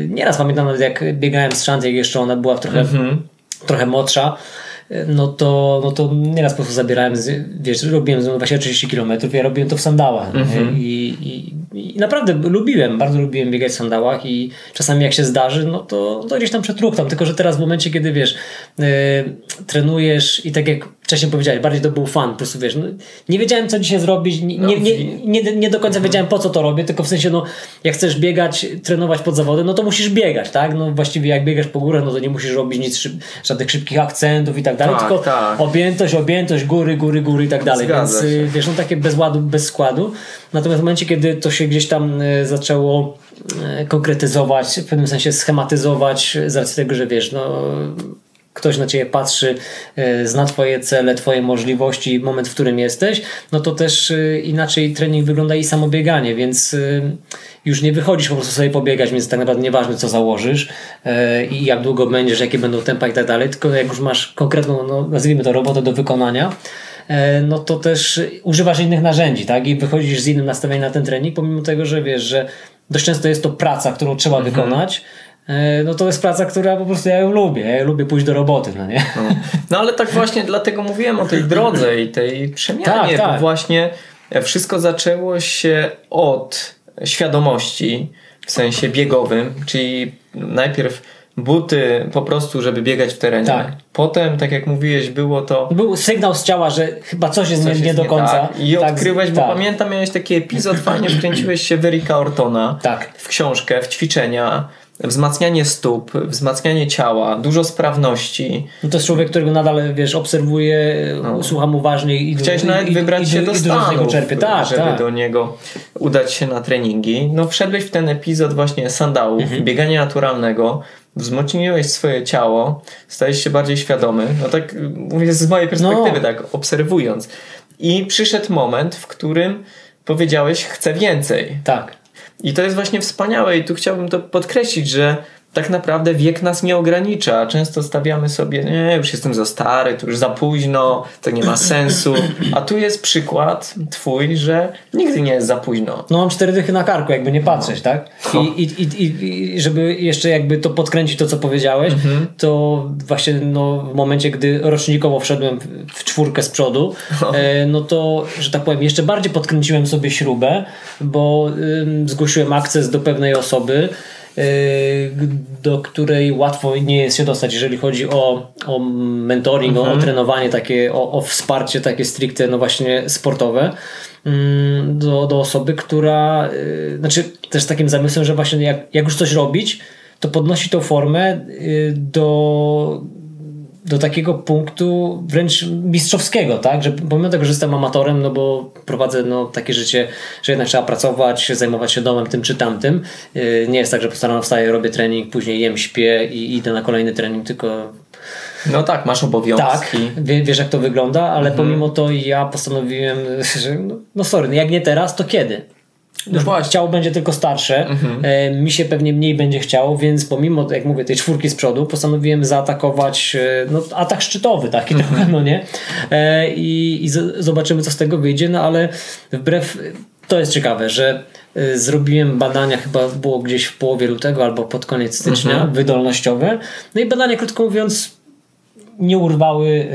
nieraz pamiętam nawet jak biegałem z Shanty, jeszcze ona była trochę, mhm. trochę młodsza, no to, no to nieraz po prostu zabierałem, wiesz, robiłem właśnie 30 km, ja robiłem to w sandałach mm-hmm. I, i, i, naprawdę lubiłem, bardzo lubiłem biegać w sandałach i czasami jak się zdarzy, no to, to gdzieś tam przetruchtam, tylko że teraz w momencie, kiedy wiesz, yy, trenujesz i tak jak wcześniej powiedziałeś, bardziej to był fan, po prostu wiesz, no, nie wiedziałem co dzisiaj zrobić, nie, nie, nie, nie, nie do końca wiedziałem po co to robię, tylko w sensie, no jak chcesz biegać, trenować pod zawody, no to musisz biegać, tak, no właściwie jak biegasz po górach, no to nie musisz robić nic, szyb, żadnych szybkich akcentów i tak dalej, tak, tylko tak. objętość, objętość, góry, góry, góry i tak dalej, Zgadza więc się. wiesz, no takie bez ładu, bez składu, natomiast w momencie, kiedy to się gdzieś tam e, zaczęło e, konkretyzować, w pewnym sensie schematyzować z racji tego, że wiesz, no ktoś na ciebie patrzy, e, zna twoje cele, twoje możliwości, moment, w którym jesteś, no to też e, inaczej trening wygląda i samo bieganie, więc już nie wychodzisz po prostu sobie pobiegać, więc tak naprawdę nieważne co założysz i jak długo będziesz, jakie będą tempa i tak dalej, tylko jak już masz konkretną, no, nazwijmy to robotę do wykonania, no to też używasz innych narzędzi, tak? I wychodzisz z innym nastawieniem na ten trening, pomimo tego, że wiesz, że dość często jest to praca, którą trzeba mhm. wykonać, e, no to jest praca, która po prostu ja ją lubię. Ja lubię pójść do roboty, no nie? No, no ale tak właśnie dlatego mówiłem o tej drodze i tej przemianie, tak, tak. bo właśnie wszystko zaczęło się od świadomości w sensie biegowym, czyli najpierw buty po prostu, żeby biegać w terenie. Tak. Potem, tak jak mówiłeś, było to... Był sygnał z ciała, że chyba coś jest, coś nie, nie do końca. Tak. I tak, odkryłeś, bo tak. pamiętam, miałeś taki epizod, fajnie wkręciłeś się w Erika Ortona tak. w książkę, w ćwiczenia wzmacnianie stóp, wzmacnianie ciała, dużo sprawności. No to jest człowiek, którego nadal, wiesz, obserwuje, no. słucham uważnie i Chciałeś nawet wybrać i, się do Stanów, czerpie. Tak, żeby tak. do niego udać się na treningi. No wszedłeś w ten epizod właśnie sandałów, mhm. biegania naturalnego, wzmocniłeś swoje ciało, stajesz się bardziej świadomy. No tak mówię z mojej perspektywy, no. tak obserwując. I przyszedł moment, w którym powiedziałeś, chcę więcej. Tak. I to jest właśnie wspaniałe i tu chciałbym to podkreślić, że tak naprawdę wiek nas nie ogranicza. Często stawiamy sobie, nie, już jestem za stary, to już za późno, to nie ma sensu. A tu jest przykład twój, że nigdy nie jest za późno. No mam cztery dychy na karku, jakby nie patrzeć, no. tak? I, i, i, I, żeby jeszcze jakby to podkręcić to, co powiedziałeś, mhm. to właśnie no, w momencie, gdy rocznikowo wszedłem w czwórkę z przodu, no. No to, że tak powiem, jeszcze bardziej podkręciłem sobie śrubę, bo zgłosiłem akces do pewnej osoby, do której łatwo nie jest się dostać, jeżeli chodzi o, o mentoring, mhm. o, o, trenowanie takie, o, o wsparcie takie stricte, no właśnie sportowe mm, do, do osoby, która, y, znaczy też takim zamysłem, że właśnie jak, jak już coś robić, to podnosi tą formę y, do do takiego punktu wręcz mistrzowskiego, tak? Że pomimo tego, że jestem amatorem, no bo prowadzę no, takie życie, że jednak trzeba pracować, zajmować się domem, tym czy tamtym. Yy, nie jest tak, że rano wstaję, robię trening, później jem, śpię i idę na kolejny trening, tylko no tak, masz obowiązki. Tak, wiesz jak to wygląda, ale mhm. pomimo to ja postanowiłem, że no, no sorry, jak nie teraz, to kiedy? No właśnie. Będzie tylko starsze, mhm. e, mi się pewnie mniej będzie chciało, więc pomimo, jak mówię, tej czwórki z przodu, postanowiłem zaatakować e, no, atak szczytowy taki mhm. trochę, no nie? E, I, i zobaczymy, co z tego wyjdzie, no ale wbrew, to jest ciekawe, że zrobiłem badania, chyba było gdzieś w połowie lutego albo pod koniec stycznia, mhm. wydolnościowe, no i badania, krótko mówiąc, nie urwały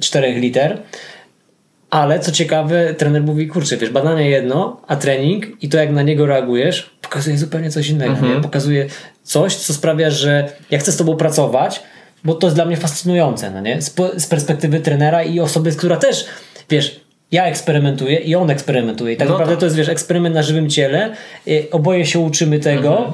4 e, liter. Ale co ciekawe, trener mówi, kurczę, wiesz, badanie jedno, a trening i to jak na niego reagujesz, pokazuje zupełnie coś innego. Mhm. Pokazuje coś, co sprawia, że ja chcę z tobą pracować, bo to jest dla mnie fascynujące, no nie? Z, z perspektywy trenera i osoby, która też, wiesz, ja eksperymentuję i on eksperymentuje. I tak no naprawdę to... to jest, wiesz, eksperyment na żywym ciele. Oboje się uczymy tego. Mhm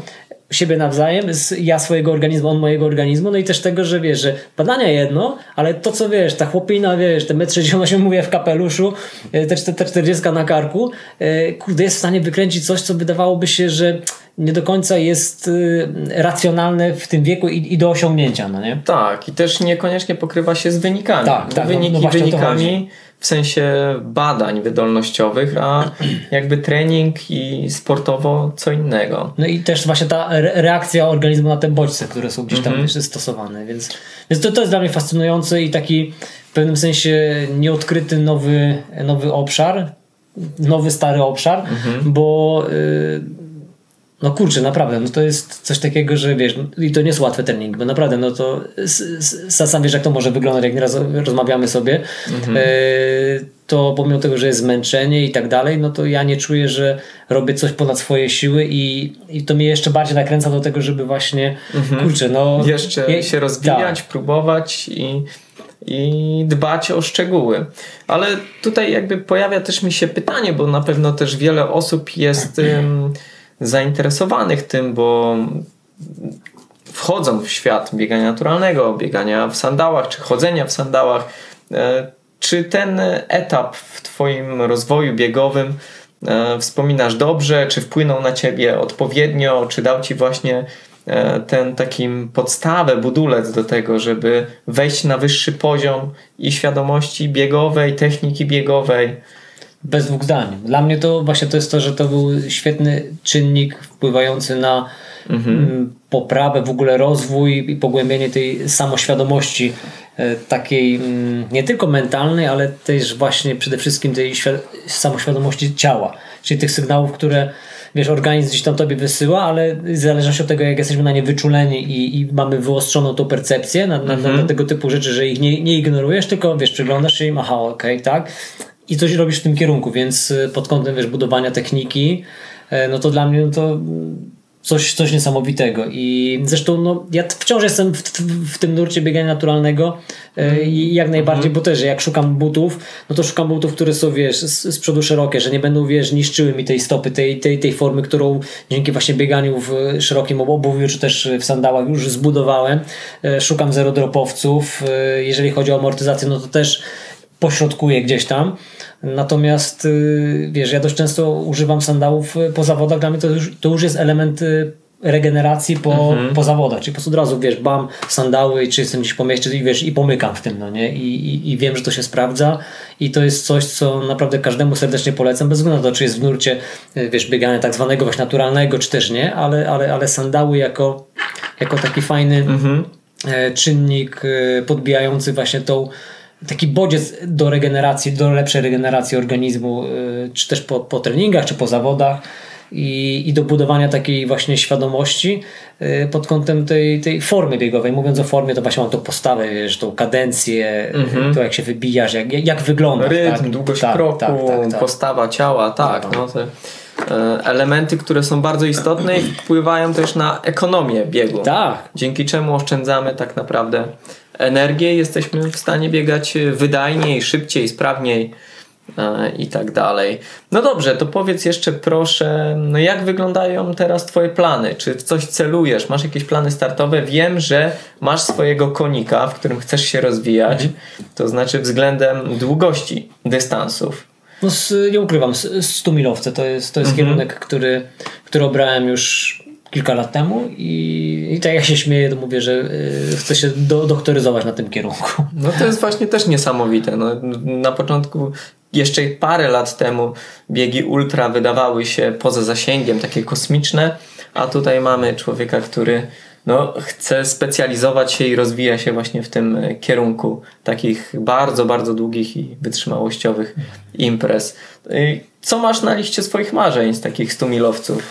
siebie nawzajem, ja swojego organizmu, on mojego organizmu, no i też tego, że wiesz, że badania jedno, ale to co wiesz, ta chłopina, wiesz, te 1,68 m mówię w kapeluszu, e, te, te 40 na karku, e, kurde, jest w stanie wykręcić coś, co wydawałoby się, że nie do końca jest e, racjonalne w tym wieku i, i do osiągnięcia, no nie? Tak, i też niekoniecznie pokrywa się z wynikami. Tak, tak. Wyniki no, no wynikami w sensie badań wydolnościowych, a jakby trening i sportowo co innego. No i też właśnie ta reakcja organizmu na te bodźce, które są gdzieś tam mm -hmm. stosowane, więc, więc to, to jest dla mnie fascynujące i taki w pewnym sensie nieodkryty nowy, nowy obszar, nowy stary obszar, mm -hmm. bo y, no kurczę, naprawdę, no to jest coś takiego, że wiesz, i to nie jest łatwy trening, bo naprawdę, no to sam wiesz, jak to może wyglądać, jak nieraz rozmawiamy sobie, mhm. e, to pomimo tego, że jest zmęczenie i tak dalej, no to ja nie czuję, że robię coś ponad swoje siły i, i to mnie jeszcze bardziej nakręca do tego, żeby właśnie, mhm. kurczę, no... Jeszcze je, się rozwijać, tak. próbować i i dbać o szczegóły. Ale tutaj jakby pojawia też mi się pytanie, bo na pewno też wiele osób jest zainteresowanych tym, bo wchodzą w świat biegania naturalnego, biegania w sandałach, czy chodzenia w sandałach. E, czy ten etap w Twoim rozwoju biegowym e, wspominasz dobrze, czy wpłynął na Ciebie odpowiednio, czy dał Ci właśnie e, ten takim podstawę, budulec do tego, żeby wejść na wyższy poziom i świadomości biegowej, techniki biegowej. Bez dwóch zdań. Dla mnie to właśnie to jest to, że to był świetny czynnik wpływający na mhm. Mm, poprawę, w ogóle rozwój i pogłębienie tej samoświadomości e, takiej mm, nie tylko mentalnej, ale też właśnie przede wszystkim tej samoświadomości ciała, czyli tych sygnałów, które wiesz, organizm gdzieś tam tobie wysyła, ale w zależności od tego, jak jesteśmy na nie wyczuleni i, i mamy wyostrzoną tą percepcję na, na, mhm. na, tego typu rzeczy, że ich nie, nie ignorujesz, tylko wiesz, przyglądasz się im, aha, okej, okay, tak, i coś robisz w tym kierunku, więc y, pod kątem, wiesz, budowania techniki, e, no to dla mnie no to coś, coś niesamowitego. I zresztą no, ja wciąż jestem w, w, w tym nurcie biegania naturalnego mm. i jak najbardziej, mm. bo też jak szukam butów, no to szukam butów, które są, wiesz, z, z przodu szerokie, że nie będą, wiesz, niszczyły mi tej stopy, tej, tej, tej formy, którą dzięki właśnie bieganiu w szerokim obuwiu, czy też w sandałach już zbudowałem. E, szukam zero dropowców. Jeżeli chodzi o amortyzację, no to też pośrodkuję gdzieś tam. Natomiast y, wiesz, ja dość często używam sandałów y, po zawodach, dla mnie to już, to już jest element y, regeneracji po, mhm. po zawodach, czyli po prostu od razu wiesz, bam, sandały, czy jestem gdzieś po mieście i wiesz, i pomykam w tym, no nie, I, i, i wiem, że to się sprawdza i to jest coś, co naprawdę każdemu serdecznie polecam, bez względu na to, czy jest w nurcie, wiesz, biegania tak zwanego właśnie naturalnego, czy też nie, ale, ale, ale sandały jako, jako taki fajny mhm. E, czynnik e, podbijający właśnie tą taki bodziec do regeneracji, do lepszej regeneracji organizmu, y, czy też po, po treningach, czy po zawodach i, i do budowania takiej właśnie świadomości y, pod kątem tej, tej formy biegowej. Mówiąc o formie, to właśnie mam tą postawę, wiesz, tą kadencję, mm-hmm. to jak się wybijasz, jak, jak wygląda. Rytm, tak? długość tak, kroku, tak, tak, tak, postawa ciała, tak. No, te e, elementy, które są bardzo istotne i wpływają też na ekonomię biegu. Tak. Dzięki czemu oszczędzamy tak naprawdę energię, jesteśmy w stanie biegać wydajniej, szybciej, sprawniej e, i tak dalej. No dobrze, to powiedz jeszcze proszę, no jak wyglądają teraz Twoje plany? Czy w coś celujesz? Masz jakieś plany startowe? Wiem, że masz swojego konika, w którym chcesz się rozwijać, mhm. to znaczy względem długości dystansów. No, nie ukrywam, 100 milowce to jest, to jest mhm. kierunek, który, który obrałem już kilka lat temu i, i tak jak się śmieję, to mówię, że y, chcę się do, doktoryzować na tym kierunku. No to jest właśnie też niesamowite. No, na początku jeszcze parę lat temu biegi ultra wydawały się poza zasięgiem takie kosmiczne, a tutaj mamy człowieka, który no, chce specjalizować się i rozwija się właśnie w tym kierunku takich bardzo, bardzo długich i wytrzymałościowych imprez. Y, co masz na liście swoich marzeń z takich 100 milowców?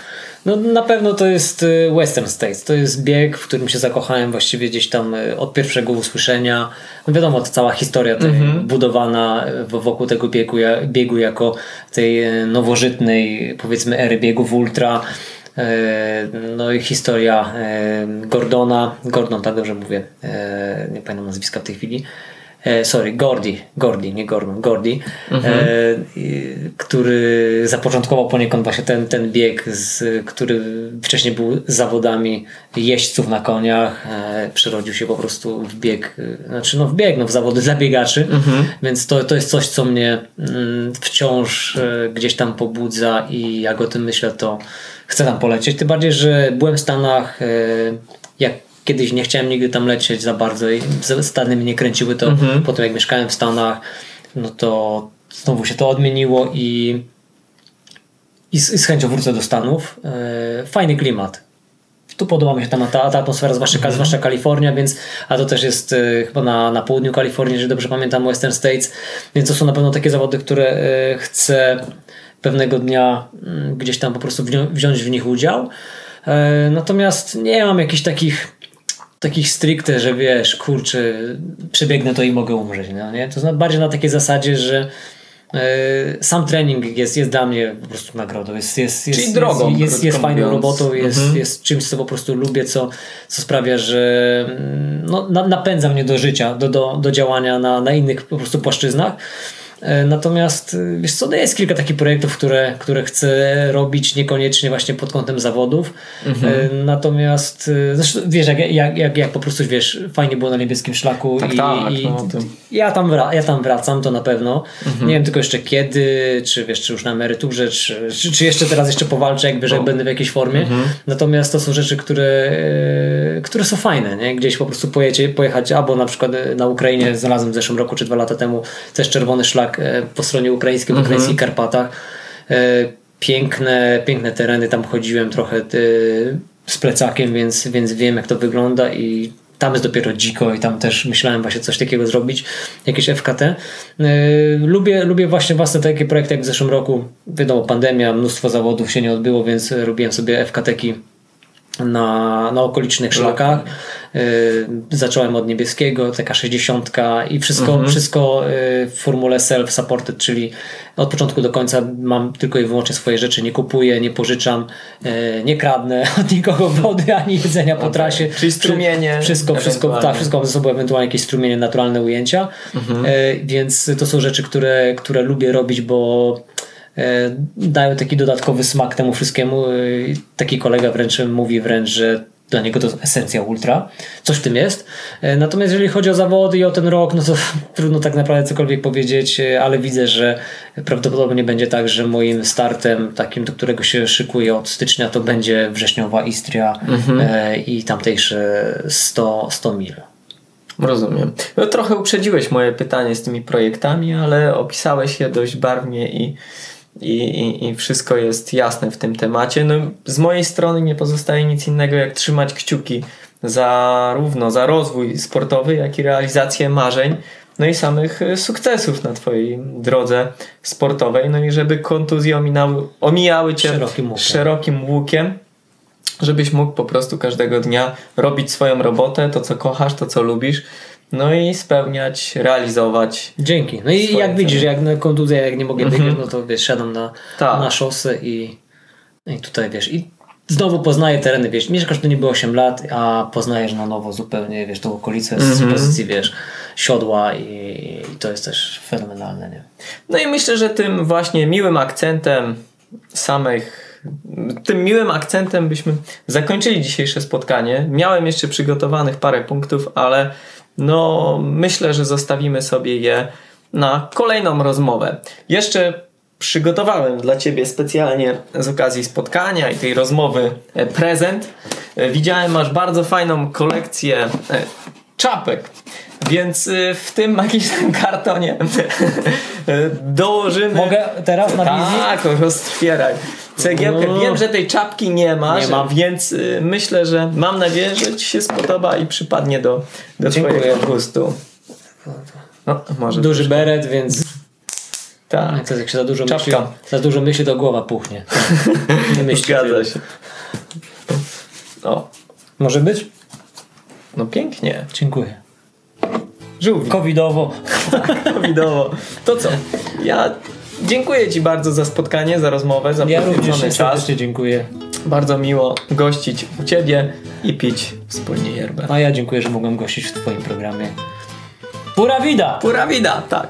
No na pewno to jest y, Western States. To jest bieg, w którym się zakochałem właściwie gdzieś tam y, od pierwszego usłyszenia. No wiadomo, to cała historia mm -hmm. budowana wokół tego biegu, biegu jako tej y, nowożytnej powiedzmy ery biegów ultra. No i historia Gordona, Gordon, tak dobrze mówię, nie pamiętam nazwiska w tej chwili, sorry, Gordy, Gordy, nie Gordon, Gordy, mhm. e, który zapoczątkował poniekąd właśnie ten, ten bieg, z, który wcześniej był zawodami jeźdźców na koniach, e, przerodził się po prostu w bieg, e, znaczy no w bieg, no w zawody dla biegaczy, mhm. więc to, to jest coś, co mnie mm, wciąż e, gdzieś tam pobudza i jak o tym myślę, to chcę tam polecieć, tym bardziej, że byłem w Stanach e, jak kiedyś nie chciałem nigdy tam lecieć za bardzo i Stany mnie kręciły to mhm. po tym jak mieszkałem w Stanach no to znowu się to odmieniło i i z, i z chęcią wrócę do Stanów. E, fajny klimat. Tu podoba mi się ta, ta, ta atmosfera, zwłaszcza, mhm. zwłaszcza Kalifornia, więc, a to też jest e, chyba na, na południu Kalifornii, jeżeli dobrze pamiętam, Western States, więc to są na pewno takie zawody, które e, chcę pewnego dnia mm, gdzieś tam po prostu wziąć w nich udział. Natomiast nie mam jakichś takich takich stricte, że wiesz, kurczę, przebiegnę to i mogę umrzeć, no, nie? To znaczy bardziej na takiej zasadzie, że e, sam trening jest, jest dla mnie po prostu nagrodą. Jest, jest, jest, Czyli drogą. Jest, jest, jest fajną robotą, jest, mhm. jest czymś, co po prostu lubię, co, co sprawia, że no, napędza mnie do życia, do, do, do działania na, na innych po prostu płaszczyznach. E, natomiast e, wiesz co, no jest kilka takich projektów, które, które chcę robić niekoniecznie właśnie pod kątem zawodów. Mhm. Natomiast zresztą wiesz, jak, jak, jak, jak po prostu wiesz, fajnie było na niebieskim szlaku tak, i, tak, i no, ja, tam wra- ja tam wracam, to na pewno. Mhm. Nie wiem tylko jeszcze kiedy, czy wiesz, czy już na emeryturze, czy, czy, czy jeszcze teraz jeszcze powalczę, jakby, że no. będę w jakiejś formie. Mhm. Natomiast to są rzeczy, które, które są fajne, nie? Gdzieś po prostu pojecie, pojechać, albo na przykład na Ukrainie znalazłem w zeszłym roku czy dwa lata temu też czerwony szlak e, po stronie ukraińskiej, w mhm. ukraińskich Karpatach. E, piękne, piękne tereny, tam chodziłem trochę e, z plecakiem, więc, więc wiem jak to wygląda i tam jest dopiero dziko i tam też myślałem właśnie coś takiego zrobić, jakieś FKT. Lubię, lubię właśnie własne takie projekty jak w zeszłym roku. Wiadomo, pandemia, mnóstwo zawodów się nie odbyło, więc robiłem sobie FKT-ki na, na okolicznych szlakach. Y, zacząłem od niebieskiego, taka 60 i wszystko, mhm. wszystko y, w formule self-supported, czyli od początku do końca mam tylko i wyłącznie swoje rzeczy, nie kupuję, nie pożyczam, y, nie kradnę od nikogo wody ani jedzenia po trasie. Czyli strumienie. Wszystko, wszystko, tak, wszystko mam ze sobą ewentualnie jakieś strumienie, naturalne ujęcia, mhm. więc to są rzeczy, które, które lubię robić, bo dają taki dodatkowy smak temu wszystkiemu. E, taki kolega wręcz mówi wręcz, że dla niego to esencja ultra. Coś w tym jest. E, natomiast jeżeli chodzi o zawody i o ten rok, no to trudno tak naprawdę cokolwiek powiedzieć, ale widzę, że prawdopodobnie będzie tak, że moim startem, takim, do którego się szykuję od stycznia, to będzie wrześniowa Istria mhm. i tamtejsze 100, 100 mil. Rozumiem. No, trochę uprzedziłeś moje pytanie z tymi projektami, ale opisałeś je dość barwnie i i, i, i wszystko jest jasne w tym temacie. No, z mojej strony nie pozostaje nic innego jak trzymać kciuki zarówno za rozwój sportowy, jak i realizację marzeń, no i samych e, sukcesów na Twojej drodze sportowej, no i żeby kontuzje ominały, omijały Cię szerokim łukiem. szerokim łukiem, żebyś mógł po prostu każdego dnia robić swoją robotę, to co kochasz, to co lubisz, no i spełniać, realizować. Dzięki. No i jak widzisz, jak na kontuzję, jak nie mogę biegać, mm -hmm. no to wiesz, siadam na, tak. na szosę i, i tutaj wiesz, i znowu poznaję tereny, wiesz, mieszkasz tu niby 8 lat, a poznajesz na nowo zupełnie, wiesz, tą okolicę z mm -hmm. pozycji, wiesz, siodła i, i, to jest też fenomenalne, nie? No i myślę, że tym właśnie miłym akcentem samych tym miłym akcentem byśmy zakończyli dzisiejsze spotkanie. Miałem jeszcze przygotowanych parę punktów, ale no myślę, że zostawimy sobie je na kolejną rozmowę. Jeszcze przygotowałem dla Ciebie specjalnie z okazji spotkania i tej rozmowy e, prezent. E, widziałem, masz bardzo fajną kolekcję e, czapek. Więc w tym magicznym kartonie dołożymy. Mogę teraz na wizji? Tak, roztwieraj cegiełkę. No. Wiem, że tej czapki nie masz, nie mam. więc y, myślę, że mam nadzieję, że Ci się spodoba i przypadnie do, do Twojego gustu. No, może Duży troszkę. beret, więc tak. jak się za dużo Czapka. myśli, za dużo myśli, to głowa puchnie. Nie myśli. Zgadza się. O. Może być? No pięknie. Dziękuję. Żółwie. Covidowo. Tak, covidowo. To co? Ja Dziękuję Ci bardzo za spotkanie, za rozmowę, za ja również czas. dziękuję. Bardzo miło gościć u Ciebie i pić wspólnie yerbę. A ja dziękuję, że mogłem gościć w Twoim programie. Pura vida! Pura vida, tak.